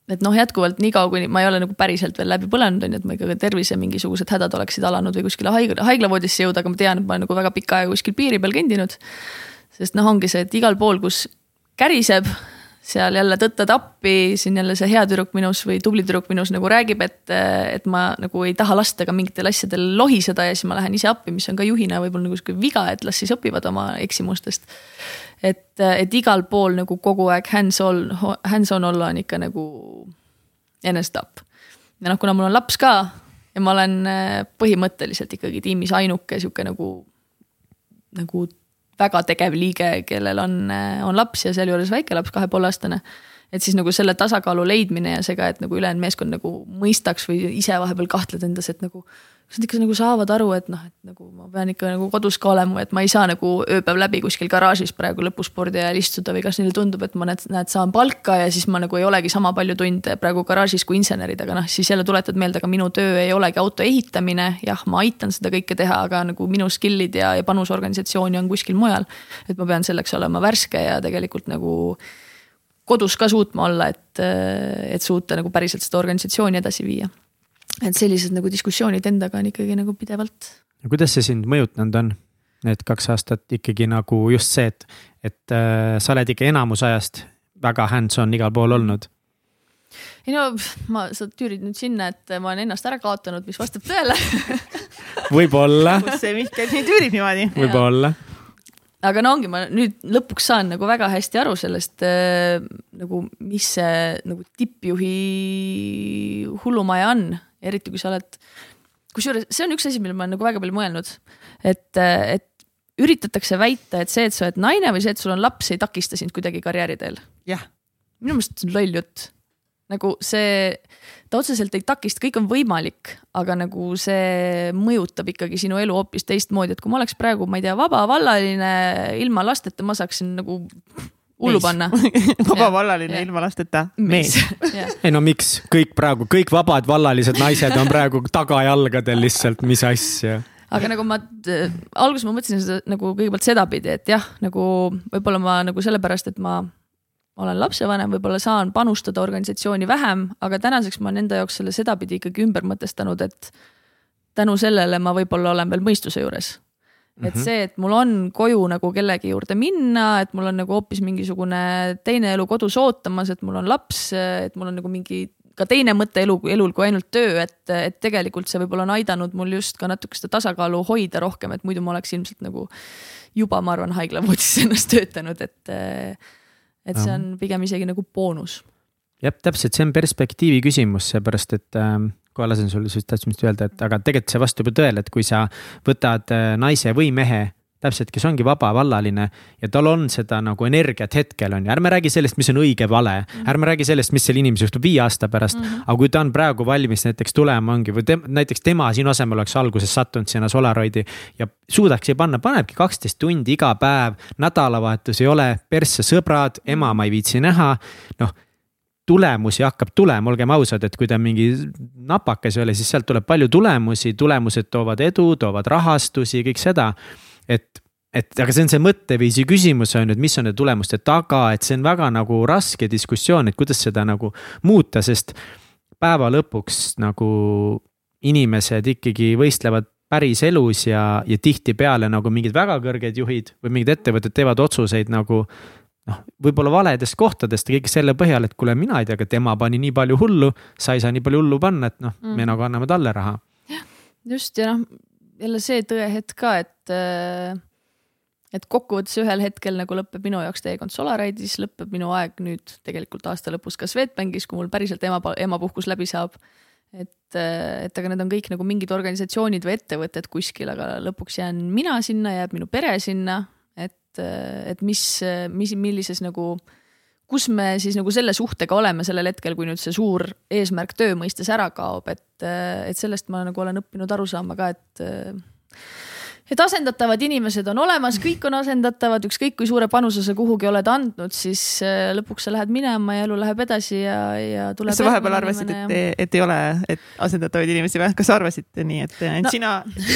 et noh, jätkuvalt niikaua, kuni ma ei ole nagu päriselt veel läbi põlenud, on ju, et ma ikka tervise mingisugused hädad oleksid alanud või kuskile haigla, haiglavoodisse jõuda, aga ma tean, et ma olen nagu väga pikka aega kuskil piiri peal kõndinud. sest noh, ongi see, et igal pool, kus käriseb, seal jälle tõttad appi, siin jälle see hea tüdruk minus või tubli tüdruk minus nagu räägib, et, et ma nagu ei taha lasta ka mingitel asjadel lohiseda ja siis ma lähen ise appi, mis on ka juhina võib-olla nagu sihuke viga, et las siis õpivad oma eksimustest. et, et igal pool nagu kogu aeg hands-on, hands-on olla on ikka nagu enesetapp. ja noh, kuna mul on laps ka ja ma olen põhimõtteliselt ikkagi tiimis ainuke sihuke nagu nagu väga tegev liige, kellel on, on laps ja sealjuures väike laps, kahe poole aastane. Et siis nagu selle tasakaalu leidmine ja see ka, et nagu ülejäänud meeskond nagu mõistaks või ise vahepeal kahtled endas, et nagu kas nad ikka nagu saavad aru, et noh, et nagu ma pean ikka nagu kodus ka olema, et ma ei saa nagu ööpäev läbi kuskil garaažis praegu lõpuspordi ajal istuda või kas neile tundub, et ma näed, näed, saan palka ja siis ma nagu ei olegi sama palju tunde praegu garaažis kui insenerid, aga noh, siis jälle tuletad meelde, aga minu töö ei olegi auto ehitamine. jah, ma aitan seda kõike teha, aga nagu minu skill'id ja, ja panus organisatsiooni on kuskil mujal. et ma pean selleks olema värske ja tegelikult nagu kodus ka suutma olla, et, et suuta nagu päriselt seda organisatsiooni edasi viia et sellised nagu diskussioonid endaga on ikkagi nagu pidevalt. ja kuidas see sind mõjutanud on? Need kaks aastat ikkagi nagu just see, et, et äh, sa oled ikka enamus ajast väga hands-on igal pool olnud ei no ma, sa tüürid nüüd sinna, et ma olen ennast ära kaotanud, mis vastab tõele võib-olla. kus see Mihkel nii tüürib niimoodi. võib-olla. Aga no ongi, ma nüüd lõpuks saan nagu väga hästi aru sellest äh, nagu, mis see nagu tippjuhi hullumaja on eriti kui sa oled, kusjuures see on üks asi, millele ma olen nagu väga palju mõelnud, et, et üritatakse väita, et see, et sa oled naine või see, et sul on laps, ei takista sind kuidagi karjääriteel. jah. minu meelest see on loll jutt. Nagu see, ta otseselt ei takista, kõik on võimalik, aga nagu see mõjutab ikkagi sinu elu hoopis teistmoodi, et kui ma oleks praegu, ma ei tea, vabavallaline ilma lasteta, ma saaksin nagu hullu panna. Vabavallaline ilma lasteta. Mees. Ei no miks, kõik praegu, kõik vabad vallalised naised on praegu tagajalgadel lihtsalt, mis asja. Aga nagu ma äh,, alguses ma mõtlesin seda nagu kõigepealt sedapidi, et jah, nagu võib-olla ma nagu sellepärast, et ma olen lapsevanem, võib-olla saan panustada organisatsiooni vähem, aga tänaseks ma olen enda jaoks selle sedapidi ikkagi ümber mõtestanud, et tänu sellele ma võib-olla olen veel mõistuse juures et mhm. see, et mul on koju nagu kellegi juurde minna, et mul on nagu hoopis mingisugune teine elu kodus ootamas, et mul on laps, et mul on nagu mingi ka teine mõte elu, elul kui ainult töö, et, et tegelikult see võib-olla on aidanud mul just ka natuke seda tasakaalu hoida rohkem, et muidu ma oleks ilmselt nagu juba, ma arvan, haiglavoodis ennast töötanud, et, et see on pigem isegi nagu boonus. jah, täpselt, see on perspektiivi küsimus, seepärast et äh, kohe lasen sulle siis just öelda, et aga tegelikult see vastab ju tõele, et kui sa võtad äh, naise või mehe täpselt, kes ongi vabavallaline ja tal on seda nagu energiat hetkel on ju, ärme räägi sellest, mis on õige, vale mm. -hmm. ärme räägi sellest, mis selle inimese juhtub viie aasta pärast mm. -hmm. aga kui ta on praegu valmis näiteks tulema, ongi või tem, näiteks tema sinu asemel oleks alguses sattunud sinna Solaroidi ja suudaks ja panna, panebki kaksteist tundi iga päev, nädalavahetus ei ole, persse sõbrad, ema ma ei viitsi näha. noh tulemusi hakkab tulema, olgem ausad, et kui ta mingi napakas ei ole, siis sealt tuleb palju tulemusi, tulemused toovad edu, toovad rahastusi, kõik seda. Et, et aga see on see mõtteviisi küsimus on ju, et mis on nende tulemuste taga, et see on väga nagu raske diskussioon, et kuidas seda nagu muuta, sest päeva lõpuks nagu inimesed ikkagi võistlevad päriselus ja, ja tihtipeale nagu mingid väga kõrged juhid või mingid ettevõtted teevad otsuseid nagu noh, võib-olla valedest kohtadest ja kõik selle põhjal, et kuule, mina ei tea, aga tema pani nii palju hullu, sa ei saa nii palju hullu panna, et noh mm., me nagu anname talle raha. just ja noh, jälle see tõehetk ka, et äh, et kokkuvõttes ühel hetkel nagu lõpeb minu jaoks teekond Solaride'is, lõpeb minu aeg nüüd tegelikult aasta lõpus ka Swedbankis, kui mul päriselt ema, emapuhkus läbi saab. et, äh, et aga need on kõik nagu mingid organisatsioonid või ettevõtted kuskil, aga lõpuks jään mina sinna, jääb minu pere sinna et, et mis, mis, millises nagu, kus me siis nagu selle suhtega oleme sellel hetkel, kui nüüd see suur eesmärk töö mõistes ära kaob, et, et sellest ma nagu olen õppinud aru saama ka, et et asendatavad inimesed on olemas, kõik on asendatavad, ükskõik kui suure panuse sa kuhugi oled andnud, siis äh, lõpuks sa lähed minema ja elu läheb edasi ja, ja tuleb. kas sa vahepeal arvasid, et, et ei ole, et asendatavaid inimesi või, kas arvasid nii, et ainult no, sina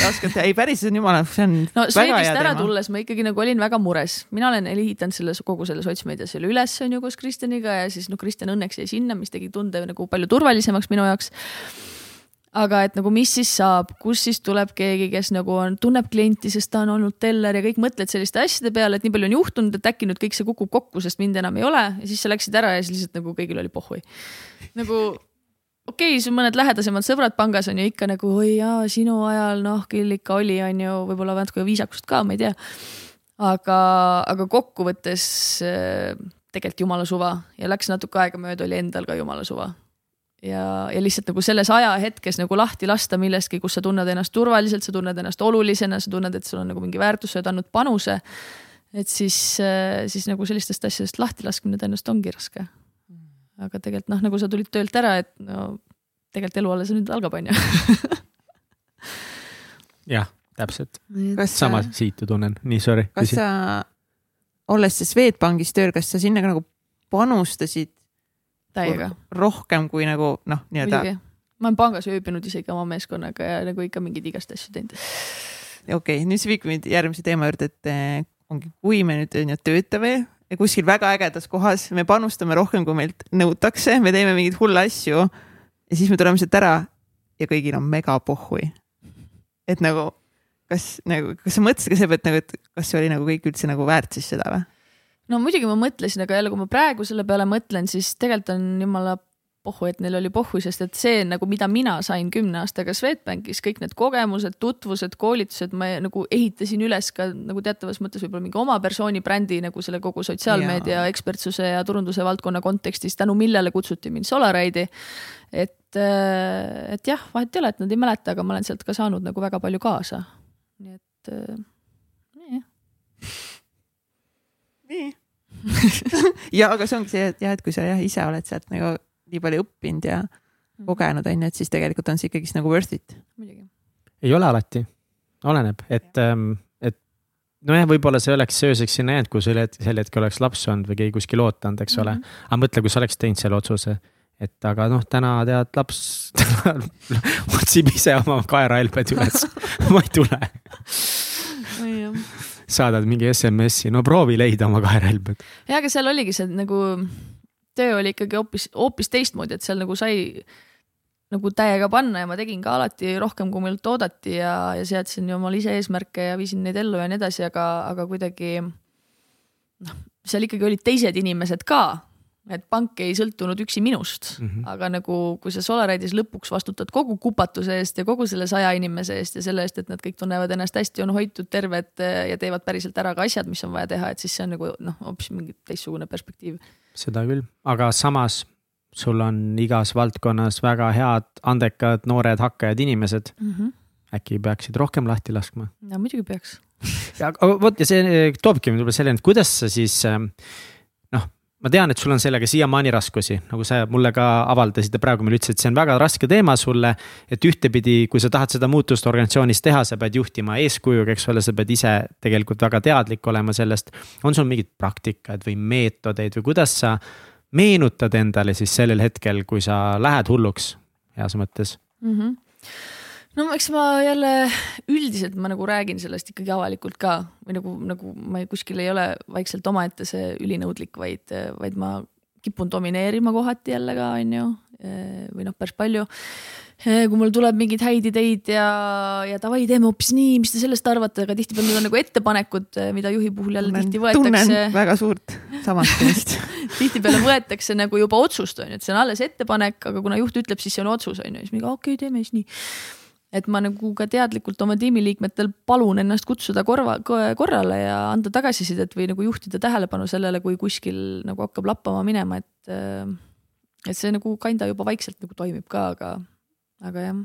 oskad, ei päris, see on jumala, see on. no Swedist ära tulles ma ikkagi nagu olin väga mures, mina olen ehitanud selle kogu selle sotsmeedia selle üles on ju koos Kristjaniga ja siis noh, Kristjan õnneks jäi sinna, mis tegi tunde nagu palju turvalisemaks minu jaoks aga et nagu, mis siis saab, kus siis tuleb keegi, kes nagu on, tunneb klienti, sest ta on olnud teller ja kõik mõtled selliste asjade peale, et nii palju on juhtunud, et äkki nüüd kõik see kukub kokku, sest mind enam ei ole ja siis sa läksid ära ja siis lihtsalt nagu kõigil oli pohhui. nagu okei okay,, sul mõned lähedasemad sõbrad pangas on ju ikka nagu oi jaa, sinu ajal noh, küll ikka oli, on ju, võib-olla natuke viisakust ka, ma ei tea. aga, aga kokkuvõttes äh, tegelikult jumala suva ja läks natuke aega mööda, oli endal ka jumala suva ja, ja lihtsalt nagu selles ajahetkes nagu lahti lasta millestki, kus sa tunned ennast turvaliselt, sa tunned ennast olulisena, sa tunned, et sul on nagu mingi väärtus, sa oled andnud panuse. et siis, siis nagu sellistest asjadest lahti laskmine tõenäoliselt ongi raske. aga tegelikult noh, nagu sa tulid töölt ära, et no tegelikult elu alles nüüd algab, on ju. jah, täpselt. sama sa, siitu tunnen, nii sorry. kas sa, olles see Swedbankis tööl, kas sa sinna ka nagu panustasid täiega. rohkem kui nagu noh, nii-öelda ma olen pangas ööbinud isegi oma meeskonnaga ja nagu ikka mingeid igast asju teinud. okei okay,, nüüd see viib mind järgmise teema juurde, et eh, ongi, kui me nüüd on ju töötame ja kuskil väga ägedas kohas, me panustame rohkem, kui meilt nõutakse, me teeme mingeid hulle asju ja siis me tuleme sealt ära ja kõigil on mega pohhui. et nagu, kas nagu, kas sa mõtlesid ka selle pealt nagu, et kas see oli nagu kõik üldse nagu väärt siis seda või? No muidugi ma mõtlesin, aga jälle, kui ma praegu selle peale mõtlen, siis tegelikult on jumala pohhu, et neil oli pohhu, sest et see nagu, mida mina sain kümne aastaga Swedbankis, kõik need kogemused, tutvused, koolitused, ma nagu ehitasin üles ka nagu teatavas mõttes võib-olla mingi oma persooni brändi nagu selle kogu sotsiaalmeedia ekspertsuse ja turunduse valdkonna kontekstis, tänu millele kutsuti mind Solaride'i. et, äh, et jah, vahet ei ole, et nad ei mäleta, aga ma olen sealt ka saanud nagu väga palju kaasa. nii et äh, nii nii ja aga see ongi see, et jah, et kui sa jah ise oled sealt nagu nii palju õppinud ja Mhm. kogenud on ju, et siis tegelikult on see ikkagist nagu worth it. muidugi. ei ole alati, oleneb, et, et nojah, võib-olla see oleks sööseks sinna jäänud, kui sul sel hetkel oleks laps olnud või keegi kuskil ootanud, eks ole. Mhm. aga mõtle, kui sa oleks teinud selle otsuse, et aga noh, täna tead, laps otsib ise oma kaerahelbed üles ma ei tule. Saadad mingi SMS-i, no proovi leida oma kaerahelbed. ja, aga seal oligi see nagu töö oli ikkagi hoopis, hoopis teistmoodi, et seal nagu sai nagu täiega panna ja ma tegin ka alati rohkem, kui meilt oodati ja, ja seadsin ju omale ise eesmärke ja viisin neid ellu ja nii edasi, aga, aga kuidagi noh, seal ikkagi olid teised inimesed ka. Et pank ei sõltunud üksi minust mm, -hmm. aga nagu, kui sa Solaride'is lõpuks vastutad kogu kupatuse eest ja kogu selle saja inimese eest ja selle eest, et nad kõik tunnevad ennast hästi, on hoitud, terved ja teevad päriselt ära ka asjad, mis on vaja teha, et siis see on nagu noh, hoopis mingi teistsugune perspektiiv seda küll, aga samas sul on igas valdkonnas väga head, andekad, noored, hakkajad inimesed mm. -hmm. äkki peaksid rohkem lahti laskma? no muidugi peaks. ja vot ja see toobki mind võib-olla selleni, et kuidas sa siis noh, ma tean, et sul on sellega siiamaani raskusi, nagu sa mulle ka avaldasid ja praegu meile ütlesid, see on väga raske teema sulle. et ühtepidi, kui sa tahad seda muutust organisatsioonis teha, sa pead juhtima eeskujuga, eks ole, sa pead ise tegelikult väga teadlik olema sellest. on sul mingid praktikad või meetodeid või kuidas sa meenutad endale siis sellel hetkel, kui sa lähed hulluks heas mõttes mm? -hmm. No eks ma jälle üldiselt ma nagu räägin sellest ikkagi avalikult ka või nagu, nagu ma ei, kuskil ei ole vaikselt omaette see ülinõudlik, vaid, vaid ma kipun domineerima kohati jälle ka, on ju, või noh, päris palju kui mul tuleb mingeid häid ideid ja, ja davai, teeme hoopis nii, mis te sellest arvate, aga tihtipeale need on nagu ettepanekud, mida juhi puhul jälle tihti võetakse. väga suurt samastumist tihtipeale võetakse nagu juba otsust, on ju, et see on alles ettepanek, aga kuna juht ütleb, siis see on otsus, on ju, siis mingi okei okay,, teeme siis nii. Et ma nagu ka teadlikult oma tiimiliikmetel palun ennast kutsuda korva, korrale ja anda tagasisidet või nagu juhtida tähelepanu sellele, kui kuskil nagu hakkab lappama minema, et. et see nagu kinda juba vaikselt nagu toimib ka, aga, aga jah,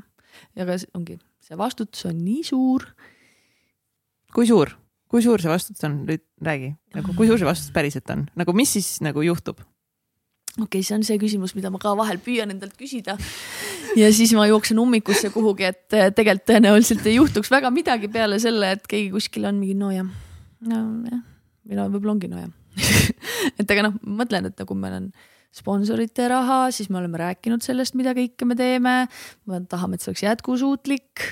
ja aga ongi, see vastutus on nii suur. kui suur? kui suur see vastutus on, nüüd räägi, nagu kui suur see vastutus päriselt on, nagu mis siis nagu juhtub? okei okay,, see on see küsimus, mida ma ka vahel püüan endalt küsida. ja siis ma jooksen ummikusse kuhugi, et tegelikult tõenäoliselt ei juhtuks väga midagi peale selle, et keegi kuskil on mingi nojah, nojah, või no võib-olla ongi nojah et aga noh, mõtlen, et nagu meil on sponsorite raha, siis me oleme rääkinud sellest, mida kõike me teeme. me tahame, et see oleks jätkusuutlik.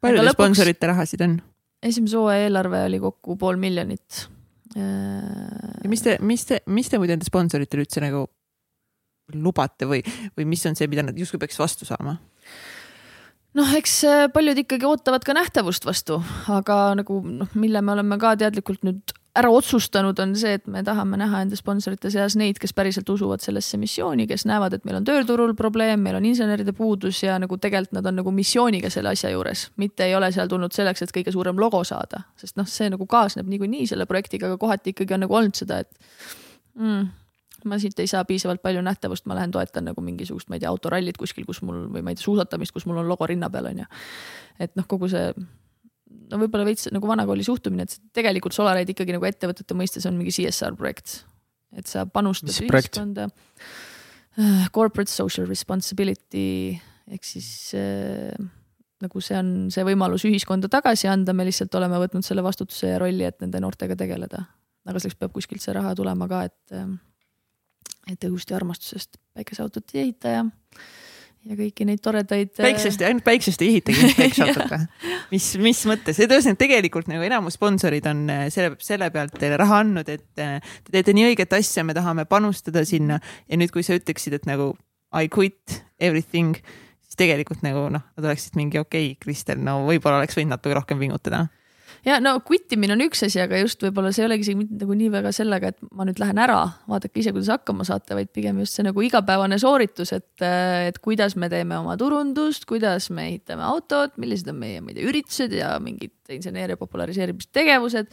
palju teil sponsorite rahasid on? esimese hooaja eelarve oli kokku pool miljonit. ja mis te, mis te, mis te muidu enda sponsoritele üldse nagu lubate või, või mis on see, mida nad justkui peaks vastu saama? noh, eks paljud ikkagi ootavad ka nähtavust vastu, aga nagu noh, mille me oleme ka teadlikult nüüd ära otsustanud, on see, et me tahame näha enda sponsorite seas neid, kes päriselt usuvad sellesse missiooni, kes näevad, et meil on tööturul probleem, meil on inseneride puudus ja nagu tegelikult nad on nagu missiooniga selle asja juures, mitte ei ole seal tulnud selleks, et kõige suurem logo saada, sest noh, see nagu kaasneb niikuinii selle projektiga, aga kohati ikkagi on nagu olnud seda, et mm, ma siit ei saa piisavalt palju nähtavust, ma lähen toetan nagu mingisugust, ma ei tea, autorallit kuskil, kus mul või ma ei tea, suusatamist, kus mul on logo rinna peal on ju. et noh, kogu see no võib-olla veits nagu vanakooli suhtumine, et tegelikult Solaride ikkagi nagu ettevõtete mõistes on mingi CSR projekt. et sa panustad ühiskonda. Äh, corporate social responsibility ehk siis äh, nagu see on see võimalus ühiskonda tagasi anda, me lihtsalt oleme võtnud selle vastutuse ja rolli, et nende noortega tegeleda. aga selleks peab kuskilt see raha tulema ka, et äh, et õhust ja armastusest päikeseautot ei ehita ja, ja kõiki neid toredaid. Äh, päiksest, ainult päiksest ei ehitagi päikeseautot või? mis, mis mõttes, et ühesõnaga tegelikult nagu enamus sponsorid on äh, selle, selle pealt teile raha andnud, et äh, te teete nii õiget asja, me tahame panustada sinna ja nüüd, kui sa ütleksid, et nagu I quit everything, siis tegelikult nagu noh, nad oleksid mingi okei okay,, Kristel, no võib-olla oleks võinud natuke rohkem pingutada ja no quit imine on üks asi, aga just võib-olla see ei olegi isegi mitte nagu nii väga sellega, et ma nüüd lähen ära, vaadake ise, kuidas hakkama saate, vaid pigem just see nagu igapäevane sooritus, et, et kuidas me teeme oma turundust, kuidas me ehitame autot, millised on meie, ma ei tea, üritused ja mingid inseneeria populariseerimistegevused.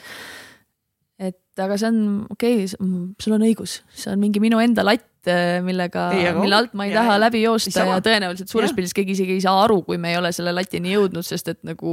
Et aga see on okei okay,, sul on õigus, see on mingi minu enda latt, millega, mille alt ma ei ja, taha ja, läbi joosta ja tõenäoliselt suures pildis keegi isegi ei saa aru, kui me ei ole selle latini jõudnud, sest et nagu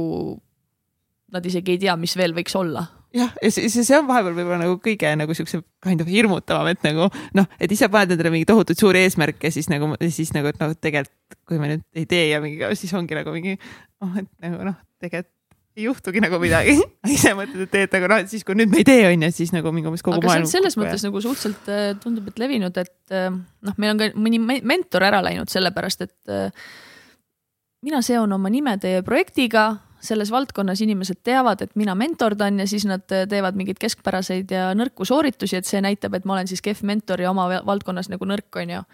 nad isegi ei tea, mis veel võiks olla jah, ja see, see on vahepeal võib-olla nagu kõige nagu siukse kind of hirmutavam, et nagu noh, et ise paned endale mingeid tohutuid suuri eesmärke, siis nagu, siis nagu, et noh, tegelikult kui me nüüd ei tee ja mingi, siis ongi nagu mingi oh, et nagu noh, tegelikult ei juhtugi nagu midagi ise mõtled, et teed, aga noh, et siis kui nüüd me ei tee, on ju, siis nagu mingi umbes kogu aga maailm. selles mõttes ja. nagu suhteliselt äh, tundub, et levinud, et äh, noh, meil on ka mõni mentor ära läinud sellepärast, et äh, mina seon oma nime teie projektiga selles valdkonnas inimesed teavad, et mina mentordan ja siis nad teevad mingeid keskpäraseid ja nõrku sooritusi, et see näitab, et ma olen siis kehv mentor ja oma valdkonnas nagu nõrk, on ju.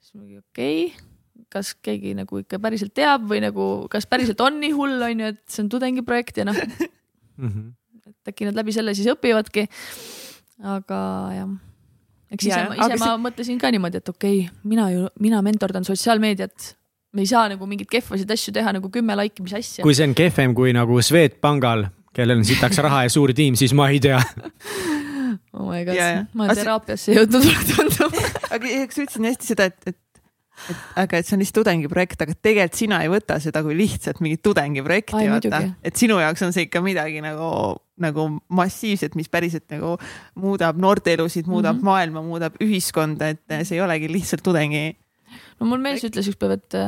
siis mingi okei okay,, kas keegi nagu ikka päriselt teab või nagu, kas päriselt on nii hull, on ju, et see on tudengiprojekt ja noh mm -hmm. et äkki nad läbi selle siis õpivadki. aga jah eks ise, ise ma see... mõtlesin ka niimoodi, et okei okay,, mina ju, mina mentordan sotsiaalmeediat me ei saa nagu mingeid kehvasid asju teha nagu kümme laiki, mis asja. kui see on kehvem kui nagu Swedbankal, kellel on sitaks raha ja suur tiim, siis ma ei tea oh my god, ma olen teraapiasse jõudnud, mulle tundub aga eks sa ütlesid hästi seda, et, et et aga et see on lihtsalt tudengiprojekt, aga tegelikult sina ei võta seda kui lihtsalt mingit tudengiprojekti, vaata. et sinu jaoks on see ikka midagi nagu, nagu massiivset, mis päriselt nagu muudab noorte elusid, muudab mm -hmm. maailma, muudab ühiskonda, et see ei olegi lihtsalt tudengi no mul mees ütles ükspäev, et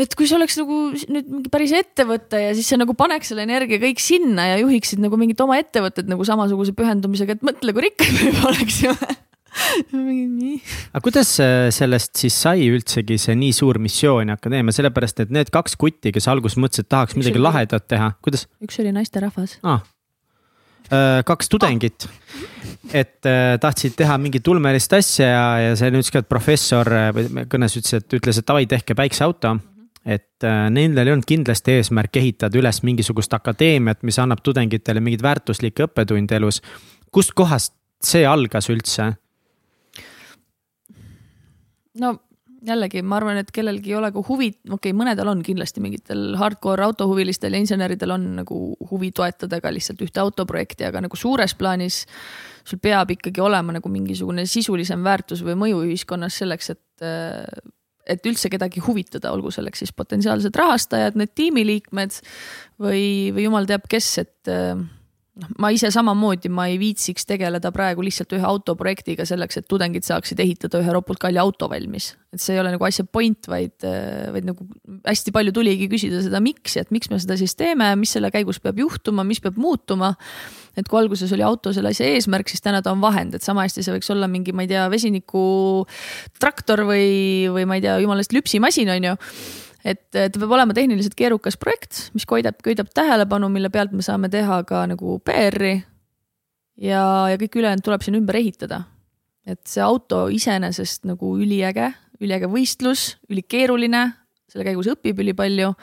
et kui see oleks nagu nüüd mingi päris ettevõte ja siis sa nagu paneks selle energia kõik sinna ja juhiksid nagu mingit oma ettevõtet nagu samasuguse pühendumisega, et mõtle, kui rikkad me juba oleksime aga kuidas sellest siis sai üldsegi see nii suur missioon akadeemia, sellepärast et need kaks kutti, kes alguses mõtlesid, et tahaks üks midagi oli... lahedat teha, kuidas? üks oli naisterahvas. Ah. Äh, kaks tudengit, et äh, tahtsid teha mingit ulmelist asja ja, ja see nüüd ka professor äh, kõnes ütles, et ütles, et davai, tehke päikseauto. et nendel ei olnud kindlasti eesmärk ehitada üles mingisugust akadeemiat, mis annab tudengitele mingeid väärtuslikke õppetunde elus. kustkohast see algas üldse? no jällegi ma arvan, et kellelgi ei ole ka huvi, okei okay,, mõnedel on kindlasti mingitel hardcore autohuvilistel ja inseneridel on nagu huvi toetada ka lihtsalt ühte autoprojekti, aga nagu suures plaanis sul peab ikkagi olema nagu mingisugune sisulisem väärtus või mõju ühiskonnas selleks, et et üldse kedagi huvitada, olgu selleks siis potentsiaalsed rahastajad, need tiimiliikmed või, või jumal teab kes, et noh, ma ise samamoodi, ma ei viitsiks tegeleda praegu lihtsalt ühe autoprojektiga selleks, et tudengid saaksid ehitada ühe ropult kalli auto valmis. et see ei ole nagu asja point, vaid, vaid nagu hästi palju tuligi küsida seda, miks et miks me seda siis teeme, mis selle käigus peab juhtuma, mis peab muutuma. et kui alguses oli auto selle asja eesmärk, siis täna ta on vahend, et sama hästi see võiks olla mingi, ma ei tea, vesinikutraktor või, või ma ei tea, jumalast lüpsimasin, on ju et ta peab olema tehniliselt keerukas projekt, mis koidab, köidab tähelepanu, mille pealt me saame teha ka nagu PR-i. ja, ja kõik ülejäänud tuleb siin ümber ehitada. et see auto iseenesest nagu üliäge, üliäge võistlus, ülikeeruline, selle käigus õpib ülipalju.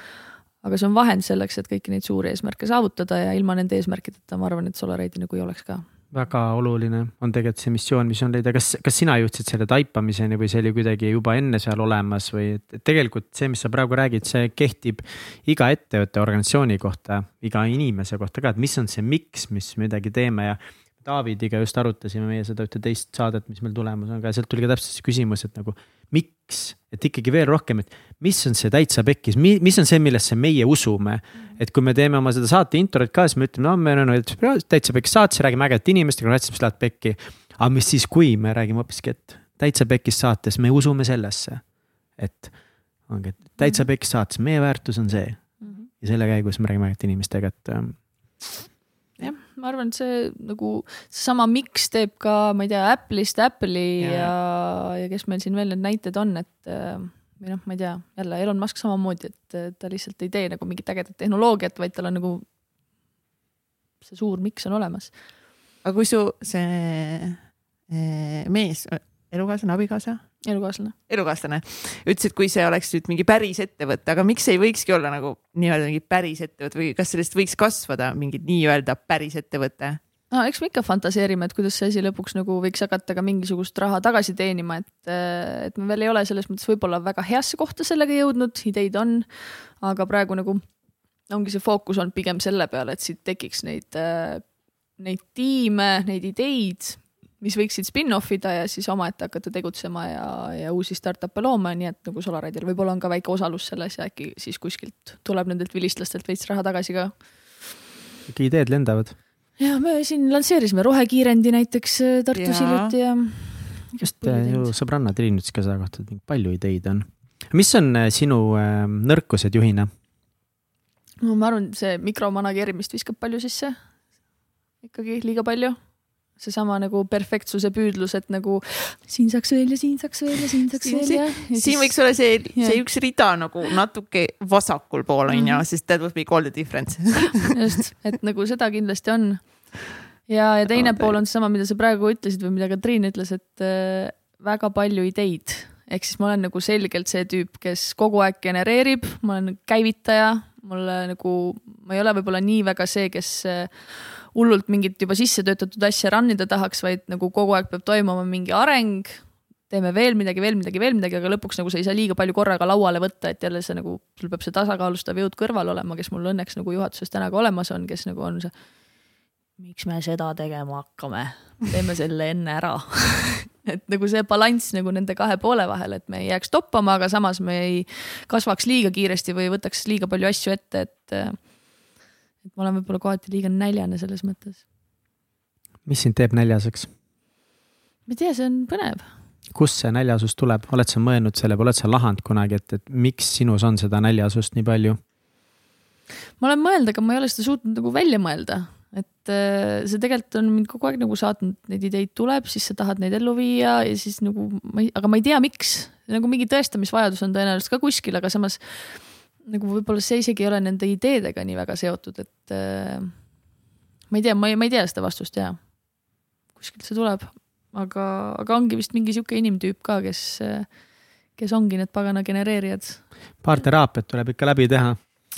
aga see on vahend selleks, et kõiki neid suuri eesmärke saavutada ja ilma nende eesmärkideta ma arvan, et Solaride'i nagu ei oleks ka väga oluline on tegelikult see missioon, mis on leida, kas, kas sina jõudsid selle taipamiseni või see oli kuidagi juba enne seal olemas või et tegelikult see, mis sa praegu räägid, see kehtib iga ettevõtte, organisatsiooni kohta, iga inimese kohta ka, et mis on see miks, mis midagi teeme ja Davidiga just arutasime meie seda ühte teist saadet, mis meil tulemas on, aga sealt tuli ka täpselt see küsimus, et nagu miks, et ikkagi veel rohkem, et mis on see täitsa pekkis, mis on see, millesse meie usume. et kui me teeme oma seda saate introt ka, siis me ütleme, no me oleme täitsa pekkis saates, räägime ägedate inimestega, rääkisime, mis läheb pekki. aga mis siis, kui me räägime hoopiski, et täitsa pekkis saates me usume sellesse, et ongi, et täitsa mhm. pekkis saates, meie väärtus on see. Mhm. ja selle käigus me räägime ägedate inimestega, et ähm, jah, ma arvan, et see nagu seesama Miks teeb ka, ma ei tea, Apple'ist Apple'i ja, ja, ja kes meil siin veel need näited on, et äh, või noh, ma ei tea, jälle Elon Musk samamoodi, et ta lihtsalt ei tee nagu mingit ägedat tehnoloogiat, vaid tal on nagu see suur miks on olemas. aga kui su see eh, mees, elukaaslane, abikaasa elukaaslane. elukaaslane ütles, et kui see oleks nüüd mingi päris ettevõte, aga miks ei võikski olla nagu nii-öelda mingi päris ettevõte või kas sellest võiks kasvada mingi nii-öelda päris ettevõte? no eks me ikka fantaseerime, et kuidas see asi lõpuks nagu võiks hakata ka mingisugust raha tagasi teenima, et, et me veel ei ole selles mõttes võib-olla väga heasse kohta sellega jõudnud, ideid on, aga praegu nagu ongi see fookus olnud pigem selle peale, et siit tekiks neid, neid tiime, neid ideid, mis võiksid spin-off ida ja siis omaette hakata tegutsema ja, ja uusi startup'e looma, nii et nagu Solarideil võib-olla on ka väike osalus selles ja äkki siis kuskilt tuleb nendelt vilistlastelt veits raha tagasi ka. ikka ideed lendavad. ja me siin lansseerisime rohekiirendi näiteks äh, Tartus hiljuti ja. just ju sõbranna Triin ütles ka selle kohta, et palju ideid on. mis on äh, sinu äh, nõrkused juhina? no ma arvan, see mikromanageerimist viskab palju sisse. ikkagi liiga palju seesama nagu perfektsuse püüdlus, et nagu siin saaks veel ja siin saaks veel ja siin saaks siin, veel ja. siin siis... võiks olla see, see üks rida nagu natuke vasakul pool on ju mm -hmm., sest that would be all the difference just, et nagu seda kindlasti on. ja, ja teine no, pool on seesama, mida sa praegu ütlesid või mida ka Triin ütles, et äh, väga palju ideid ehk siis ma olen nagu selgelt see tüüp, kes kogu aeg genereerib, ma olen käivitaja, mulle nagu, ma ei ole võib-olla nii väga see, kes äh, hullult mingit juba sisse töötatud asja run ida tahaks, vaid nagu kogu aeg peab toimuma mingi areng. teeme veel midagi, veel midagi, veel midagi, aga lõpuks nagu sa ei saa liiga palju korraga lauale võtta, et jälle see nagu, sul peab see tasakaalustav jõud kõrval olema, kes mul õnneks nagu juhatuses täna ka olemas on, kes nagu on see. miks me seda tegema hakkame, teeme selle enne ära et nagu see balanss nagu nende kahe poole vahel, et me ei jääks toppama, aga samas me ei kasvaks liiga kiiresti või võtaks liiga palju asju ette, et et ma olen võib-olla kohati liiga näljane selles mõttes. mis sind teeb näljaseks? ma ei tea, see on põnev. kust see näljasus tuleb, oled sa mõelnud selle peale, oled sa lahanud kunagi, et, et miks sinus on seda näljasust nii palju? ma olen mõelnud, aga ma ei ole seda suutnud nagu välja mõelda, et äh, see tegelikult on mind kogu aeg nagu saatnud, neid ideid tuleb, siis sa tahad neid ellu viia ja siis nagu ma ei, aga ma ei tea, miks. nagu mingi tõestamisvajadus on tõenäoliselt ka kuskil, aga samas nagu võib-olla see isegi ei ole nende ideedega nii väga seotud, et äh, ma ei tea, ma ei, ma ei tea seda vastust ja kuskilt see tuleb, aga, aga ongi vist mingi sihuke inimtüüp ka, kes, kes ongi need pagana genereerijad. paar teraapiat tuleb ikka läbi teha.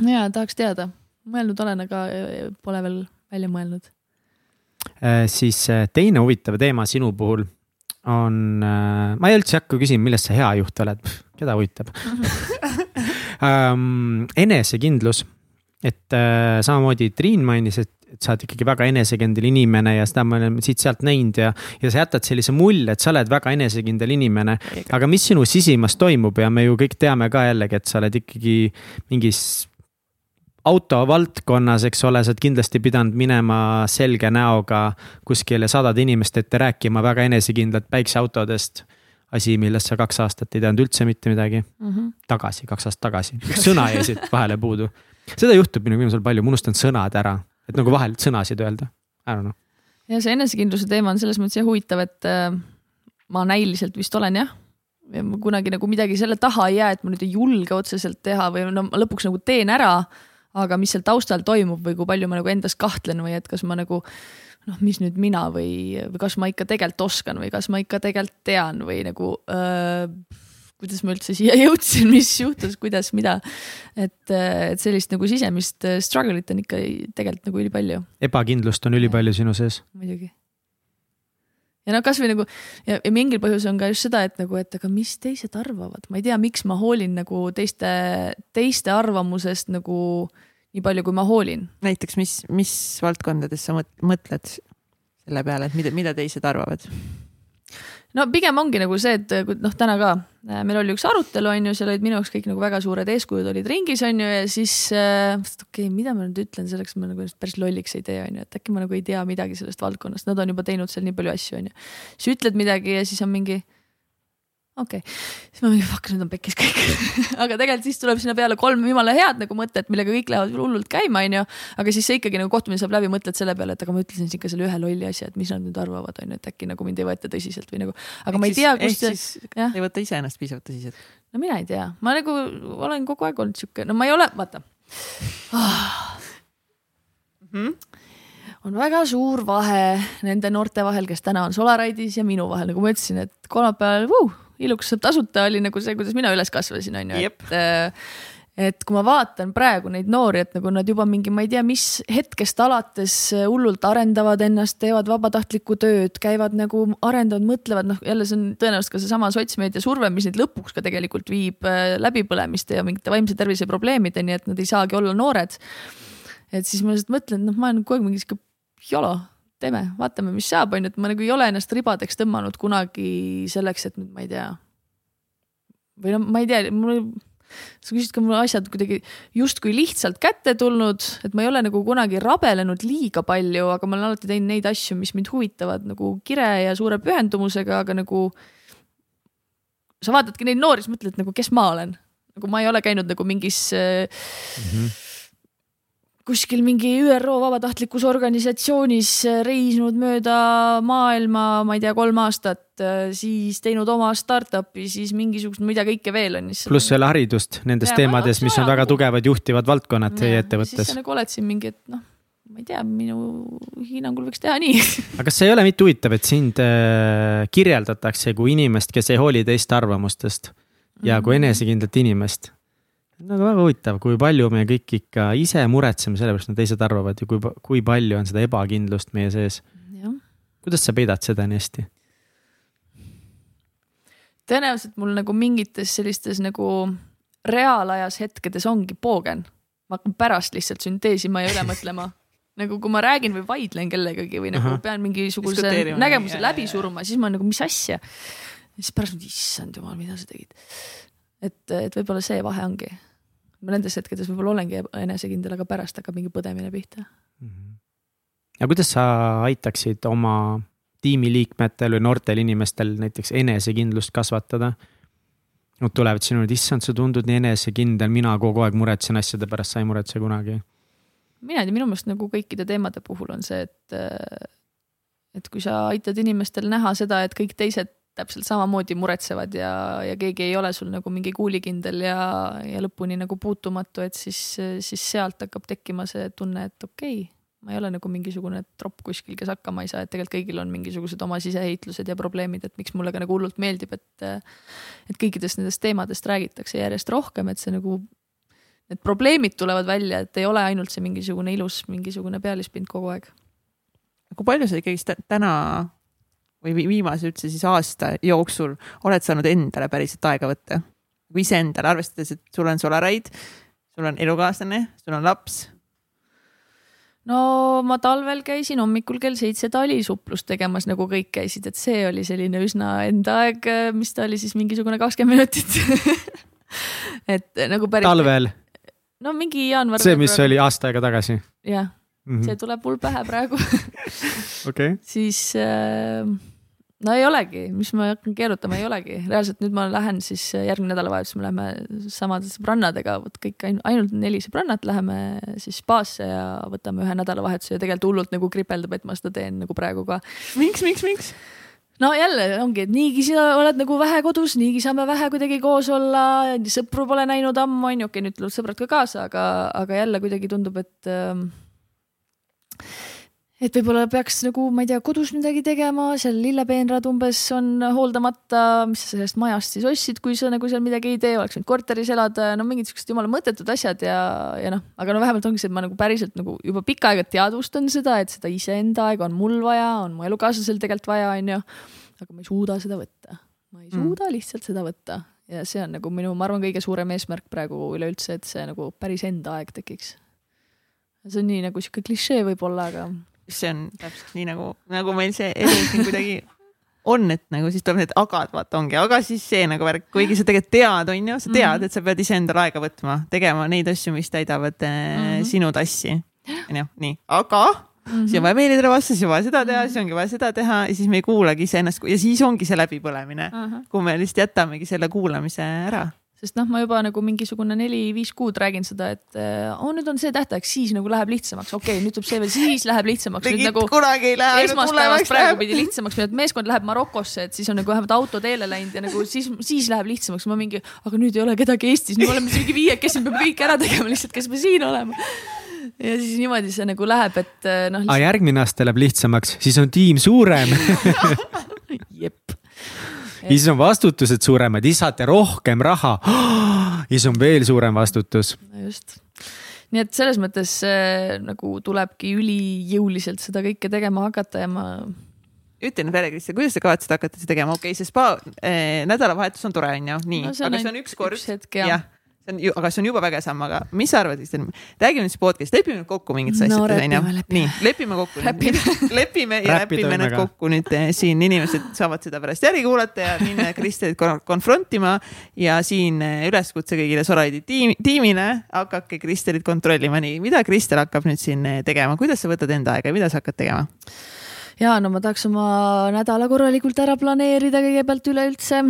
ja tahaks teada, mõelnud olen, aga pole veel välja mõelnud äh,. siis äh, teine huvitav teema sinu puhul on äh,, ma ei üldse hakka küsima, millest sa hea juht oled, keda huvitab ähm,. enesekindlus, et äh, samamoodi Triin mainis, et et sa oled ikkagi väga enesekindel inimene ja seda me oleme siit-sealt näinud ja, ja sa jätad sellise mulje, et sa oled väga enesekindel inimene. aga mis sinu sisimas toimub ja me ju kõik teame ka jällegi, et sa oled ikkagi mingis autovaldkonnas, eks ole, sa oled kindlasti pidanud minema selge näoga kuskile sadade inimeste ette rääkima väga enesekindlalt päikseautodest asi, millest sa kaks aastat ei teadnud üldse mitte midagi mm. -hmm. tagasi, kaks aastat tagasi, üks sõna jäi siit vahele puudu. seda juhtub minuga viimasel palju, ma unustan sõnad ära, et nagu vahel sõnasid öelda, I don't know. ja see enesekindluse teema on selles mõttes jah huvitav, et äh, ma näiliselt vist olen jah ja ma kunagi nagu midagi selle taha ei jää, et ma nüüd ei julge otseselt teha või no ma lõpuks nagu teen ära. aga mis seal taustal toimub või kui palju ma nagu endas kahtlen või et kas ma nagu noh, mis nüüd mina või, või kas ma ikka tegelikult oskan või kas ma ikka tegelikult tean või nagu öö, kuidas ma üldse siia jõudsin, mis juhtus, kuidas, mida. et, et sellist nagu sisemist struggle'it on ikka tegelikult nagu ülipalju. ebakindlust on ülipalju sinu sees. muidugi. ja no kasvõi nagu ja, ja mingil põhjusel on ka just seda, et nagu, et aga mis teised arvavad, ma ei tea, miks ma hoolin nagu teiste, teiste arvamusest nagu äh, nii palju, kui ma hoolin. näiteks, mis, mis valdkondades sa mõtled selle peale, et mida, mida teised arvavad? no pigem ongi nagu see, et noh, täna ka äh, meil oli üks arutelu, on ju, seal olid minu jaoks kõik nagu väga suured eeskujud olid ringis, on ju, ja siis äh, okei okay,, mida ma nüüd ütlen selleks, et ma nagu päris lolliks ei tee, on ju, et äkki ma nagu ei tea midagi sellest valdkonnast, nad on juba teinud seal nii palju asju, on ju. siis ütled midagi ja siis on mingi okei okay., siis ma mingi fuck, nüüd on pekkis kõik. aga tegelikult siis tuleb sinna peale kolm jumala head nagu mõtet, millega kõik lähevad hullult käima, onju. aga siis see ikkagi nagu kohtumine saab läbi, mõtled selle peale, et aga ma ütlesin ikka selle ühe lolli asja, et mis nad nüüd arvavad, onju, et äkki nagu mind ei võeta tõsiselt või nagu. aga ma ei tea, kust see, ei võta iseennast piisavalt tõsiselt. no mina ei tea, ma nagu olen kogu aeg olnud sihuke, no ma ei ole, vaata Mhm. on väga suur vahe nende noorte vahel, kes täna on Solaride'is ja minu vahel, nagu ma ütlesin, et kolmapäeval uh, iluks tasuta oli nagu see, kuidas mina üles kasvasin, on ju, et äh, et kui ma vaatan praegu neid noori, et nagu nad juba mingi, ma ei tea, mis hetkest alates hullult arendavad ennast, teevad vabatahtlikku tööd, käivad nagu arendavad, mõtlevad, noh jälle see on tõenäoliselt ka seesama sotsmeedia surve, mis neid lõpuks ka tegelikult viib äh, läbipõlemiste ja mingite vaimse tervise probleemideni, et nad ei saagi olla noored. et siis ma lihtsalt mõtlen, noh, ma olen kogu aeg mingi sihuke jolo, teeme, vaatame, mis saab, on ju, et ma nagu ei ole ennast ribadeks tõmmanud kunagi selleks, et nüüd ma ei tea. või no ma ei tea, mul, sa küsisid ka mul asjad kuidagi justkui lihtsalt kätte tulnud, et ma ei ole nagu kunagi rabelenud liiga palju, aga ma olen alati teinud neid asju, mis mind huvitavad nagu kire ja suure pühendumusega, aga nagu sa vaatadki neid noori, siis mõtled nagu, kes ma olen. nagu ma ei ole käinud nagu mingis äh, kuskil mingi ÜRO vabatahtlikus organisatsioonis äh, reisinud mööda maailma, ma ei tea, kolm aastat, siis teinud oma startup'i, siis mingisugust, mida kõike veel on. pluss veel haridust nendes Jaa, teemades, ma- mis on väga tugevad juhtivad valdkonnad teie siis ettevõttes sa. nagu oled siin mingi, et noh, ma ei tea, minu hinnangul võiks teha nii. aga kas see ei ole mitte huvitav, et sind äh, kirjeldatakse kui inimest, kes ei hooli teiste arvamustest ja Mhm. kui enesekindlat inimest? Nagu väga huvitav, kui palju me kõik ikka ise muretseme selle pärast, mida teised arvavad ja kui, kui palju on seda ebakindlust meie sees. kuidas sa peidad seda nii hästi? tõenäoliselt mul nagu mingites sellistes nagu reaalajas hetkedes ongi poogen. ma hakkan pärast lihtsalt sünteesima ja üle mõtlema. nagu kui ma räägin või vaidlen kellegagi või nagu Ahah. pean mingisuguse nägemuse läbi suruma, siis ma nagu, mis asja. ja siis pärast, issand jumal, mida sa tegid. et, et võib-olla see vahe ongi. Ma nendes hetkedes võib-olla olengi enesekindel, aga pärast hakkab mingi põdemine pihta. ja kuidas sa aitaksid oma tiimiliikmetel või noortel inimestel näiteks enesekindlust kasvatada? Nad tulevad sinu juurde, issand, sa tundud nii enesekindel, mina kogu aeg muretsen asjade pärast, sa ei muretse kunagi. mina ei tea, minu meelest nagu kõikide teemade puhul on see, et, et kui sa aitad inimestel näha seda, et kõik teised täpselt samamoodi muretsevad ja, ja keegi ei ole sul nagu mingi kuulikindel ja, ja lõpuni nagu puutumatu, et siis, siis sealt hakkab tekkima see tunne, et okei okay,, ma ei ole nagu mingisugune tropp kuskil, kes hakkama ei saa, et tegelikult kõigil on mingisugused oma siseheitlused ja probleemid, et miks mulle ka nagu hullult meeldib, et et kõikidest nendest teemadest räägitakse järjest rohkem, et see nagu need probleemid tulevad välja, et ei ole ainult see mingisugune ilus mingisugune pealispind kogu aeg. kui palju sa ikkagi täna või vi- viimase üldse siis aasta jooksul oled saanud endale päriselt aega võtta? või iseendale, arvestades, et sul on Solaraid, sul on elukaaslane, sul on laps. no ma talvel käisin hommikul kell seitse talisuplust tegemas, nagu kõik käisid, et see oli selline üsna enda aeg, mis ta oli siis mingisugune kakskümmend minutit. et nagu päris. talvel, no mingi jaanuar. see, mis oli aasta aega tagasi. jah, see tuleb mul pähe praegu okei, siis äh, no ei olegi, mis ma hakkan keerutama, ei olegi, reaalselt nüüd ma lähen siis äh, järgmine nädalavahetus me läheme samade sõbrannadega, vot kõik ainult, neli sõbrannat läheme siis spaasse ja võtame ühe nädalavahetuse ja tegelikult hullult nagu kripeldab, et ma seda teen nagu praegu ka. miks, miks, miks? no jälle ongi, et niigi sina oled nagu vähe kodus, niigi saame vähe kuidagi koos olla, sõpru pole näinud ammu, onju, okei, nüüd tulevad sõbrad ka kaasa, aga, aga jälle kuidagi tundub, et ähm, et võib-olla peaks nagu, ma ei tea, kodus midagi tegema, seal lillepeenrad umbes on hooldamata, mis sa sellest majast siis ostsid, kui sa nagu seal midagi ei tee, oleks võinud korteris elada, no mingid siuksed jumala mõttetud asjad ja, ja noh, aga no vähemalt ongi see, et ma nagu päriselt nagu juba pikka aega teadvustan seda, et seda iseenda aega on mul vaja, on mu elukaaslasel tegelikult vaja, onju. aga ma ei suuda seda võtta, ma ei Mm. suuda lihtsalt seda võtta ja see on nagu minu, ma arvan, kõige suurem eesmärk praegu üleüldse, et see nagu päris enda aeg tekiks. See on nii nagu sihuke klišee võib-olla, aga see on täpselt nii nagu, nagu meil see elu siin kuidagi on, et nagu siis tuleb need agad, vaata ongi, aga siis see nagu värk, kuigi sa tegelikult tead, on ju, sa tead mm, -hmm. et sa pead iseendale aega võtma, tegema neid asju, mis täidavad mm -hmm. sinu tassi. onju, nii, aga Mm -hmm. siis on vaja meilidele vastata, siis on vaja seda teha, siis ongi vaja seda teha ja siis me ei kuulagi iseennast ja siis ongi see läbipõlemine uh, -huh. kui me lihtsalt jätamegi selle kuulamise ära sest noh, ma juba nagu mingisugune neli-viis kuud räägin seda, et oh, nüüd on see tähtaeg, siis nagu läheb lihtsamaks, okei okay,, nüüd tuleb see veel, siis läheb lihtsamaks. Nagu kunagi ei lähe. esmaspäevast praegu läheb. pidi lihtsamaks minema, et meeskond läheb Marokosse, et siis on nagu vähemalt auto teele läinud ja nagu siis, siis läheb lihtsamaks. ma mingi, aga nüüd ei ole kedagi Eestis, me oleme mingi viiekesi, me peame kõik ära tegema lihtsalt, kes me siin oleme ja siis niimoodi see nagu läheb, et noh lihtsalt.... aga järgmine aasta läheb lihtsamaks, siis on tiim suurem jep siis on vastutused suuremad, siis saate rohkem raha. siis on veel suurem vastutus. just, nii et selles mõttes äh, nagu tulebki ülijõuliselt seda kõike tegema hakata ja ma ütle nüüd välja, Kristjan, kuidas sa kavatsed hakata seda tegema, okei okay,, see spa eh, nädalavahetus on tore, on ju, nii. No,, aga see on üks kord. üks hetk jah. Ja see on ju, aga see on juba väga samm, aga mis sa arvad, Kristjan, räägime nüüd siis podcast'i, lepime nüüd kokku mingites no, asjades onju. nii, lepime kokku. lepime ja räpime need kokku nüüd eh, siin, inimesed saavad seda pärast järgi kuulata ja minna Kristjanit konfrontima. Ja siin eh, üleskutse kõigile Soraidi tiim, tiimile, hakake Kristjanit kontrollima, nii, mida Kristjan hakkab nüüd siin eh, tegema, kuidas sa võtad enda aega ja mida sa hakkad tegema? ja no ma tahaks oma nädala korralikult ära planeerida kõigepealt üleüldse,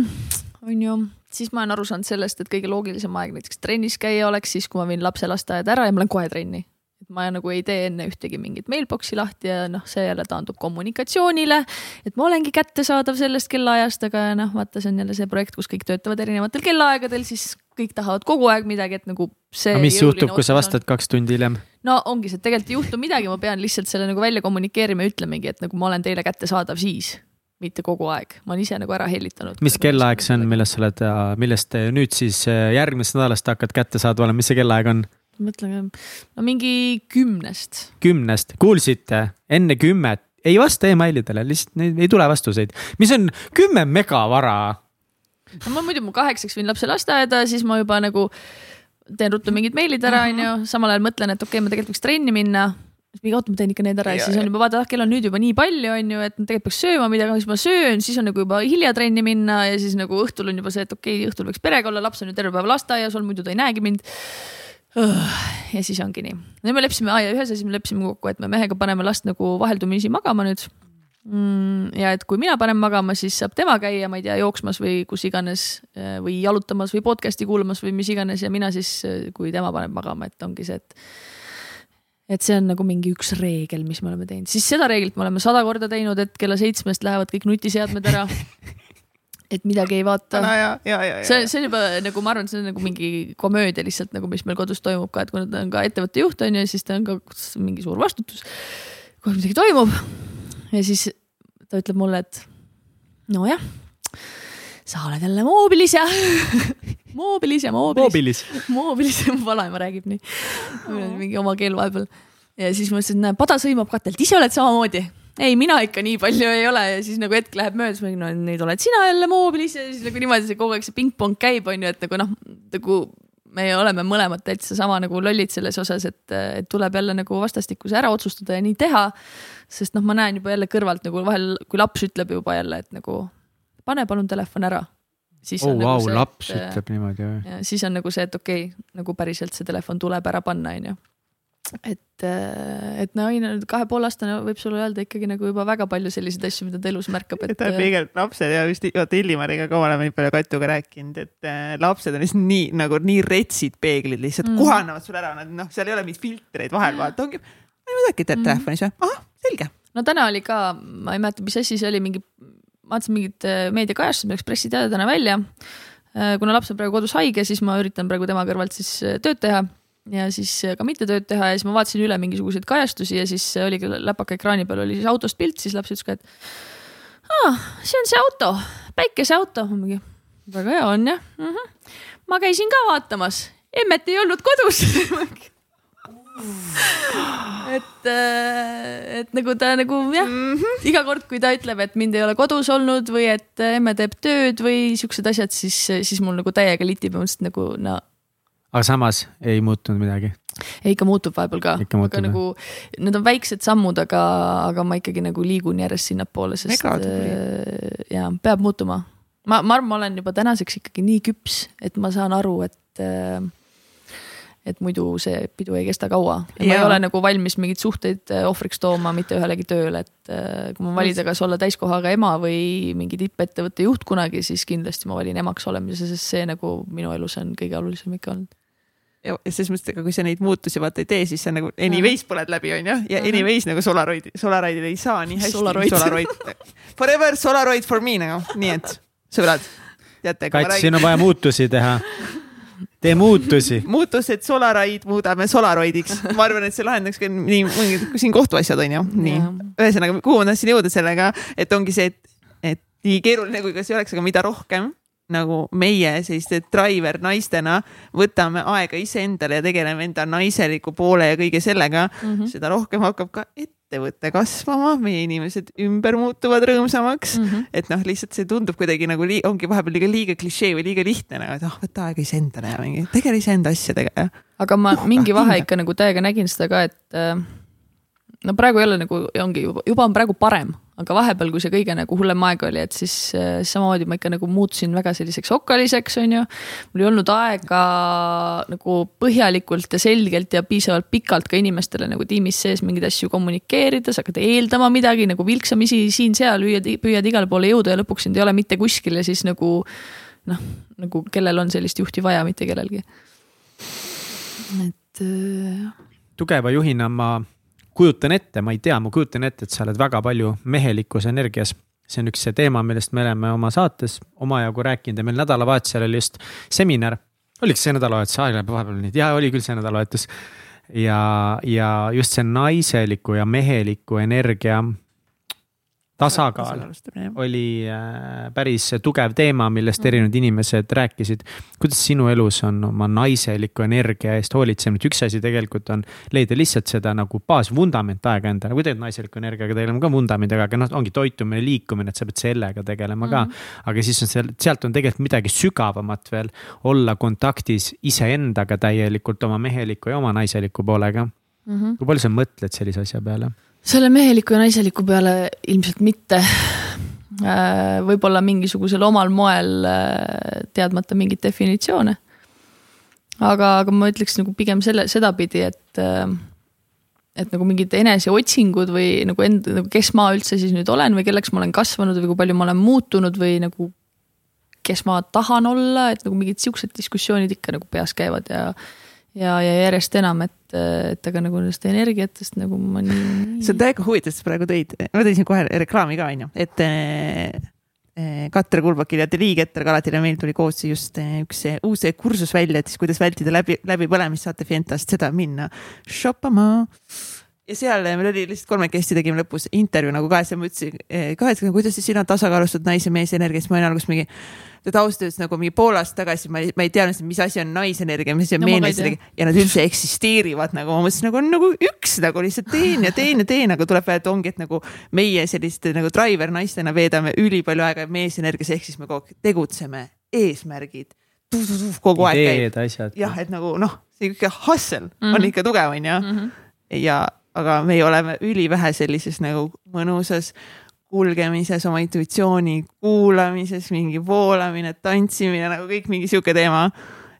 onju siis ma olen aru saanud sellest, et kõige loogilisem aeg näiteks trennis käia oleks siis, kui ma viin lapse lasteaeda ära ja ma lähen kohe trenni. et ma nagu ei tee enne ühtegi mingit mailbox'i lahti ja noh, see jälle taandub kommunikatsioonile. et ma olengi kättesaadav sellest kellaajast, aga noh, vaata, see on jälle see projekt, kus kõik töötavad erinevatel kellaaegadel, siis kõik tahavad kogu aeg midagi, et nagu see. aga mis juhtub, kui sa vastad kaks tundi hiljem? no ongi see, et tegelikult ei juhtu midagi, ma pean lihtsalt selle nagu välja kommunikeerima ja ütlemegi, et nagu ma olen teile kättesaadav siis mitte kogu aeg, ma olen ise nagu ära hellitanud. mis kellaaeg see on, millest sa oled, millest nüüd siis äh, järgmisest nädalast hakkad kättesaadav olema, mis see kellaaeg on? mõtlen, no mingi kümnest. kümnest, kuulsite, enne kümmet. Ei vasta emailidele, lihtsalt ei tule vastuseid, mis on kümme megavara. no ma muidu, ma kaheksaks viin lapse lasteaeda, siis ma juba nagu teen ruttu mingid meilid ära, onju, samal ajal mõtlen, et okei okay,, ma tegelikult võiks trenni minna siis mingi oota, ma teen ikka need ära ja, ja siis on juba vaata, ah kell on nüüd juba nii palju, on ju, et tegelikult peaks sööma midagi, siis ma söön, siis on nagu juba hilja trenni minna ja siis nagu õhtul on juba see, et okei okay,, õhtul võiks perega olla, laps on ju terve päev lasteaias olnud, muidu ta ei näegi mind. ja siis ongi nii. nüüd me leppisime, ühes asjas me leppisime kokku, et me mehega paneme last nagu vaheldumisi magama nüüd mm,. ja et kui mina panen magama, siis saab tema käia, ma ei tea, jooksmas või kus iganes või jalutamas või podcast'i kuulamas või mis iganes ja mina siis, kui tema paneb magama, et ongi see, et et see on nagu mingi üks reegel, mis me oleme teinud, siis seda reeglit me oleme sada korda teinud, et kella seitsmest lähevad kõik nutiseadmed ära. et midagi ei vaata no,. see, see on juba nagu ma arvan, see on nagu mingi komöödia lihtsalt nagu, mis meil kodus toimub ka, et kuna ta on ka ettevõtte juht on ju, siis ta on ka mingi suur vastutus. kohe midagi toimub ja siis ta ütleb mulle, et nojah, sa oled jälle moobilis ja moobilis ja moobilis. moobilis, vanaema räägib nii oh.. mingi oma keel vahepeal. ja siis ma ütlesin, näe, pada sõimab katelt, ise oled samamoodi. ei, mina ikka nii palju ei ole ja siis nagu hetk läheb mööda, siis ma ütlen, no nüüd oled sina jälle moobilis ja siis nagu niimoodi see kogu aeg see pingpong käib, on ju, et nagu noh, nagu me oleme mõlemad täitsa sama nagu lollid selles osas, et, et tuleb jälle nagu vastastikku see ära otsustada ja nii teha. sest noh, ma näen juba jälle kõrvalt nagu vahel, kui laps ütleb juba jälle, et nagu pane palun telefon ära siis oh, on wow, nagu see, laps et, ütleb niimoodi või? siis on nagu see, et okei okay,, nagu päriselt see telefon tuleb ära panna, onju. et, äh, et no kahe poole aastane võib sulle öelda ikkagi nagu juba väga palju selliseid asju, mida ta elus märkab, et. ta on pigem lapsed ja just vaata Illimariga ka oleme nii palju Katuga rääkinud, et äh, lapsed on lihtsalt nii nagu nii retsid peeglid lihtsalt mm. kohanevad sulle ära, nad noh, seal ei ole mingeid filtreid vahel vaata, ongi. ma ei midagi teed mm. telefonis või, ahah, selge. no täna oli ka, ma ei mäleta, mis asi see oli, mingi vaatasin mingit äh, meediakajastust, milleks pressiteade täna välja. Äh, kuna laps on praegu kodus haige, siis ma üritan praegu tema kõrvalt siis äh, tööd teha ja siis ka mitte tööd teha ja siis ma vaatasin üle mingisuguseid kajastusi ja siis oligi läpaka ekraani peal oli siis autost pilt, siis laps ütles ka, et aa, see on see auto, päikeseauto. mingi, väga hea on jah mm. -hmm. ma käisin ka vaatamas, emmet ei olnud kodus et, äh, et nagu ta nagu jah mm, -hmm. iga kord, kui ta ütleb, et mind ei ole kodus olnud või et emme teeb tööd või siuksed asjad, siis, siis mul nagu täiega litib ja mõtlesin nagu no. aga samas ei muutunud midagi? ja ikka muutub vahepeal ka, aga nagu need on väiksed sammud, aga, aga ma ikkagi nagu liigun järjest sinnapoole, sest äh, ja peab muutuma. ma, ma arvan, ma olen juba tänaseks ikkagi nii küps, et ma saan aru, et äh, et muidu see pidu ei kesta kaua ma ei ole nagu valmis mingeid suhteid äh, ohvriks tooma mitte ühelegi tööle, et äh, kui ma valida, kas olla täiskohaga ema või mingi tippettevõtte juht kunagi, siis kindlasti ma valin emaks olemise, sest see nagu minu elus on kõige olulisem ikka olnud. ja selles mõttes, et kui sa neid muutusi vaata ei tee, siis sa nagu anyways põled läbi, onju. ja anyways nagu Solaroid, Solaraidil ei saa nii hästi. Solaroid. Solaroid. Forever Solaroid for me nagu, nii et sõbrad, teate. Kats, siin on vaja muutusi teha. Tee muutusi. muutused Solaraid muudame Solaroidiks. ma arvan, et see lahendaks ka nii mõningad siin kohtuasjad onju, nii. ühesõnaga, kuhu ma tahtsin jõuda sellega, et ongi see, et, et nii keeruline kui ka see oleks, aga mida rohkem nagu meie selliste driver naistena võtame aega iseendale ja tegeleme enda naiseliku poole ja kõige sellega mm. -hmm. seda rohkem hakkab ka ettevõte kasvama, meie inimesed ümber muutuvad rõõmsamaks mm. -hmm. et noh, lihtsalt see tundub kuidagi nagu lii, ongi vahepeal liiga, liiga klišee või liiga lihtne nagu, et ah, võta aega iseendale ja mingi tegele iseenda asjadega ja. aga ma Noh, mingi vahe ikka nagu täiega nägin seda ka, et äh, no praegu ei ole nagu, ongi juba, juba on praegu parem, aga vahepeal, kui see kõige nagu hullem aeg oli, et siis äh, samamoodi ma ikka nagu muutusin väga selliseks okkaliseks, on ju. mul ei olnud aega nagu põhjalikult ja selgelt ja piisavalt pikalt ka inimestele nagu tiimis sees mingeid asju kommunikeerida, sa hakkad eeldama midagi nagu vilksamisi siin-seal, püüad, püüad igale poole jõuda ja lõpuks sind ei ole mitte kuskil ja siis nagu noh, nagu kellel on sellist juhti vaja, mitte kellelgi. et äh, tugeva juhina ma kujutan ette, ma ei tea, ma kujutan ette, et sa oled väga palju mehelikus energias. see on üks see teema, millest me oleme oma saates omajagu rääkinud ja meil nädalavahetusel oli just seminar. oliks see nädalavahetus, aeg läheb vahepeal nii, jaa, oli küll see nädalavahetus. ja, ja just see naiseliku ja meheliku energia tasakaal oli äh, päris tugev teema, millest erinevad inimesed rääkisid. kuidas sinu elus on oma naiseliku energia eest hoolitsemine, üks asi tegelikult on leida lihtsalt seda nagu baasvundament aega endale, kui teed naiseliku energiaga tegelema ka vundamendiga, aga noh, ongi toitumine, liikumine, et sa pead sellega tegelema ka mm. -hmm. aga siis on seal, sealt on tegelikult midagi sügavamat veel, olla kontaktis iseendaga täielikult oma meheliku ja oma naiseliku poolega mm. -hmm. kui palju sa mõtled sellise asja peale? Selle meheliku ja naiseliku peale ilmselt mitte. võib-olla mingisugusel omal moel äh, teadmata mingeid definitsioone. aga, aga ma ütleks nagu pigem selle, sedapidi, et, äh, et nagu mingid eneseotsingud või nagu enda, nagu kes ma üldse siis nüüd olen või kelleks ma olen kasvanud või kui palju ma olen muutunud või nagu kes ma tahan olla, et nagu mingid siuksed diskussioonid ikka nagu peas käivad ja ja, ja järjest enam, et, et aga nagu nendest energiatest nagu ma nii. see on täiega huvitav, sa praegu tõid, ma tõin siin kohe reklaami ka onju, et äh, Katre Kulbakil ja Deli Keter Galatile meil tuli koos just äh, üks uus kursus välja, et siis kuidas vältida läbi, läbipõlemist, saate Fientast seda minna shoppama ja seal meil oli lihtsalt kolmekesti tegime lõpus intervjuu nagu ka, siis ma ütlesin eh, ka, et kuidas siis sina tasakaalustad naise mees energia, siis ma olin alguses mingi. ta ausalt öeldes nagu mingi pool aastat tagasi ma ei, ma ei teadnud, mis asi on naisenergia, mis asi on No meesenergia ja nad üldse eksisteerivad nagu, ma mõtlesin nagu on nagu üks nagu lihtsalt teen ja teen ja teen, aga tuleb välja, et ongi, et nagu meie selliste nagu driver naistena veedame ülipalju aega meesenergias, ehk siis me kogu aeg tegutseme, eesmärgid, kogu aeg käib jah, et nagu noh, see hustle mm -hmm. on Mhm. ikka tugev, onju mm. -hmm. ja, aga meie oleme ülivähe sellises nagu mõnusas kulgemises, oma intuitsiooni kuulamises, mingi voolamine, tantsimine nagu kõik mingi sihuke teema.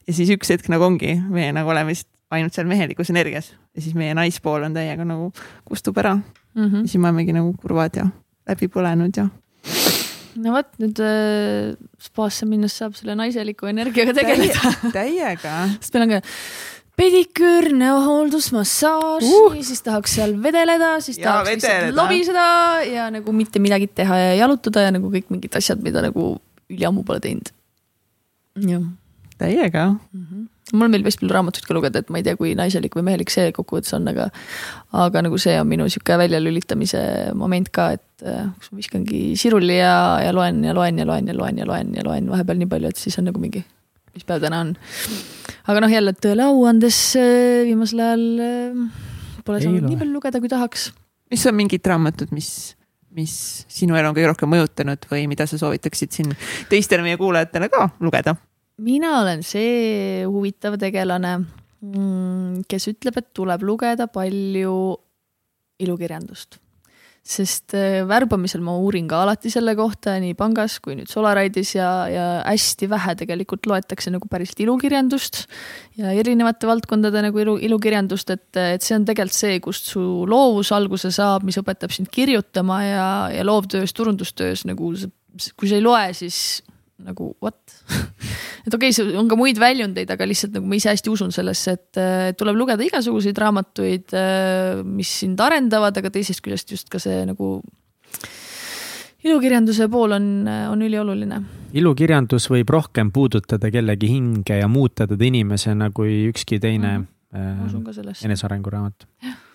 ja siis üks hetk nagu ongi, me nagu oleme lihtsalt ainult seal mehelikus energias ja siis meie naispool on täiega nagu kustub ära Mm -hmm. ja siis me olemegi nagu kurvad ja läbi põlenud ja. no vot nüüd äh, spaasse minnes saab selle naiseliku energiaga tegeleda täiega. sest meil on ka pediküür, näohooldus, massaaž uh., siis tahaks seal vedeleda, siis Ja tahaks lihtsalt vedeleda. lobiseda ja nagu mitte midagi teha ja jalutada ja nagu kõik mingid asjad, mida nagu üliammu pole teinud. jah täiega. mm. -hmm. mulle meeldib hästi palju raamatuid ka lugeda, et ma ei tea, kui naiselik või mehelik see kokkuvõttes on, aga, aga nagu see on minu sihuke väljalülitamise moment ka, et äh, kus ma viskangi siruli ja, ja loen ja loen ja loen ja loen ja loen ja loen vahepeal nii palju, et siis on nagu mingi, mis päev täna on. aga noh, jälle tõele au andes äh, viimasel ajal äh, pole saanud nii palju lugeda, kui tahaks. mis on mingid raamatud, mis, mis sinu elu on kõige rohkem mõjutanud või mida sa soovitaksid siin teistele meie kuulajatele ka lugeda? mina olen see huvitav tegelane, mm, kes ütleb, et tuleb lugeda palju ilukirjandust sest äh, värbamisel ma uurin ka alati selle kohta nii pangas kui nüüd Solaride'is ja, ja hästi vähe tegelikult loetakse nagu päriselt ilukirjandust ja erinevate valdkondade nagu ilu, ilukirjandust, et, et see on tegelikult see, kust su loovus alguse saab, mis õpetab sind kirjutama ja, ja loovtöös, turundustöös nagu kui sa ei loe, siis nagu what et okei okay,, on ka muid väljundeid, aga lihtsalt nagu ma ise hästi usun sellesse, et tuleb lugeda igasuguseid raamatuid, mis sind arendavad, aga teisest küljest just ka see nagu ilukirjanduse pool on, on ülioluline. ilukirjandus võib rohkem puudutada kellegi hinge ja muuta teda inimesena kui ükski teine mm äh, enesearenguraamat. jah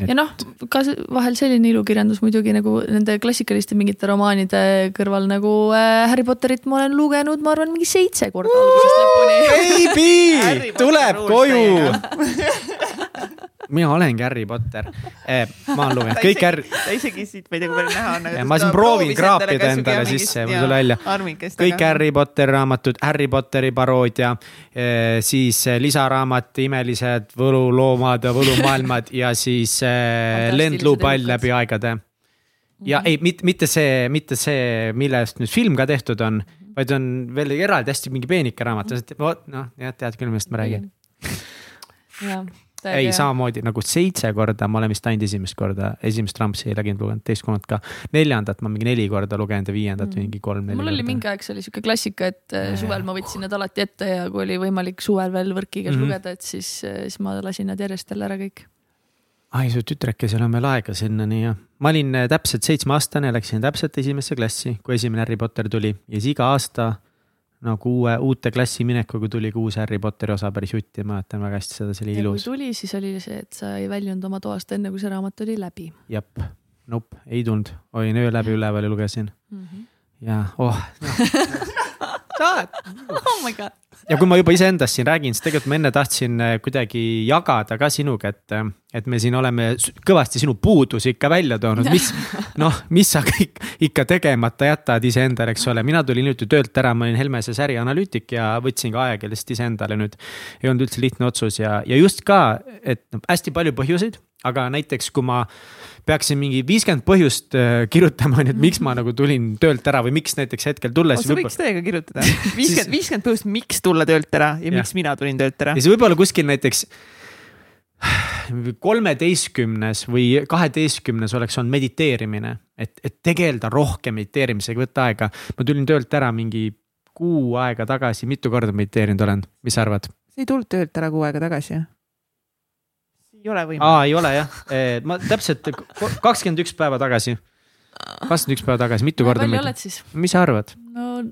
et.... ja noh, ka vahel selline ilukirjandus muidugi nagu nende klassikaliste mingite romaanide kõrval nagu äh, Harry Potterit ma olen lugenud, ma arvan, mingi seitse korda algusest lõpuni. Baby, tuleb koju mina olengi Harry Potter eh,. ma olen lugenud kõik Harry. ta isegi siit, ma ei tea, kui palju näha on. ma siin proovin kraapida endale sisse, mul tuli välja. kõik Harry Potteri raamatud, Harry Potteri paroodia eh,, siis eh, lisaraamat Imelised võluloomad ja võlumaailmad ja siis eh, Lendlupall läbi aegade. ja -hmm. ei, mitte, mitte see, mitte see, millest nüüd film ka tehtud on, vaid on veel eraldi hästi mingi peenike raamat, vot noh, jah, tead küll, millest ma räägin. jah ei, samamoodi nagu seitse korda ma olen vist ainult esimest korda, esimest Trumpsi Legend lugenud, teist kolmandat ka. neljandat ma mingi neli korda lugenud ja viiendat mm. mingi kolm-neli. mul oli mingi aeg, see oli sihuke klassika, et äh, suvel ma võtsin need alati ette ja kui oli võimalik suvel veel võrki käes mm -hmm. lugeda, et siis, äh, siis ma lasin nad järjest jälle ära kõik. ai, su tütrekesel on veel aega sinnani jah. ma olin äh, täpselt seitsmeaastane, läksin täpselt esimesse klassi, kui esimene Harry Potter tuli ja siis iga aasta nagu uue, uute klassi minekuga tuli ka uus Harry Potteri osa päris jutti, ma mäletan väga hästi seda, see oli ilus. kui tuli, siis oli see, et sa ei väljunud oma toast enne, kui see raamat oli läbi. jep, nope, ei tulnud, olin öö läbi üleval ja lugesin mm. -hmm. ja oh no. saad oh my god. ja kui ma juba iseendast siin räägin, siis tegelikult ma enne tahtsin äh, kuidagi jagada ka sinuga, et, äh, et me siin oleme kõvasti sinu puudusi ikka välja toonud, mis noh, mis sa kõik ikka tegemata jätad iseendale, eks ole, mina tulin hiljuti töölt ära, ma olin Helmese ärianalüütik ja võtsin ka ajakirjandust iseendale nüüd. ei olnud üldse lihtne otsus ja, ja just ka, et noh, hästi palju põhjuseid, aga näiteks kui ma peaksin mingi viiskümmend põhjust äh, kirjutama, on ju, et miks ma nagu tulin töölt ära või miks näiteks hetkel tulles. sa võiks täiega kirjutada, viiskümmend, viiskümmend põhjust, miks tulla töölt ära ja, ja miks mina tulin töölt ära. ja siis võib-olla kuskil näiteks kolmeteistkümnes või kaheteistkümnes oleks olnud mediteerimine, et, et tegeleda rohkem mediteerimisega, võtta aega. ma tulin töölt ära mingi kuu aega tagasi, mitu korda mediteerinud olen, mis sa arvad? sa ei tulnud töölt ära kuu aega tagasi, jah? Ei ole võimalik. aa, ei ole jah, ma täpselt kakskümmend üks päeva tagasi, kakskümmend üks päeva tagasi, mitu korda. palju oled siis? mis sa arvad? no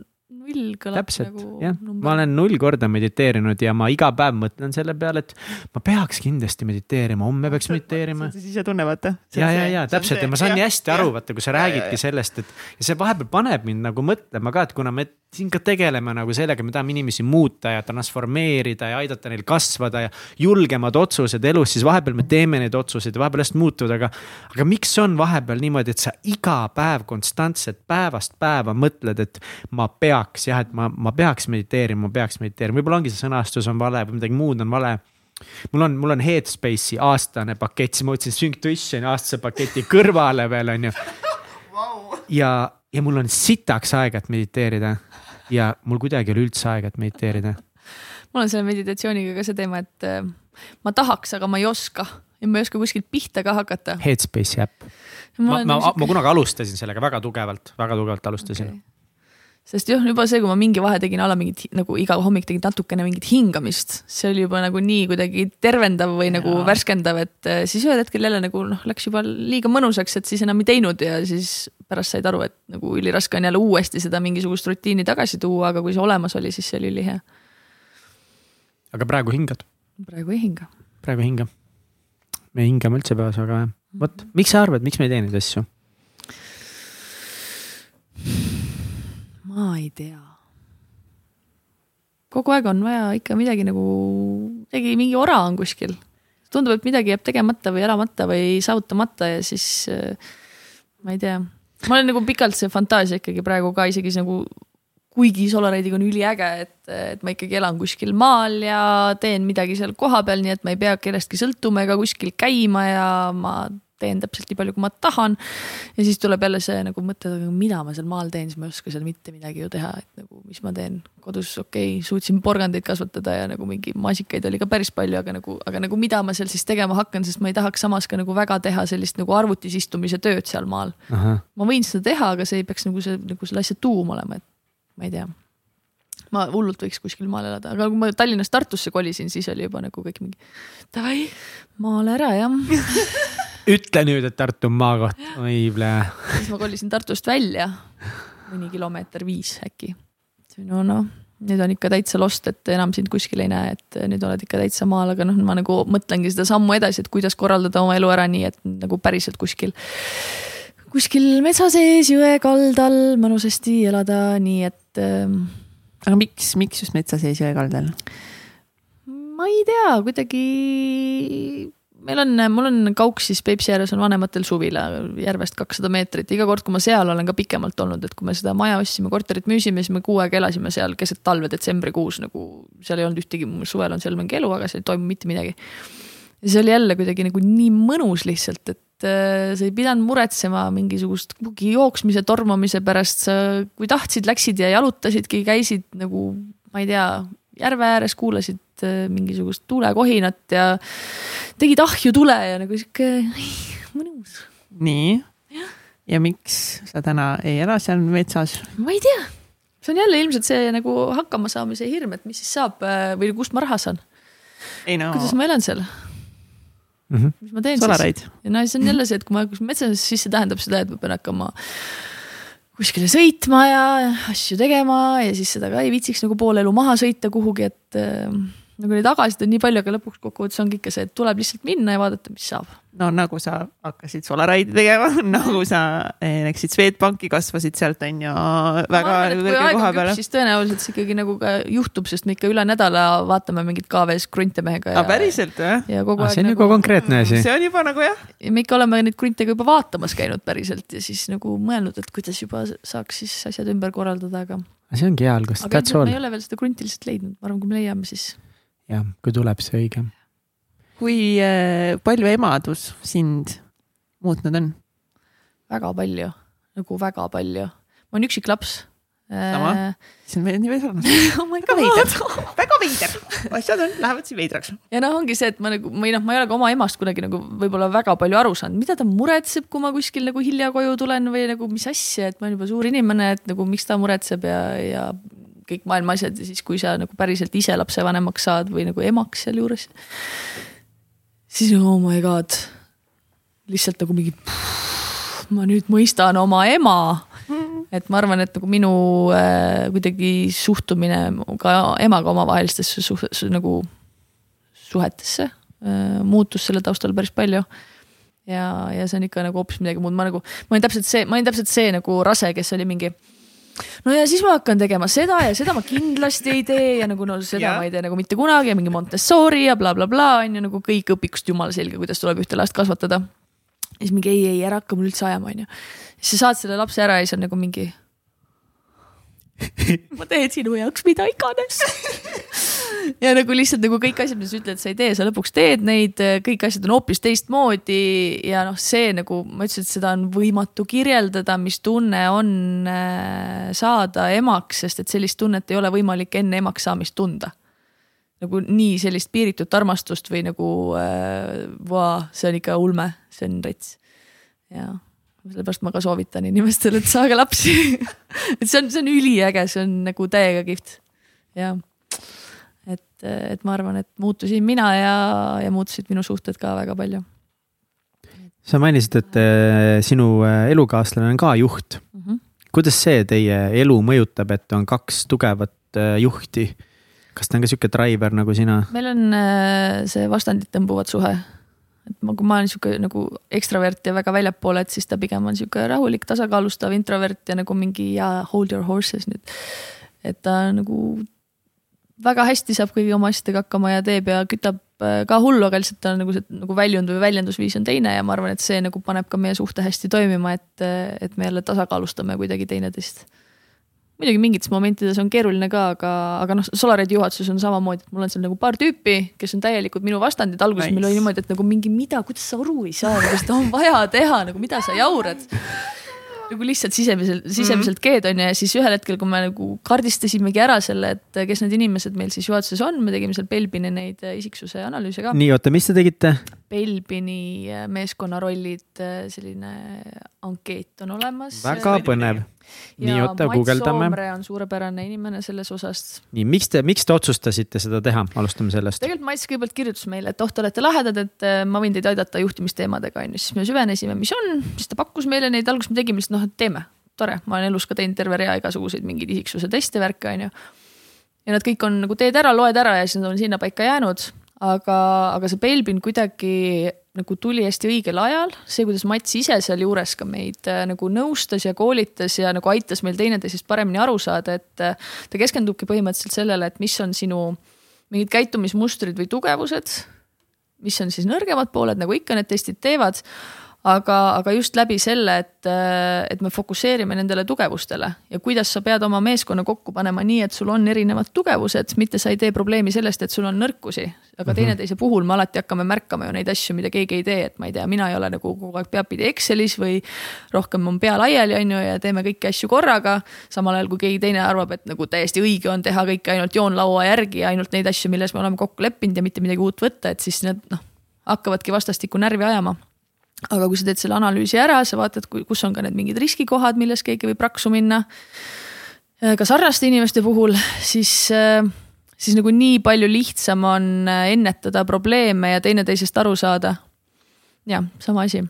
null kõlab täpselt, nagu. jah, ma olen null korda mediteerinud ja ma iga päev mõtlen selle peale, et ma peaks kindlasti mediteerima, homme peaks mediteerima. see sisetunne, vaata. ja, ja, ja täpselt ja ma saan nii hästi aru, vaata, kui sa räägidki sellest, et ja see vahepeal paneb mind nagu mõtlema ka, et kuna me siin ka tegeleme nagu sellega, me tahame inimesi muuta ja transformeerida ja aidata neil kasvada ja julgemad otsused elus, siis vahepeal me teeme neid otsuseid ja vahepeal hästi muutuvad, aga. aga miks on vahepeal niimoodi, et sa iga päev konstantselt päevast päeva mõtled, et ma peaks jah, et ma, ma peaks mediteerima, ma peaks mediteerima, võib-olla ongi see sõnastus on vale või midagi muud on vale mul on, mul on Headspace'i aastane pakett, siis ma võtsin Synctuitioni aastase paketi kõrvale veel, on ju. ja, ja mul on sitaks aega, et mediteerida ja mul kuidagi ei ole üldse aega, et mediteerida. mul on selle meditatsiooniga ka see teema, et äh, ma tahaks, aga ma ei oska ja ma ei oska kuskilt pihta ka hakata. Headspace'i äpp. ma, ma, ma kunagi alustasin sellega väga tugevalt, väga tugevalt alustasin okay sest jah, juba see, kui ma mingi vahe tegin ala mingit nagu iga hommik tegin natukene mingit hingamist, see oli juba nagu nii kuidagi tervendav või nagu ja. värskendav, et äh, siis ühel hetkel jälle nagu noh, läks juba liiga mõnusaks, et siis enam ei teinud ja siis pärast said aru, et nagu üliraske on jälle uuesti seda mingisugust rutiini tagasi tuua, aga kui see olemas oli, siis see oli ülihea. aga praegu hingad? praegu ei hinga. praegu ei hinga. me hingame üldse päevas väga vähe. vot, miks sa arvad, miks me ei tee neid asju? Ma ei tea. kogu aeg on vaja ikka midagi nagu, midagi, mingi ora on kuskil. tundub, et midagi jääb tegemata või elamata või saavutamata ja siis äh, ma ei tea. ma olen nagu pikalt see fantaasia ikkagi praegu ka isegi nagu kuigi Solaride'iga on üliäge, et, et ma ikkagi elan kuskil maal ja teen midagi seal kohapeal, nii et ma ei pea kellestki sõltuma ega kuskil käima ja ma teen täpselt nii palju, kui ma tahan. ja siis tuleb jälle see nagu mõte, mida ma seal maal teen, siis ma ei oska seal mitte midagi ju teha, et nagu mis ma teen kodus, okei okay,, suutsin porgandeid kasvatada ja nagu mingi maasikaid oli ka päris palju, aga nagu, aga nagu mida ma seal siis tegema hakkan, sest ma ei tahaks samas ka nagu väga teha sellist nagu arvutis istumise tööd seal maal. ma võin seda teha, aga see ei peaks nagu see, nagu selle asja tuum olema, et ma ei tea ma hullult võiks kuskil maal elada, aga kui ma Tallinnast Tartusse kolisin, siis oli juba nagu kõik mingi davai, maale ära jah ütle nüüd, et Tartu on maakoht, oi plee. siis ma kolisin Tartust välja, mõni kilomeeter viis äkki. no noh, nüüd on ikka täitsa lost, et enam sind kuskil ei näe, et nüüd oled ikka täitsa maal, aga noh, ma nagu mõtlengi seda sammu edasi, et kuidas korraldada oma elu ära nii, et nagu päriselt kuskil kuskil metsa sees jõe kaldal mõnusasti elada, nii et äh, aga miks, miks just metsa sees jõe kaldal? ma ei tea, kuidagi meil on, mul on Kauksis Peipsi ääres on vanematel suvila järvest kakssada meetrit, iga kord, kui ma seal olen ka pikemalt olnud, et kui me seda maja ostsime, korterit müüsime, siis me kuu aega elasime seal keset talve detsembrikuus nagu seal ei olnud ühtegi, suvel on seal mingi elu, aga seal ei toimu mitte midagi. ja see oli jälle kuidagi nagu nii mõnus lihtsalt, et äh, sa ei pidanud muretsema mingisugust kuhugi jooksmise, tormamise pärast, sa kui tahtsid, läksid ja jalutasidki, käisid nagu ma ei tea, järve ääres, kuulasid mingisugust tuulekohinat ja tegid ahju tule ja nagu sihuke mõnus. nii, ja miks sa täna ei ela seal metsas? ma ei tea, see on jälle ilmselt see nagu hakkamasaamise hirm, et mis siis saab äh, või kust ma raha saan. No. kuidas ma elan seal mm? -hmm. mis ma teen Solaraid. siis? ja no see on jälle see, et kui ma metsas, siis see tähendab seda, et ma pean hakkama kuskile sõitma ja asju tegema ja siis seda ka ei viitsiks nagu pool elu maha sõita kuhugi, et äh, nagu neid agasid on nii palju, aga lõpuks kokkuvõttes ongi ikka see, et tuleb lihtsalt minna ja vaadata, mis saab. no nagu sa hakkasid Solaride'i tegema nagu sa eh, läksid Swedbanki, kasvasid sealt on ju väga kõrge koha peale. siis tõenäoliselt see ikkagi nagu ka juhtub, sest me ikka üle nädala vaatame mingit KV-s krunte mehega. aga päriselt või? ja kogu aeg. see on nagu, juba konkreetne asi. see on juba nagu jah. ja me ikka oleme neid krunte ka juba vaatamas käinud päriselt ja siis nagu mõelnud, et kuidas juba saaks siis asjad ümber korraldada, aga. see ongi hea algus, that's all. me ei ole veel seda krunti lihtsalt leidnud, ma arvan, kui me leiame, siis jah, kui tuleb see õige. kui äh, palju emadus sind muutnud on? väga palju, nagu väga palju. ma olen üksiklaps. sama, see on meil nii sarnane oh väga veider, väga veider, asjad on, lähevad siin veidraks. ja noh, ongi see, et ma nagu, või noh, ma ei ole ka oma emast kunagi nagu võib-olla väga palju aru saanud, mida ta muretseb, kui ma kuskil nagu hilja koju tulen või nagu mis asja, et ma olen juba suur inimene, et nagu miks ta muretseb ja, ja kõik maailma asjad ja siis, kui sa nagu päriselt ise lapsevanemaks saad või nagu emaks sealjuures. siis oh my god, lihtsalt nagu mingi, ma nüüd mõistan oma ema. et ma arvan, et nagu minu äh, kuidagi suhtumine ka emaga omavahelistesse suh, nagu suhetesse äh, muutus selle taustal päris palju ja, ja see on ikka nagu hoopis midagi muud, ma nagu, ma olin täpselt see, ma olin täpselt see nagu rase, kes oli mingi no ja siis ma hakkan tegema seda ja seda ma kindlasti ei tee ja nagu no seda ja. ma ei tee nagu mitte kunagi ja mingi Montessori ja blablabla bla, bla, on ju nagu kõik õpikust jumala selge, kuidas tuleb ühte last kasvatada. ja siis mingi ei, ei ära hakka mul üldse ajama, on ju. siis sa saad selle lapse ära ja siis on nagu mingi. ma teen sinu jaoks mida iganes ja nagu lihtsalt nagu kõik asjad, mis sa ütled, sa ei tee, sa lõpuks teed neid, kõik asjad on hoopis teistmoodi ja noh, see nagu ma ütlesin, et seda on võimatu kirjeldada, mis tunne on äh, saada emaks, sest et sellist tunnet ei ole võimalik enne emaks saamist tunda. nagu nii sellist piiritut armastust või nagu äh, vaa, see on ikka ulme, see on rets. ja sellepärast ma ka soovitan inimestele, et saage lapsi et see on, see on üliäge, see on nagu täiega kihvt, jah et, et ma arvan, et muutusin mina ja, ja muutusid minu suhted ka väga palju. sa mainisid, et äh, sinu äh, elukaaslane on ka juht mm. -hmm. kuidas see teie elu mõjutab, et on kaks tugevat äh, juhti? kas ta on ka sihuke driver nagu sina? meil on see vastandit tõmbuvad suhe. et ma, kui ma olen sihuke nagu ekstravert ja väga väljapoole, et siis ta pigem on sihuke rahulik, tasakaalustav introvert ja nagu mingi ja hold your horses nüüd. et ta nagu väga hästi saab kõigi oma asjadega hakkama ja teeb ja kütab äh, ka hullu, aga lihtsalt ta on nagu see nagu väljund või väljendusviis on teine ja ma arvan, et see nagu paneb ka meie suhte hästi toimima, et, et me jälle tasakaalustame kuidagi teineteist. muidugi mingites momentides on keeruline ka, aga, aga noh, Solaredi juhatuses on samamoodi, et mul on seal nagu paar tüüpi, kes on täielikult minu vastandid, alguses nice. meil oli niimoodi, et nagu mingi mida, kuidas sa aru ei saa, seda on vaja teha, nagu mida sa jaurad nagu lihtsalt sisemiselt, sisemiselt mm -hmm. keed on ju ja siis ühel hetkel, kui me nagu kaardistasimegi ära selle, et kes need inimesed meil siis juhatuses on, me tegime seal Belbini neid äh, isiksuse analüüse ka. nii, oota, mis te tegite? Belbini äh, meeskonnarollid, äh, selline ankeet on olemas. väga põnev nii, oota, guugeldame. Soomre on suurepärane inimene selles osas. nii, miks te, miks te otsustasite seda teha, alustame sellest. tegelikult Mats kõigepealt kirjutas meile, et oh, te olete lahedad, et äh, ma võin teid aidata juhtimisteemadega, on ju, siis me süvenesime, mis on, siis ta pakkus meile neid, alguses me tegime lihtsalt noh, et teeme, tore, ma olen elus ka teinud terve rea igasuguseid mingeid isiksuse teste, värke, on ju. ja nad kõik on nagu teed ära, loed ära ja siis nad on sinnapaika jäänud, aga, aga see Belbin kuidagi nagu tuli hästi õigel ajal, see, kuidas Mats ise sealjuures ka meid äh, nagu nõustas ja koolitas ja nagu aitas meil teineteisest paremini aru saada, et äh, ta keskendubki põhimõtteliselt sellele, et mis on sinu mingid käitumismustrid või tugevused, mis on siis nõrgemad pooled, nagu ikka need testid teevad aga, aga just läbi selle, et, et me fokusseerime nendele tugevustele ja kuidas sa pead oma meeskonna kokku panema nii, et sul on erinevad tugevused, mitte sa ei tee probleemi sellest, et sul on nõrkusi. aga mhm. teineteise puhul me alati hakkame märkama ju neid asju, mida keegi ei tee, et ma ei tea, mina ei ole nagu kogu aeg peapidi Excelis või rohkem on pea laiali, on ju, ja teeme kõiki asju korraga. samal ajal kui keegi teine arvab, et nagu täiesti õige on teha kõike ainult joonlaua järgi ja ainult neid asju, milles me oleme kokku leppinud ja mitte midagi uut võtta, et siis need noh, hakkavadki vastastikku närvi ajama aga kui sa teed selle analüüsi ära, sa vaatad, kus on ka need mingid riskikohad, milles keegi võib raksu minna. Äh, ka sarnaste inimeste puhul, siis, äh, siis nagu nii palju lihtsam on äh, ennetada probleeme ja teineteisest aru saada. jah, sama asi.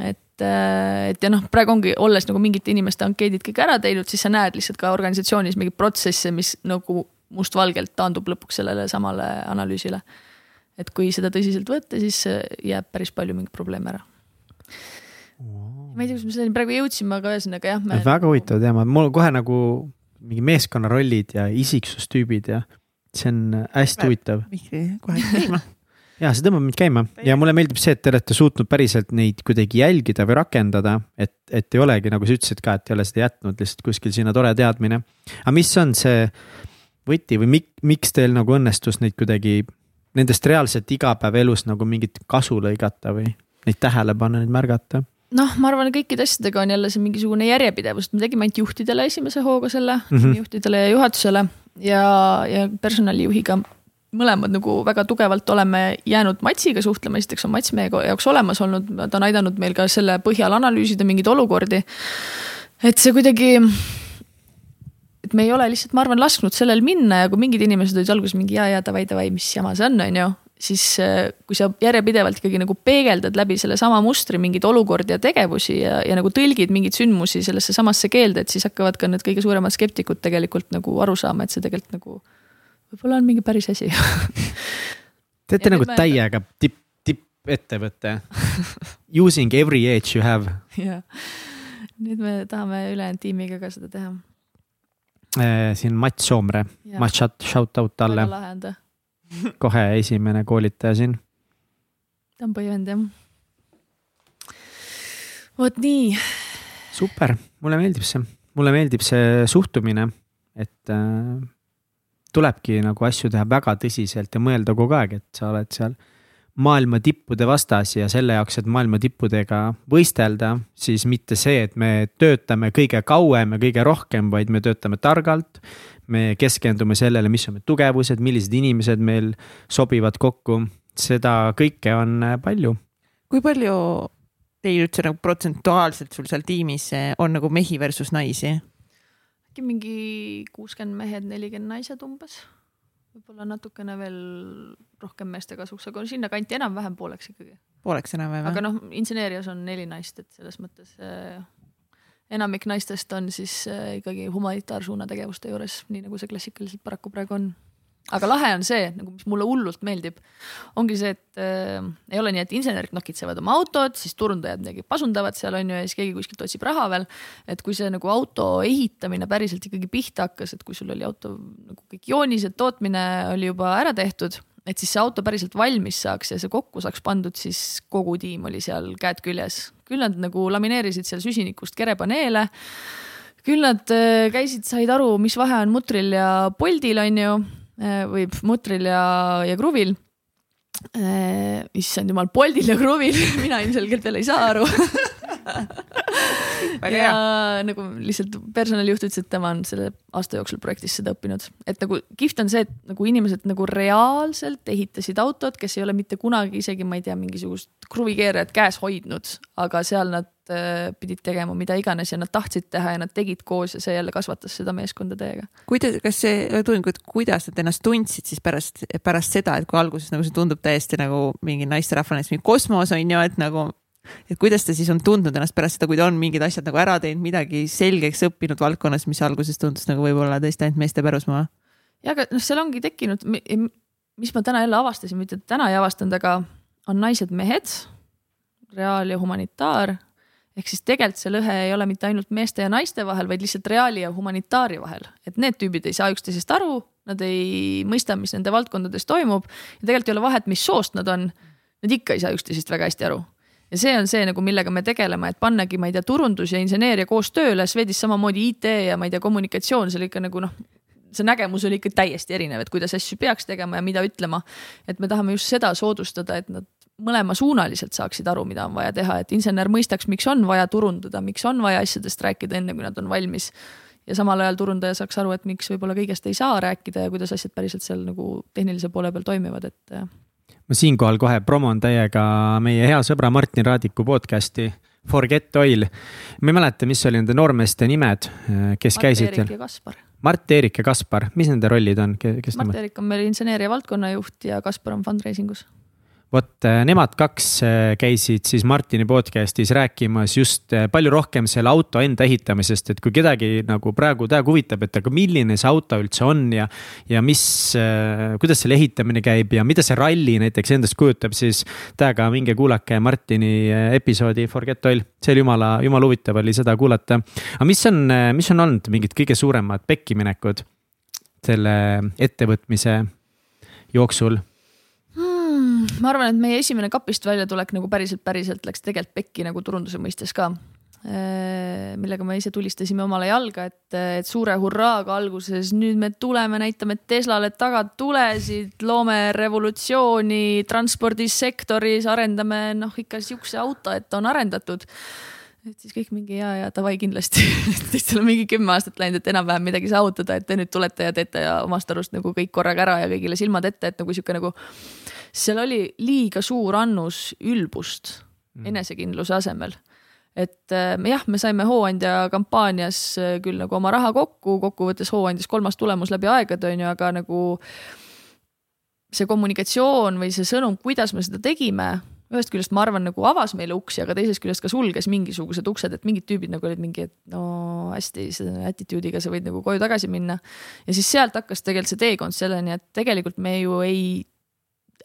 et, et ja noh, praegu ongi, olles nagu mingite inimeste ankeedid kõik ära teinud, siis sa näed lihtsalt ka organisatsioonis mingeid protsesse, mis nagu mustvalgelt taandub lõpuks sellele samale analüüsile et kui seda tõsiselt võtta, siis jääb päris palju mingeid probleeme ära. Ma ei tea, kus me selleni praegu jõudsime, aga ühesõnaga jah me.... väga huvitav teema, mul kohe nagu mingi meeskonnarollid ja isiksustüübid ja see on hästi huvitav. kohe käima ja see tõmbab mind käima ja mulle meeldib see, et te olete suutnud päriselt neid kuidagi jälgida või rakendada, et, et ei olegi, nagu sa ütlesid ka, et ei ole seda jätnud lihtsalt kuskil sinna tore teadmine. aga mis on see võti või mik, miks teil nagu õnnestus neid kuidagi nendest reaalselt igapäevaelus nagu mingit kasu lõigata või neid tähele panna, neid märgata? Noh, ma arvan, kõikide asjadega on jälle see mingisugune järjepidevus, me tegime ainult juhtidele esimese hooga selle mm, -hmm. juhtidele ja juhatusele ja, ja personalijuhiga mõlemad nagu väga tugevalt oleme jäänud Matsiga suhtlema, esiteks on Mats meie jaoks olemas olnud, ta on aidanud meil ka selle põhjal analüüsida mingeid olukordi. et see kuidagi, et me ei ole lihtsalt, ma arvan, lasknud sellel minna ja kui mingid inimesed olid alguses mingi ja, ja davai, davai, mis jama see on, on ju siis äh, kui sa järjepidevalt ikkagi nagu peegeldad läbi sellesama mustri mingeid olukordi ja tegevusi ja, ja nagu tõlgid mingeid sündmusi sellesse samasse keelde, et siis hakkavad ka need kõige suuremad skeptikud tegelikult nagu aru saama, et see tegelikult nagu võib-olla on mingi päris asi. Teete nagu täiega tipp, tippettevõte. Using every edge you have. jah, nüüd me tahame ülejäänud tiimiga ka seda teha. Äh, siin Mats Soomre, Mats shout out talle. väga lahe on ta kohe esimene koolitaja siin. ta on põhivend jah. vot nii. super, mulle meeldib see, mulle meeldib see suhtumine, et äh, tulebki nagu asju teha väga tõsiselt ja mõelda kogu aeg, et sa oled seal maailma tippude vastas ja selle jaoks, et maailma tippudega võistelda, siis mitte see, et me töötame kõige kauem ja kõige rohkem, vaid me töötame targalt me keskendume sellele, mis on meie tugevused, millised inimesed meil sobivad kokku, seda kõike on äh, palju. kui palju teil üldse nagu protsentuaalselt sul seal tiimis äh, on nagu mehi versus naisi? äkki mingi kuuskümmend mehed, nelikümmend naised umbes. võib-olla natukene veel rohkem meeste kasuks, aga sinnakanti enam-vähem pooleks ikkagi. pooleks enam-vähem. aga noh, inseneerias on neli naist, et selles mõttes äh, enamik naistest on siis äh, ikkagi humanitaarsuuna tegevuste juures, nii nagu see klassikaliselt paraku praegu on. aga lahe on see, nagu mis mulle hullult meeldib, ongi see, et äh, ei ole nii, et insenerid nokitsevad oma autot, siis turundajad midagi pasundavad seal on ju ja siis keegi kuskilt otsib raha veel. et kui see nagu auto ehitamine päriselt ikkagi pihta hakkas, et kui sul oli auto nagu kõik joonised, tootmine oli juba ära tehtud et siis see auto päriselt valmis saaks ja see kokku saaks pandud, siis kogu tiim oli seal käed küljes. küll nad nagu lamineerisid seal süsinikust kerepaneele, küll nad äh, käisid, said aru, mis vahe on mutril ja Boltil on ju, või mutril ja, ja kruvil. issand jumal, Boltil ja kruvil, mina ilmselgelt veel ei saa aru. väga hea. nagu lihtsalt personalijuht ütles, et tema on selle aasta jooksul projektis seda õppinud, et nagu kihvt on see, et nagu inimesed nagu reaalselt ehitasid autot, kes ei ole mitte kunagi isegi, ma ei tea, mingisugust kruvikeerajat käes hoidnud, aga seal nad äh, pidid tegema mida iganes ja nad tahtsid teha ja nad tegid koos ja see jälle kasvatas seda meeskonda täiega. kuidas, kas see, kuidas nad ennast tundsid siis pärast, pärast seda, et kui alguses nagu see tundub täiesti nagu mingi naisterahvane, mingi kosmos on ju, et nagu et kuidas ta siis on tundnud ennast pärast seda, kui ta on mingid asjad nagu ära teinud, midagi selgeks õppinud valdkonnas, mis alguses tundus nagu võib-olla tõesti ainult meeste pärusmaa. ja aga noh, seal ongi tekkinud, mis ma täna jälle avastasin, mitte täna ei avastanud, aga on naised-mehed, reaal ja humanitaar. ehk siis tegelikult see lõhe ei ole mitte ainult meeste ja naiste vahel, vaid lihtsalt reaali ja humanitaari vahel, et need tüübid ei saa üksteisest aru, nad ei mõista, mis nende valdkondades toimub ja tegelikult ei ole vahet, mis soost nad on. Nad ikka ei saa üksteisest väga hästi aru ja see on see nagu, millega me tegeleme, et pannagi, ma ei tea, turundus ja inseneeria koos tööle, Swedis samamoodi IT ja ma ei tea, kommunikatsioon, see oli ikka nagu noh, see nägemus oli ikka täiesti erinev, et kuidas asju peaks tegema ja mida ütlema. et me tahame just seda soodustada, et nad mõlemasuunaliselt saaksid aru, mida on vaja teha, et insener mõistaks, miks on vaja turundada, miks on vaja asjadest rääkida, enne kui nad on valmis. ja samal ajal turundaja saaks aru, et miks võib-olla kõigest ei saa rääkida ja kuidas asjad päriselt seal nagu tehnilise poole peal toimivad, et ma siinkohal kohe promon täiega meie hea sõbra Martin Raadiku podcast'i Forget Oil. ma ei mäleta, mis oli nende noormeeste nimed, kes Mart käisid seal. Mart, Eerik ja Kaspar, mis nende rollid on, kes Mart? Eerik on meil inseneeria valdkonnajuht ja Kaspar on fundraising us. Vot äh, nemad kaks äh, käisid siis Martini podcast'is rääkimas just äh, palju rohkem selle auto enda ehitamisest, et kui kedagi nagu praegu täiega huvitab, et aga milline see auto üldse on ja. ja mis, kuidas selle ehitamine käib ja mida see ralli näiteks endast kujutab, siis täiega minge kuulake Martini episoodi Forget Oil, see oli jumala, jumala huvitav oli seda kuulata. aga mis on, mis on olnud mingid kõige suuremad pekkiminekud selle ettevõtmise jooksul? Ma arvan, et meie esimene kapist väljatulek nagu päriselt, päriselt läks tegelikult pekki nagu turunduse mõistes ka. millega me ise tulistasime omale jalga, et, et suure hurraaga alguses nüüd me tuleme, näitame Teslale tagatulesid, loome revolutsiooni transpordisektoris, arendame noh, ikka siukse auto, et on arendatud et siis kõik mingi ja, ja davai kindlasti teistel on mingi kümme aastat läinud, et enam-vähem midagi saavutada, et te nüüd tulete ja teete ja omast arust nagu kõik korraga ära ja kõigile silmad ette, et nagu sihuke nagu. Seal oli liiga suur annus ülbust enesekindluse asemel. et äh, jah, me saime Hooandja kampaanias äh, küll nagu oma raha kokku, kokkuvõttes Hooandjas kolmas tulemus läbi aegade on ju, aga nagu see kommunikatsioon või see sõnum, kuidas me seda tegime ühest küljest ma arvan, nagu avas meile uksi, aga teisest küljest ka sulges mingisugused uksed, et mingid tüübid nagu olid mingi, et no hästi selle attitude'iga sa võid nagu koju tagasi minna. ja siis sealt hakkas tegelikult see teekond selleni, et tegelikult me ju ei,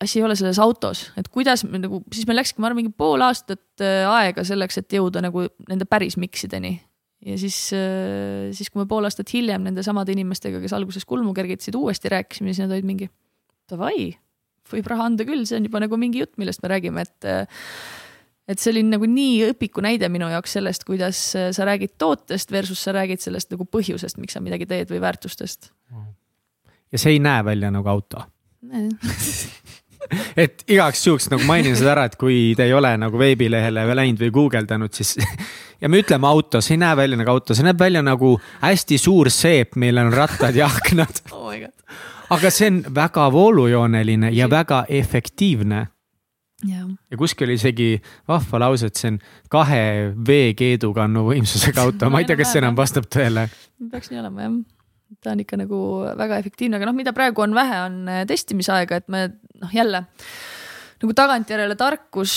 asi ei ole selles autos, et kuidas me nagu, siis meil läkski, ma arvan, mingi pool aastat äh, aega selleks, et jõuda nagu nende päris miksideni. ja siis, siis kui me pool aastat hiljem nende samade inimestega, kes alguses kulmu kergitasid, uuesti rääkisime, siis nad olid mingi davai võib raha anda küll, see on juba nagu mingi jutt, millest me räägime, et et see oli nagu nii õpiku näide minu jaoks sellest, kuidas sa räägid tootest versus sa räägid sellest nagu põhjusest, miks sa midagi teed või väärtustest. ja see ei näe välja nagu auto et igaks juhuks nagu mainin seda ära, et kui te ei ole nagu veebilehele läinud või guugeldanud, siis ja me ütleme auto, see ei näe välja nagu auto, see näeb välja nagu hästi suur seep, millel on rattad ja aknad. oh aga see on väga voolujooneline ja väga efektiivne. Jah, ja kuskil isegi vahva lause, et see on kahe veekeedukannu võimsusega auto, ma ei tea, kas see enam vastab tõele. peaks nii olema jah ta on ikka nagu väga efektiivne, aga noh, mida praegu on vähe, on äh, testimisaega, et me noh, jälle nagu tagantjärele tarkus,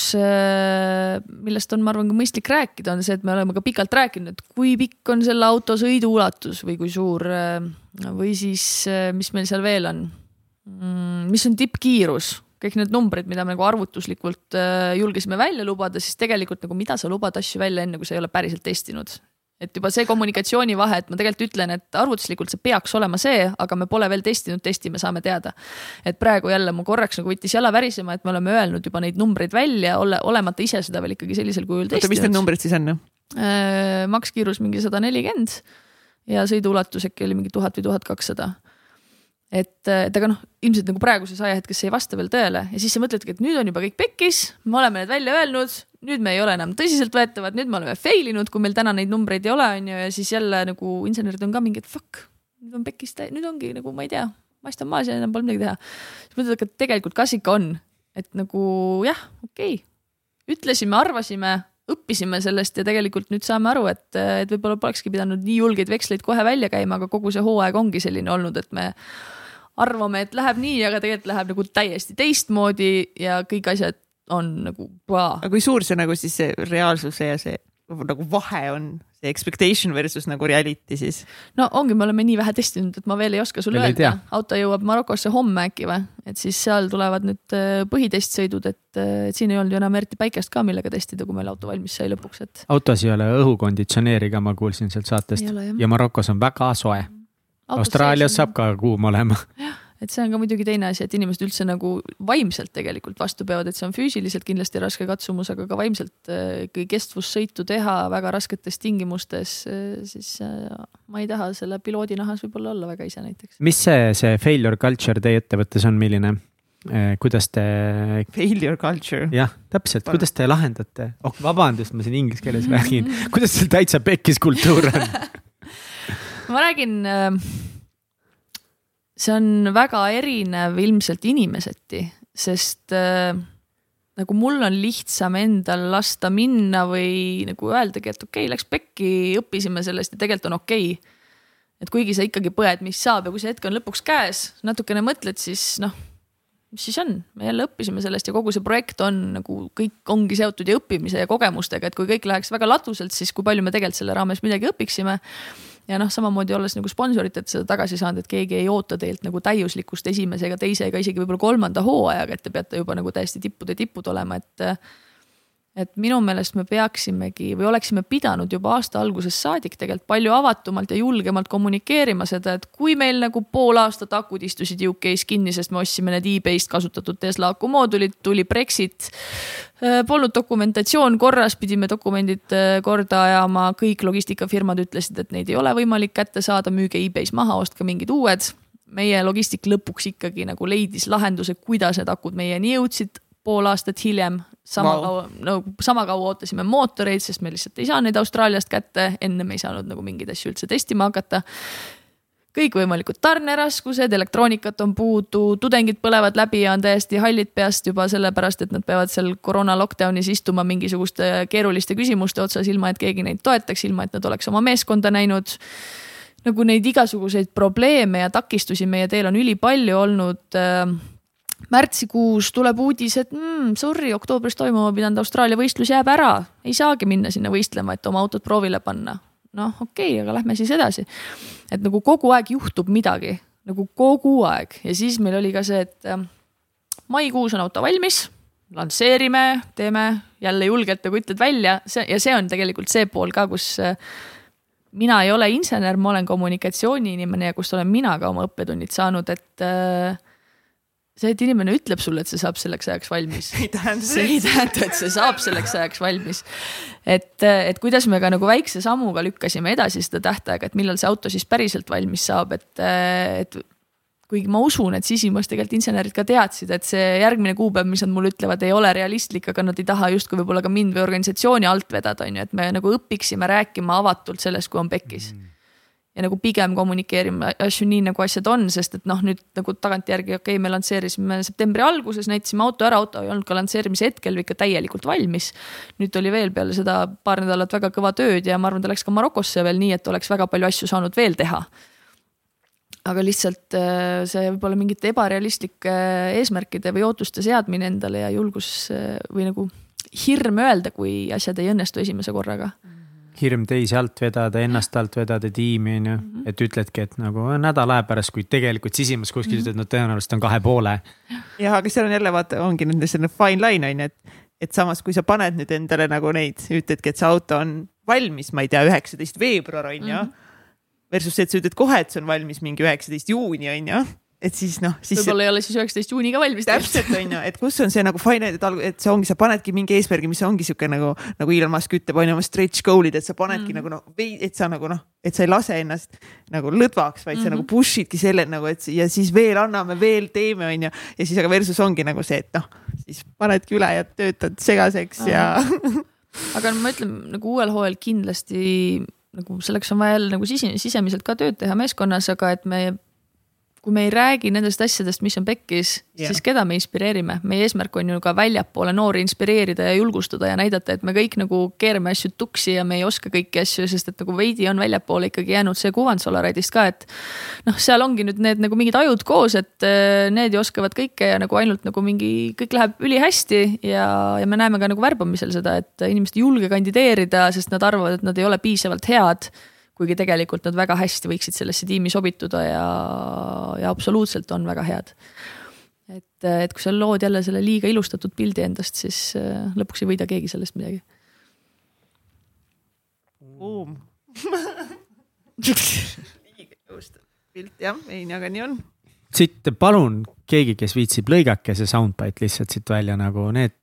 millest on, ma arvan, ka mõistlik rääkida, on see, et me oleme ka pikalt rääkinud, et kui pikk on selle auto sõiduulatus või kui suur äh, või siis, mis meil seal veel on. mis on tippkiirus, kõik need numbrid, mida me nagu arvutuslikult äh, julgesime välja lubada, siis tegelikult nagu mida sa lubad asju välja enne, kui sa ei ole päriselt testinud et juba see kommunikatsiooni vahe, et ma tegelikult ütlen, et arvutuslikult see peaks olema see, aga me pole veel testinud, testime, saame teada. et praegu jälle mu korraks nagu võttis jala värisema, et me oleme öelnud juba neid numbreid välja, ole, olemata ise seda veel ikkagi sellisel kujul oota, mis need testinud. numbrid siis on? makskiirus mingi sada nelikümmend ja sõiduulatus äkki oli mingi tuhat või tuhat kakssada et, et aga noh, ilmselt nagu praeguses ajahetkes see ei vasta veel tõele ja siis sa mõtledki, et nüüd on juba kõik pekkis, me oleme need välja öelnud, nüüd me ei ole enam tõsiseltvõetavad, nüüd me oleme fail inud, kui meil täna neid numbreid ei ole, on ju, ja siis jälle nagu insenerid on ka mingi, et fuck, nüüd on pekkis, nüüd ongi nagu ma ei tea, mast on maas ja enam pole midagi teha. siis mõtled, et tegelikult kas ikka on, et nagu jah, okei okay., ütlesime, arvasime õppisime sellest ja tegelikult nüüd saame aru, et, et võib-olla polekski pidanud nii julgeid veksleid kohe välja käima, aga kogu see hooaeg ongi selline olnud, et me arvame, et läheb nii, aga tegelikult läheb nagu täiesti teistmoodi ja kõik asjad on nagu. aga kui suur see nagu siis see reaalsuse ja see nagu vahe on, see expectation versus nagu reality siis? no ongi, me oleme nii vähe testinud, et ma veel ei oska sulle veel öelda. auto jõuab Marokosse homme äkki või, et siis seal tulevad nüüd äh, põhitestsõidud, et, äh, et siin ei olnud ju enam eriti päikest ka, millega testida, kui meil auto valmis sai lõpuks, et. autos ei ole õhukonditsioneeri ka, ma kuulsin sealt saatest ja Marokos on väga soe Austraalias saab ka kuum olema. jah, et see on ka muidugi teine asi, et inimesed üldse nagu vaimselt tegelikult vastu peavad, et see on füüsiliselt kindlasti raske katsumus, aga ka vaimselt kui kestvussõitu teha väga rasketes tingimustes, siis äh, ma ei taha selle piloodi nahas võib-olla olla väga ise näiteks. mis see, see failure culture teie ettevõttes on, milline? Äh, kuidas te. Failure culture. jah, täpselt, kuidas te lahendate? oh, vabandust, ma siin inglise keeles räägin. kuidas teil täitsa pekkis kultuur on ma räägin, äh, see on väga erinev ilmselt inimeseti, sest äh, nagu mul on lihtsam endal lasta minna või nagu öeldagi, et okei okay,, läks pekki, õppisime sellest ja tegelikult on okei okay. et kuigi sa ikkagi põed, mis saab ja kui see hetk on lõpuks käes, natukene mõtled, siis noh, mis siis on, me jälle õppisime sellest ja kogu see projekt on nagu kõik ongi seotud ja õppimise ja kogemustega, et kui kõik läheks väga latuselt, siis kui palju me tegelikult selle raames midagi õpiksime ja noh, samamoodi olles nagu sponsoritelt seda tagasi saanud, et keegi ei oota teilt nagu täiuslikkust esimese ega teise ega isegi võib-olla kolmanda hooajaga, et te peate juba nagu täiesti tippude tipud olema, et et minu meelest me peaksimegi või oleksime pidanud juba aasta algusest saadik tegelikult palju avatumalt ja julgemalt kommunikeerima seda, et kui meil nagu pool aastat akud istusid UK-s kinni, sest me ostsime need e-base'ist kasutatud Tesla akumoodulid, tuli Brexit. Äh, polnud dokumentatsioon korras, pidime dokumendid äh, korda ajama, kõik logistikafirmad ütlesid, et neid ei ole võimalik kätte saada, müüge e-base maha, ostke mingid uued meie logistik lõpuks ikkagi nagu leidis lahenduse, kuidas need akud meieni jõudsid pool aastat hiljem sama wow. kaua, no sama kaua ootasime mootoreid, sest me lihtsalt ei saa neid Austraaliast kätte, enne me ei saanud nagu mingeid asju üldse testima hakata. kõikvõimalikud tarneraskused, elektroonikat on puudu, tudengid põlevad läbi ja on täiesti hallid peast juba sellepärast, et nad peavad seal koroona lockdown'is istuma mingisuguste keeruliste küsimuste otsas, ilma et keegi neid toetaks, ilma et nad oleks oma meeskonda näinud nagu neid igasuguseid probleeme ja takistusi meie teel on ülipalju olnud äh, märtsikuus tuleb uudis, et mm, sorry, oktoobris toimuma pidanud Austraalia võistlus jääb ära, ei saagi minna sinna võistlema, et oma autot proovile panna. noh, okei okay,, aga lähme siis edasi. et nagu kogu aeg juhtub midagi, nagu kogu aeg. Ja siis meil oli ka see, et äh, maikuus on auto valmis, lansseerime, teeme jälle julgelt nagu ütled välja, see ja see on tegelikult see pool ka, kus äh, mina ei ole insener, ma olen kommunikatsiooniinimene ja kust olen mina ka oma õppetunnid saanud, et äh, see, et inimene ütleb sulle, et see saab selleks ajaks valmis. Ei tähenda see ei tähenda, et see saab selleks ajaks valmis. et, et kuidas me ka nagu väikse sammuga lükkasime edasi seda tähtaega, et millal see auto siis päriselt valmis saab, et, et kuigi ma usun, et sisimas tegelikult insenerid ka teadsid, et see järgmine kuupäev, mis nad mulle ütlevad, ei ole realistlik, aga nad ei taha justkui võib-olla ka mind või organisatsiooni alt vedada, on ju, et me nagu õpiksime rääkima avatult sellest, kui on pekkis. Mm ja nagu pigem kommunikeerime asju nii, nagu asjad on, sest et noh, nüüd nagu tagantjärgi okei okay,, me lansseerisime septembri alguses, näitasime auto ära, auto ei olnud ka lansseerimise hetkel ikka täielikult valmis. nüüd oli veel peale seda paar nädalat väga kõva tööd ja ma arvan, ta läks ka Marokosse veel nii, et oleks väga palju asju saanud veel teha. Aga lihtsalt äh, see võib olla mingite ebarealistlike eesmärkide või ootuste seadmine endale ja julgus äh, või nagu hirm öelda, kui asjad ei õnnestu esimese korraga. Mm hirm teisi alt vedada, ennast alt vedada, tiimi on ju, mhm. et ütledki, et nagu nädala aja pärast, kui tegelikult sisimas kuskil ütled, no tõenäoliselt on kahe poole. jah, aga seal on jälle vaata, ongi nende selline fine line on ju, et, et samas, kui sa paned nüüd endale nagu neid, ütledki, et see auto on valmis, ma ei tea, üheksateist veebruar on ju mm -hmm.. Versus see, et sa ütled kohe, et see on valmis mingi üheksateist juuni on ju et siis noh, siis. võib-olla ei ole siis üheksateist juuni ka valmis. täpselt on ju, et kus on see nagu fine, et, et see ongi, sa panedki mingi eesmärgi, mis ongi sihuke nagu, nagu Elon Musk ütleb, on ju oma stretch goal'id, et sa panedki mm. nagu noh, et sa nagu noh, et sa ei lase ennast nagu lõdvaks, vaid mm -hmm. sa nagu mhm. push idki selle nagu, et ja siis veel anname, veel teeme, on ju. ja siis aga versus ongi nagu see, et noh, siis panedki üle ja töötad segaseks -hmm. ja aga no ma ütlen nagu uuel hooajal kindlasti nagu selleks on vaja jälle nagu sise, sisemiselt ka tööd teha meeskonnas, aga et me kui me ei räägi nendest asjadest, mis on pekkis yeah., siis keda me inspireerime, meie eesmärk on ju ka väljapoole noori inspireerida ja julgustada ja näidata, et me kõik nagu keerame asju tuksi ja me ei oska kõiki asju, sest et nagu veidi on väljapoole ikkagi jäänud see kuvand Solaridist ka, et. noh, seal ongi nüüd need nagu mingid ajud koos, et äh, need ju oskavad kõike ja nagu ainult nagu mingi, kõik läheb ülihästi ja, ja me näeme ka nagu värbamisel seda, et inimesed ei julge kandideerida, sest nad arvavad, et nad ei ole piisavalt head kuigi tegelikult nad väga hästi võiksid sellesse tiimi sobituda ja, ja absoluutselt on väga head. et, et kui sa lood jälle selle liiga ilustatud pildi endast, siis äh, lõpuks ei võida keegi sellest midagi. liiga ilustatud pilt jah, ei, aga nii on. siit palun keegi, kes viitsib, lõigake see soundbite lihtsalt siit välja nagu need,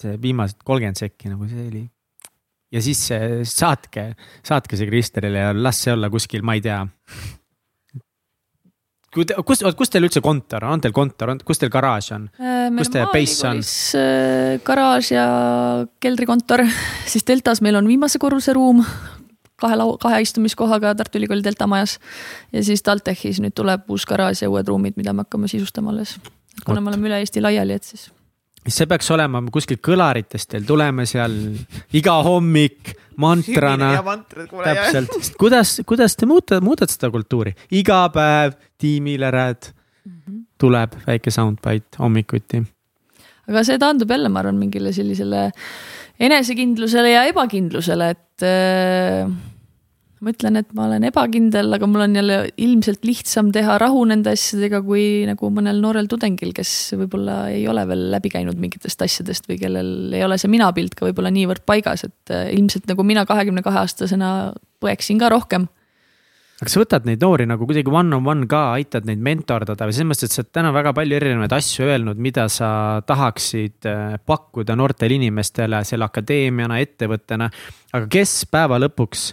see viimased kolmkümmend sekki nagu see oli ja siis saatke, saatke see Kristelile ja las see olla kuskil, ma ei tea. kui te, kus, kus teil üldse kontor on, on teil kontor, on, kus teil garaaž on? Äh, kus teie base on? Äh, garaaž ja keldrikontor, siis Deltas meil on viimase korruse ruum kahe lau-, kahe istumiskohaga Tartu Ülikooli Delta majas. ja siis TalTechis nüüd tuleb uus garaaž ja uued ruumid, mida me hakkame sisustama alles. kuna me oleme üle Eesti laiali, et siis see peaks olema kuskil kõlaritest teil tulema seal iga hommik mantrana. täpselt, sest kuidas, kuidas te muudate, muudate seda kultuuri, iga päev tiimile rääd mm, -hmm. tuleb väike soundbite hommikuti. aga see taandub jälle, ma arvan, mingile sellisele enesekindlusele ja ebakindlusele, et äh, ma ütlen, et ma olen ebakindel, aga mul on jälle ilmselt lihtsam teha rahu nende asjadega kui nagu mõnel noorel tudengil, kes võib-olla ei ole veel läbi käinud mingitest asjadest või kellel ei ole see minapilt ka võib-olla niivõrd paigas, et äh, ilmselt nagu mina kahekümne kahe aastasena põeksin ka rohkem aga sa võtad neid noori nagu kuidagi one on one ka, aitad neid mentordada või selles mõttes, et sa oled täna väga palju erinevaid asju öelnud, mida sa tahaksid äh, pakkuda noortele inimestele selle akadeemiana, ettevõttena. aga kes päeva lõpuks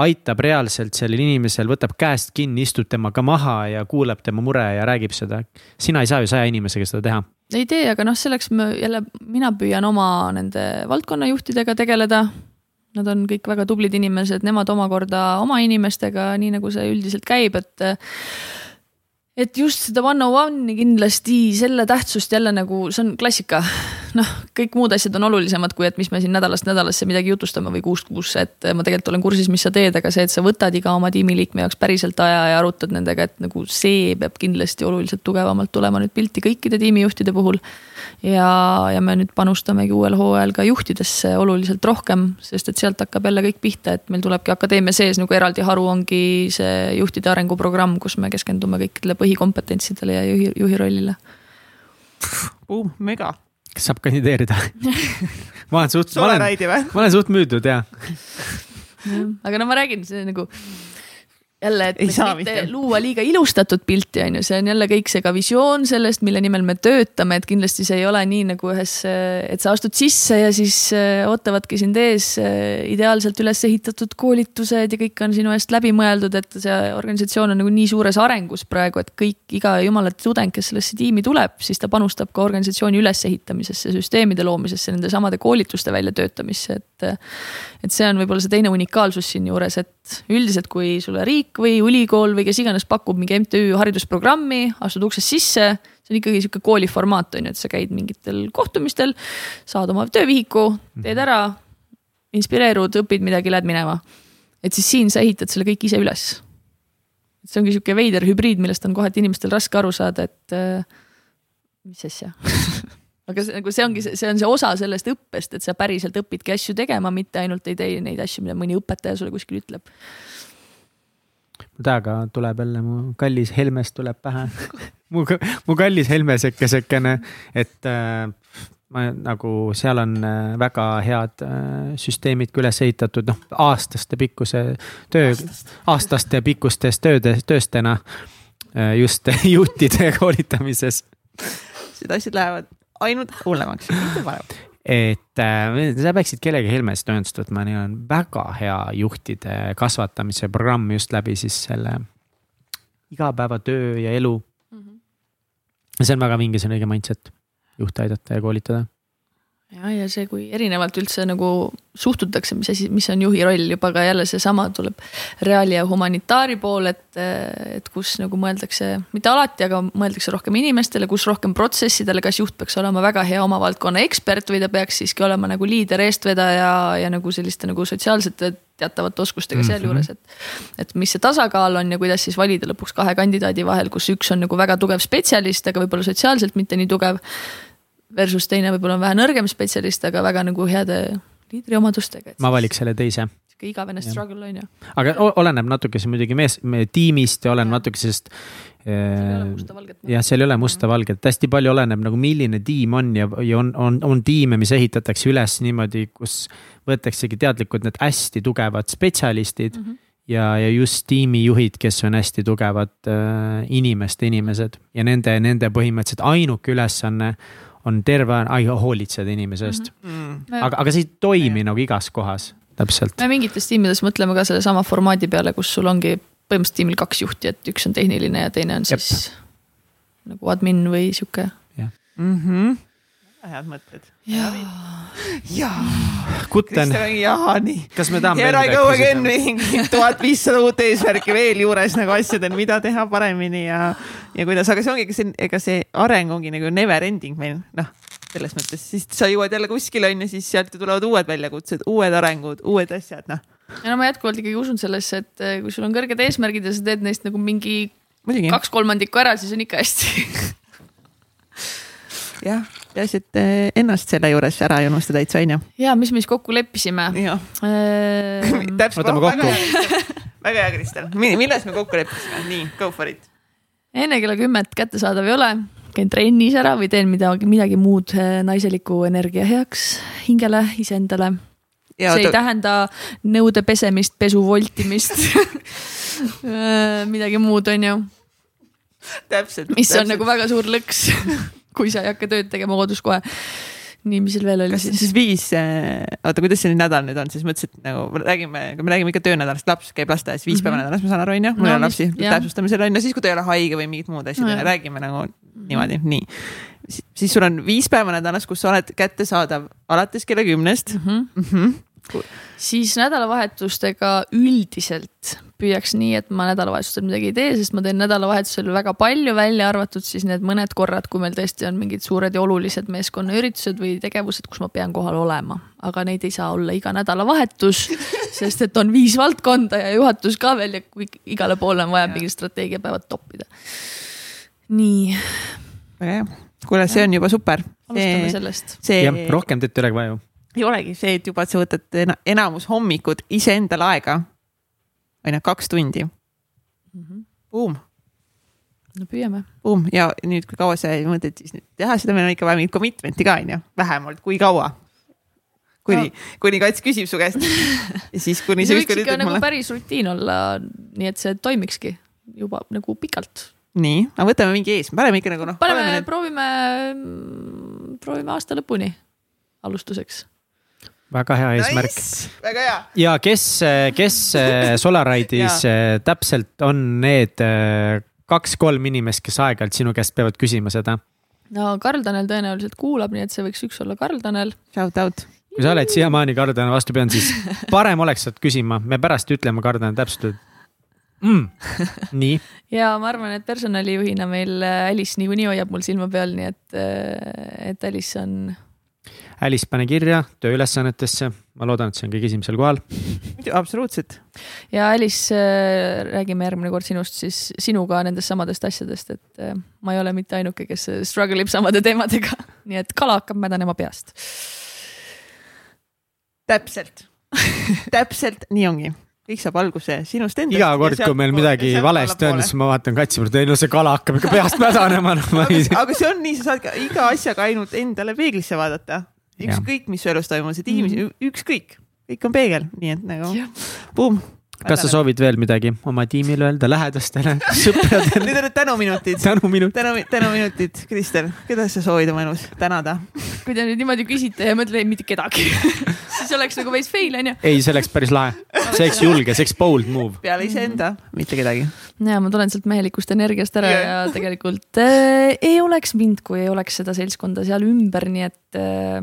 aitab reaalselt sellel inimesel, võtab käest kinni, istub temaga maha ja kuulab tema mure ja räägib seda. sina ei saa ju saja inimesega seda teha. ei tee, aga noh, selleks me jälle, mina püüan oma nende valdkonnajuhtidega tegeleda. Nad on kõik väga tublid inimesed, nemad omakorda oma inimestega, nii nagu see üldiselt käib, et et just seda one on one'i kindlasti selle tähtsust jälle nagu see on klassika. Noh, kõik muud asjad on olulisemad, kui et mis me siin nädalast nädalasse midagi jutustame või kuust kuusse, et ma tegelikult olen kursis, mis sa teed, aga see, et sa võtad iga oma tiimiliikme jaoks päriselt aja ja arutad nendega, et nagu see peab kindlasti oluliselt tugevamalt tulema nüüd pilti kõikide tiimijuhtide puhul ja, ja me nüüd panustamegi uuel hooajal ka juhtidesse oluliselt rohkem, sest et sealt hakkab jälle kõik pihta, et meil tulebki akadeemia sees nagu eraldi haru ongi see juhtide arenguprogramm, kus me keskendume kõikidele põhikompetentsidele ja juhi, juhi rollile uh,. mega. Kas saab kandideerida? Ma olen suht, ma olen, ma olen suht müüdud ja aga no ma räägin, see nagu jälle, et mitte, mitte. luua liiga ilustatud pilti, on ju, see on jälle kõik see ka visioon sellest, mille nimel me töötame, et kindlasti see ei ole nii nagu ühes, et sa astud sisse ja siis äh, ootavadki sind ees äh, ideaalselt üles ehitatud koolitused ja kõik on sinu eest läbi mõeldud, et see organisatsioon on nagu nii suures arengus praegu, et kõik, iga jumala tudeng, kes sellesse tiimi tuleb, siis ta panustab ka organisatsiooni ülesehitamisesse, süsteemide loomisesse, nende samade koolituste väljatöötamisse, et et see on võib-olla see teine unikaalsus siinjuures, et üldiselt, kui sulle riik riik või ülikool või kes iganes pakub mingi MTÜ haridusprogrammi, astud uksest sisse. see on ikkagi sihuke kooli formaat on ju, et sa käid mingitel kohtumistel, saad oma töövihiku, teed ära, inspireerud, õpid midagi, lähed minema. et siis siin sa ehitad selle kõik ise üles. see ongi sihuke veider hübriid, millest on kohati inimestel raske aru saada, et äh, mis asja aga see nagu see ongi, see on see osa sellest õppest, et sa päriselt õpidki asju tegema, mitte ainult ei tee neid asju, mida mõni õpetaja sulle kuskil ütleb tänaga tuleb jälle mu kallis Helmest tuleb pähe. Mu, mu kallis Helmesekesekene, et äh, ma nagu seal on äh, väga head äh, süsteemid ka üles ehitatud, noh aastaste pikkuse töö, aastaste pikkustes töödes, tööstena äh, just juhtide koolitamises. Need asjad lähevad ainult hullemaks, mitte paremaks. Et äh, sa peaksid kellegi Helmest ühendust võtma, neil on väga hea juhtide kasvatamise programm just läbi siis selle igapäevatöö ja elu mm. -hmm. see on väga vinge, see on õige mindset, juhte aidata ja koolitada ja, ja see, kui erinevalt üldse nagu suhtutakse, mis asi, mis on juhi roll, juba ka jälle seesama tuleb reaali ja humanitaari pool, et, et kus nagu mõeldakse, mitte alati, aga mõeldakse rohkem inimestele, kus rohkem protsessidele, kas juht peaks olema väga hea oma valdkonna ekspert või ta peaks siiski olema nagu liider, eestvedaja ja nagu selliste nagu sotsiaalsete teatavate oskustega sealjuures, et. et mis see tasakaal on ja kuidas siis valida lõpuks kahe kandidaadi vahel, kus üks on nagu väga tugev spetsialist, aga võib-olla sotsiaalselt mitte nii tugev versus teine võib-olla on vähe nõrgem spetsialist, aga väga nagu heade liidriomadustega. ma valiks selle teise. sihuke igavene struggle on ju. aga oleneb natukese muidugi mees, tiimist ja oleneb natuke sellest jah, seal ei ole musta-valget, hästi palju oleneb nagu milline tiim on ja, ja on, on, on tiime, mis ehitatakse üles niimoodi, kus võetaksegi teadlikult need hästi tugevad spetsialistid mm. -hmm ja, ja just tiimijuhid, kes on hästi tugevad äh, inimeste inimesed ja nende, nende põhimõtteliselt ainuke ülesanne on terve aeg hoolitseda inimese eest mm. -hmm. aga, aga see ei toimi nagu igas kohas, täpselt. me mingites tiimides mõtleme ka sellesama formaadi peale, kus sul ongi põhimõtteliselt tiimil kaks juhti, et üks on tehniline ja teine on siis Jep. nagu admin või sihuke. Mm -hmm. Head mõtted. jaa. Kutten. jaa, nii. kas me tahame. Here I go again, mingi tuhat viissada uut eesmärki veel juures nagu asjadel, mida teha paremini ja ja kuidas, aga see ongi, ega see, ega see areng ongi nagu never ending meil, noh, selles mõttes, siis sa jõuad jälle kuskile on ju, siis sealt tulevad uued väljakutsed, uued arengud, uued asjad, noh. ja no ma jätkuvalt ikkagi usun sellesse, et eh, kui sul on kõrged eesmärgid ja sa teed neist nagu mingi Muidugi. kaks kolmandikku ära, siis on ikka hästi jah, peaasi, et eh, ennast selle juures ära ei unusta täitsa, on ju. ja mis me siis kokku leppisime. Ehm, võtame kokku. väga hea, Kristel, milles me kokku leppisime, nii, go for it enne kella kümmet kättesaadav ei ole, käin trennis ära või teen midagi, midagi muud eh, naiseliku energia heaks hingele, iseendale. see ei ta... tähenda nõude pesemist, pesu voltimist eh, midagi muud, on ju. täpselt. mis täpselt. on nagu väga suur lõks kui sa ei hakka tööd tegema kodus kohe nii, mis seal veel oli siis? siis viis, äh, oota, kuidas see nädal nüüd on, siis mõtlesin, et nagu räägime, kui me räägime ikka töönädalast, laps käib lasteaias viis mm -hmm. päeva nädalas, ma saan aru, on ju, mul ei ole lapsi, täpsustame selle on ju, siis kui ta ei ole haige või mingid muud asjad no,, räägime nagu niimoodi, nii. siis sul on viis päeva nädalas, kus sa oled kättesaadav alates kella kümnest mm. -hmm. Mm -hmm. siis nädalavahetustega üldiselt püüaks nii, et ma nädalavahetusel midagi ei tee, sest ma teen nädalavahetusel väga palju, välja arvatud siis need mõned korrad, kui meil tõesti on mingid suured ja olulised meeskonnaüritused või tegevused, kus ma pean kohal olema. aga neid ei saa olla iga nädalavahetus, sest et on viis valdkonda ja juhatus ka veel ja kui igale poole on vaja mingid strateegiapäevad toppida. nii. väga hea, kuule, see on juba super. alustame sellest. See... jah, rohkem teed ei olegi vaja ju ei olegi see, et juba, et sa võtad enamus hommikud iseendale aega on ju, kaks tundi mm. -hmm. Boom. no püüame. Boom ja nüüd, kui kaua sa mõtled siis nüüd teha seda, meil on ikka vaja mingit commitment'i ka on ju, vähemalt, kui kaua? kuni no., kuni kats küsib su käest siis kuni see ükskord ütleb nagu mulle. päris rutiin olla, nii et see toimikski juba nagu pikalt. nii, aga võtame mingi ees, paneme ikka nagu noh. paneme, need... proovime, proovime aasta lõpuni alustuseks väga hea eesmärk nice,. väga hea. ja kes, kes Solaride'is täpselt on need äh, kaks-kolm inimest, kes aeg-ajalt sinu käest peavad küsima seda? no Karl Tanel tõenäoliselt kuulab, nii et see võiks üks olla Karl Tanel. Shout out. kui sa oled siiamaani Karl Tanel vastu pidanud, siis parem oleks sealt küsima, me pärast ütleme Karl Tanel täpselt mm.. nii. ja ma arvan, et personalijuhina meil Alice niikuinii hoiab mul silma peal, nii et, et Alice on Alice, pane kirja tööülesannetesse, ma loodan, et see on kõige esimesel kohal. absoluutselt. ja Alice, äh, räägime järgmine kord sinust siis, sinuga nendest samadest asjadest, et äh, ma ei ole mitte ainuke, kes struggle ib samade teemadega, nii et kala hakkab mädanema peast. täpselt täpselt nii ongi kõik saab alguse sinust endast. iga kord, kui meil midagi valesti on, siis ma vaatan katsi peale, ei no see kala hakkab ikka peast mädanema no,. Ei... aga see on nii, sa saad ka iga asjaga ainult endale peeglisse vaadata ükskõik, mis su elus toimub, see tiim mm, -hmm. ükskõik, kõik on peegel, nii et nagu boom. kas sa soovid veel midagi oma tiimile öelda, lähedastele, sõpradele, Need olid tänuminutid, tänuminut? tänu, tänuminutid, Kristel, keda sa soovid oma elus tänada? kui te nüüd niimoodi küsite ja mõtle ei mitte kedagi, siis oleks nagu veits fail onju. ei, see oleks päris lahe, see oleks julge, see oleks bold move. peale iseenda, mitte kedagi. Ja ma tulen sealt mehelikust energiast ära yeah. ja tegelikult äh, ei oleks mind, kui ei oleks seda seltskonda seal ümber, nii et äh,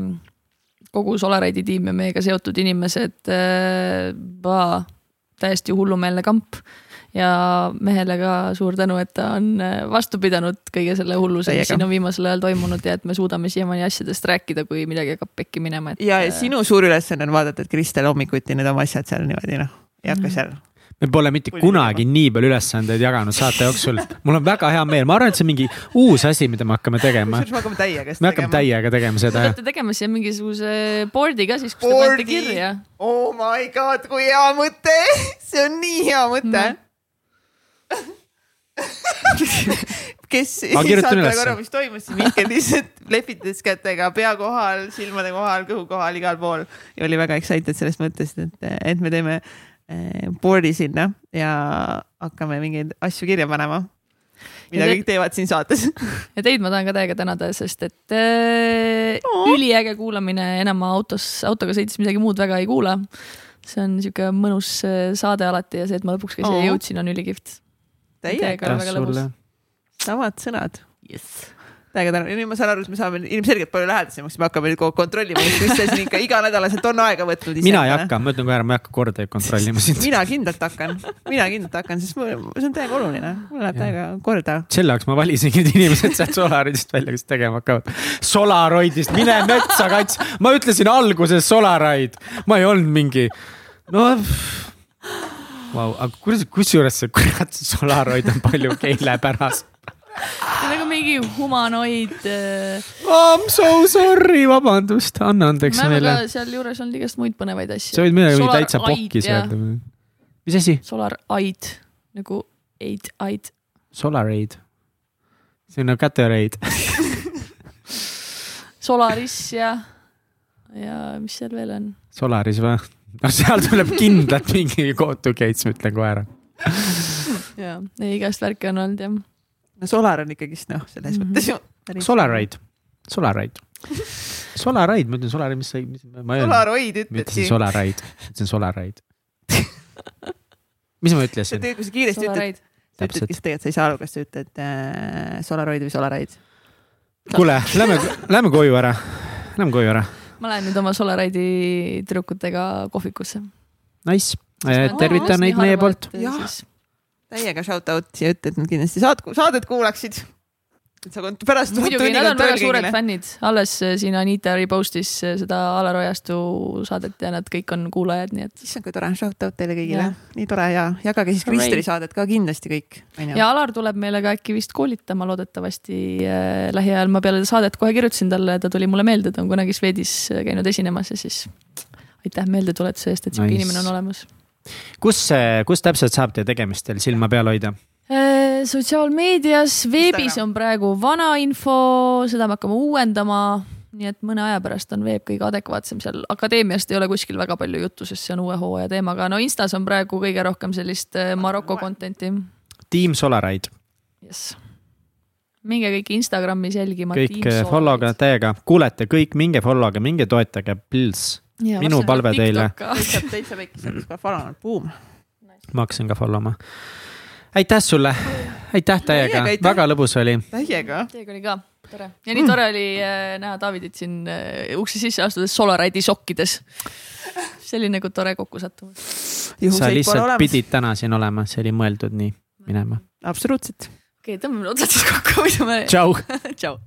kogu Solaride'i tiim ja meiega seotud inimesed äh,, täiesti hullumeelne kamp ja mehele ka suur tänu, et ta on äh, vastu pidanud kõige selle hullusega, mis siin on viimasel ajal toimunud ja et me suudame siiamaani asjadest rääkida, kui midagi hakkab pekki minema, et. ja sinu suur ülesanne on vaadata, et Kristel hommikuti need oma asjad seal niimoodi noh, ei hakka seal. Me pole mitte kunagi nii palju ülesandeid jaganud saate jooksul. mul on väga hea meel, ma arvan, et see on mingi uus asi, mida me hakkame tegema. me hakkame täiega me hakkame. täiega tegema Te seda. peate tegema siia mingisuguse board'i ka siis, kus te panete Board'i? kirja. oh my god, kui hea mõte, see on nii hea mõte kes Ma kirjutan saate korra, mis toimus, siis Mihkel lihtsalt lepitas kätega pea kohal, silmade kohal, kõhu kohal, igal pool ja oli väga excited sellest mõttest, et, et me teeme board'i sinna ja hakkame mingeid asju kirja panema. mida Ja te- kõik teevad siin saates. ja teid ma tahan ka täiega tänada, sest et äh, Oo. üliäge kuulamine, enam ma autos, autoga sõites midagi muud väga ei kuula. see on sihuke mõnus äh, saade alati ja see, et ma lõpuks ka siia Oo. jõudsin, on ülikihvt. täiega, väga lõbus. samad sõnad. Yes. Täiega tänu, nüüd ma saan aru, et me saame ilmselgelt palju lähedasemaks, me hakkame nüüd kogu aeg kontrollima, kas Kristel siin ikka iganädalaselt on aega võtnud. mina ei hakka, ma ütlen kohe ära, ma ei hakka kordajaid kontrollima sind. mina kindlalt hakkan, mina kindlalt hakkan, sest mul, see on täiega oluline, mul läheb täiega korda. selle jaoks ma valisingi need inimesed sealt Solaroidist välja, kes tegema hakkavad. Solaroidist, mine metsa kats, ma ütlesin alguses Solaroid, ma ei olnud mingi, no. Vau, aga kuidas, kusjuures see kurat see Solaroid on palju keelepäras. On nagu mingi humanoid äh,. I m so sorry, vabandust, anna andeks meile. sealjuures olnud igast muid põnevaid asju. sa võid midagi Solar täitsa Aid, pokkis jah. öelda. mis asi? Solar Aid nagu Aid, Aid. Solaroid. see on nagu Gatorade. Solaris ja, ja mis seal veel on? Solaris või? no seal tuleb kindlalt mingi go to gates, ma ütlen kohe ära. ja, igast värke on olnud jah. No Solar on ikkagist noh, selles Mhm. mõttes ju. Solaride, Solaride. Solaride, ma ütlen Solaride, mis sa, mis ma öelnud, Solaroid ma ütlesin. Solaride, ütlesin Solaride. mis ma ütlesin? kui sa kiiresti ütled, Solareid. sa ütledki, siis tegelikult sa ei saa aru, kas sa ütled äh, Solaroid või Solareid. kuule, lähme, lähme koju ära, lähme koju ära. ma lähen nüüd oma Solaride'i tüdrukutega kohvikusse. Nice, tervitan neid meie poolt. Jah. Täiega shout out ja ütle, et nad kindlasti saad, saadet kuulaksid. et sa pärast. muidugi, nad on väga suured fännid, alles äh, siin Anita repostis äh, seda Alar Ojastu saadet ja nad kõik on kuulajad, nii et. issand, kui tore, shout out teile kõigile nii tore ja jagage siis. Kristeri saadet ka kindlasti kõik. ja Alar tuleb meile ka äkki vist koolitama loodetavasti äh, lähiajal, ma peale saadet kohe kirjutasin talle, ta tuli mulle meelde, ta on kunagi Swedis käinud esinemas ja siis aitäh meeldetuletuse eest, et sihuke nice. inimene on olemas. kus, kus täpselt saab teie tegemistel silma peal hoida? Äh, sotsiaalmeedias, veebis on praegu vana info, seda me hakkame uuendama, nii et mõne aja pärast on veeb kõige adekvaatsem seal, akadeemiast ei ole kuskil väga palju juttu, sest see on uue hooaja teema, aga no Instas on praegu kõige rohkem sellist äh, Maroko content'i. tiim Solaride, jess. minge kõik Instagramis jälgima. kõik follow ge täiega, kuulete kõik, minge follow ge, minge toetage, please. Minu palve teile. täitsa, täitsa väike, sa oled follow nad, buum. ma hakkasin ka follow ma. aitäh sulle, aitäh täiega väga lõbus oli. täiega. Teiega oli ka tore ja nii tore oli äh, näha Davidit siin äh, ukse sisse astudes Solaride'i sokkides. see oli nagu tore kokkusattumus. sa lihtsalt pidid täna siin olema, see oli mõeldud nii minema. absoluutselt. okei okay,, tõmbame otsad siis kokku, muidu me. tšau. tšau.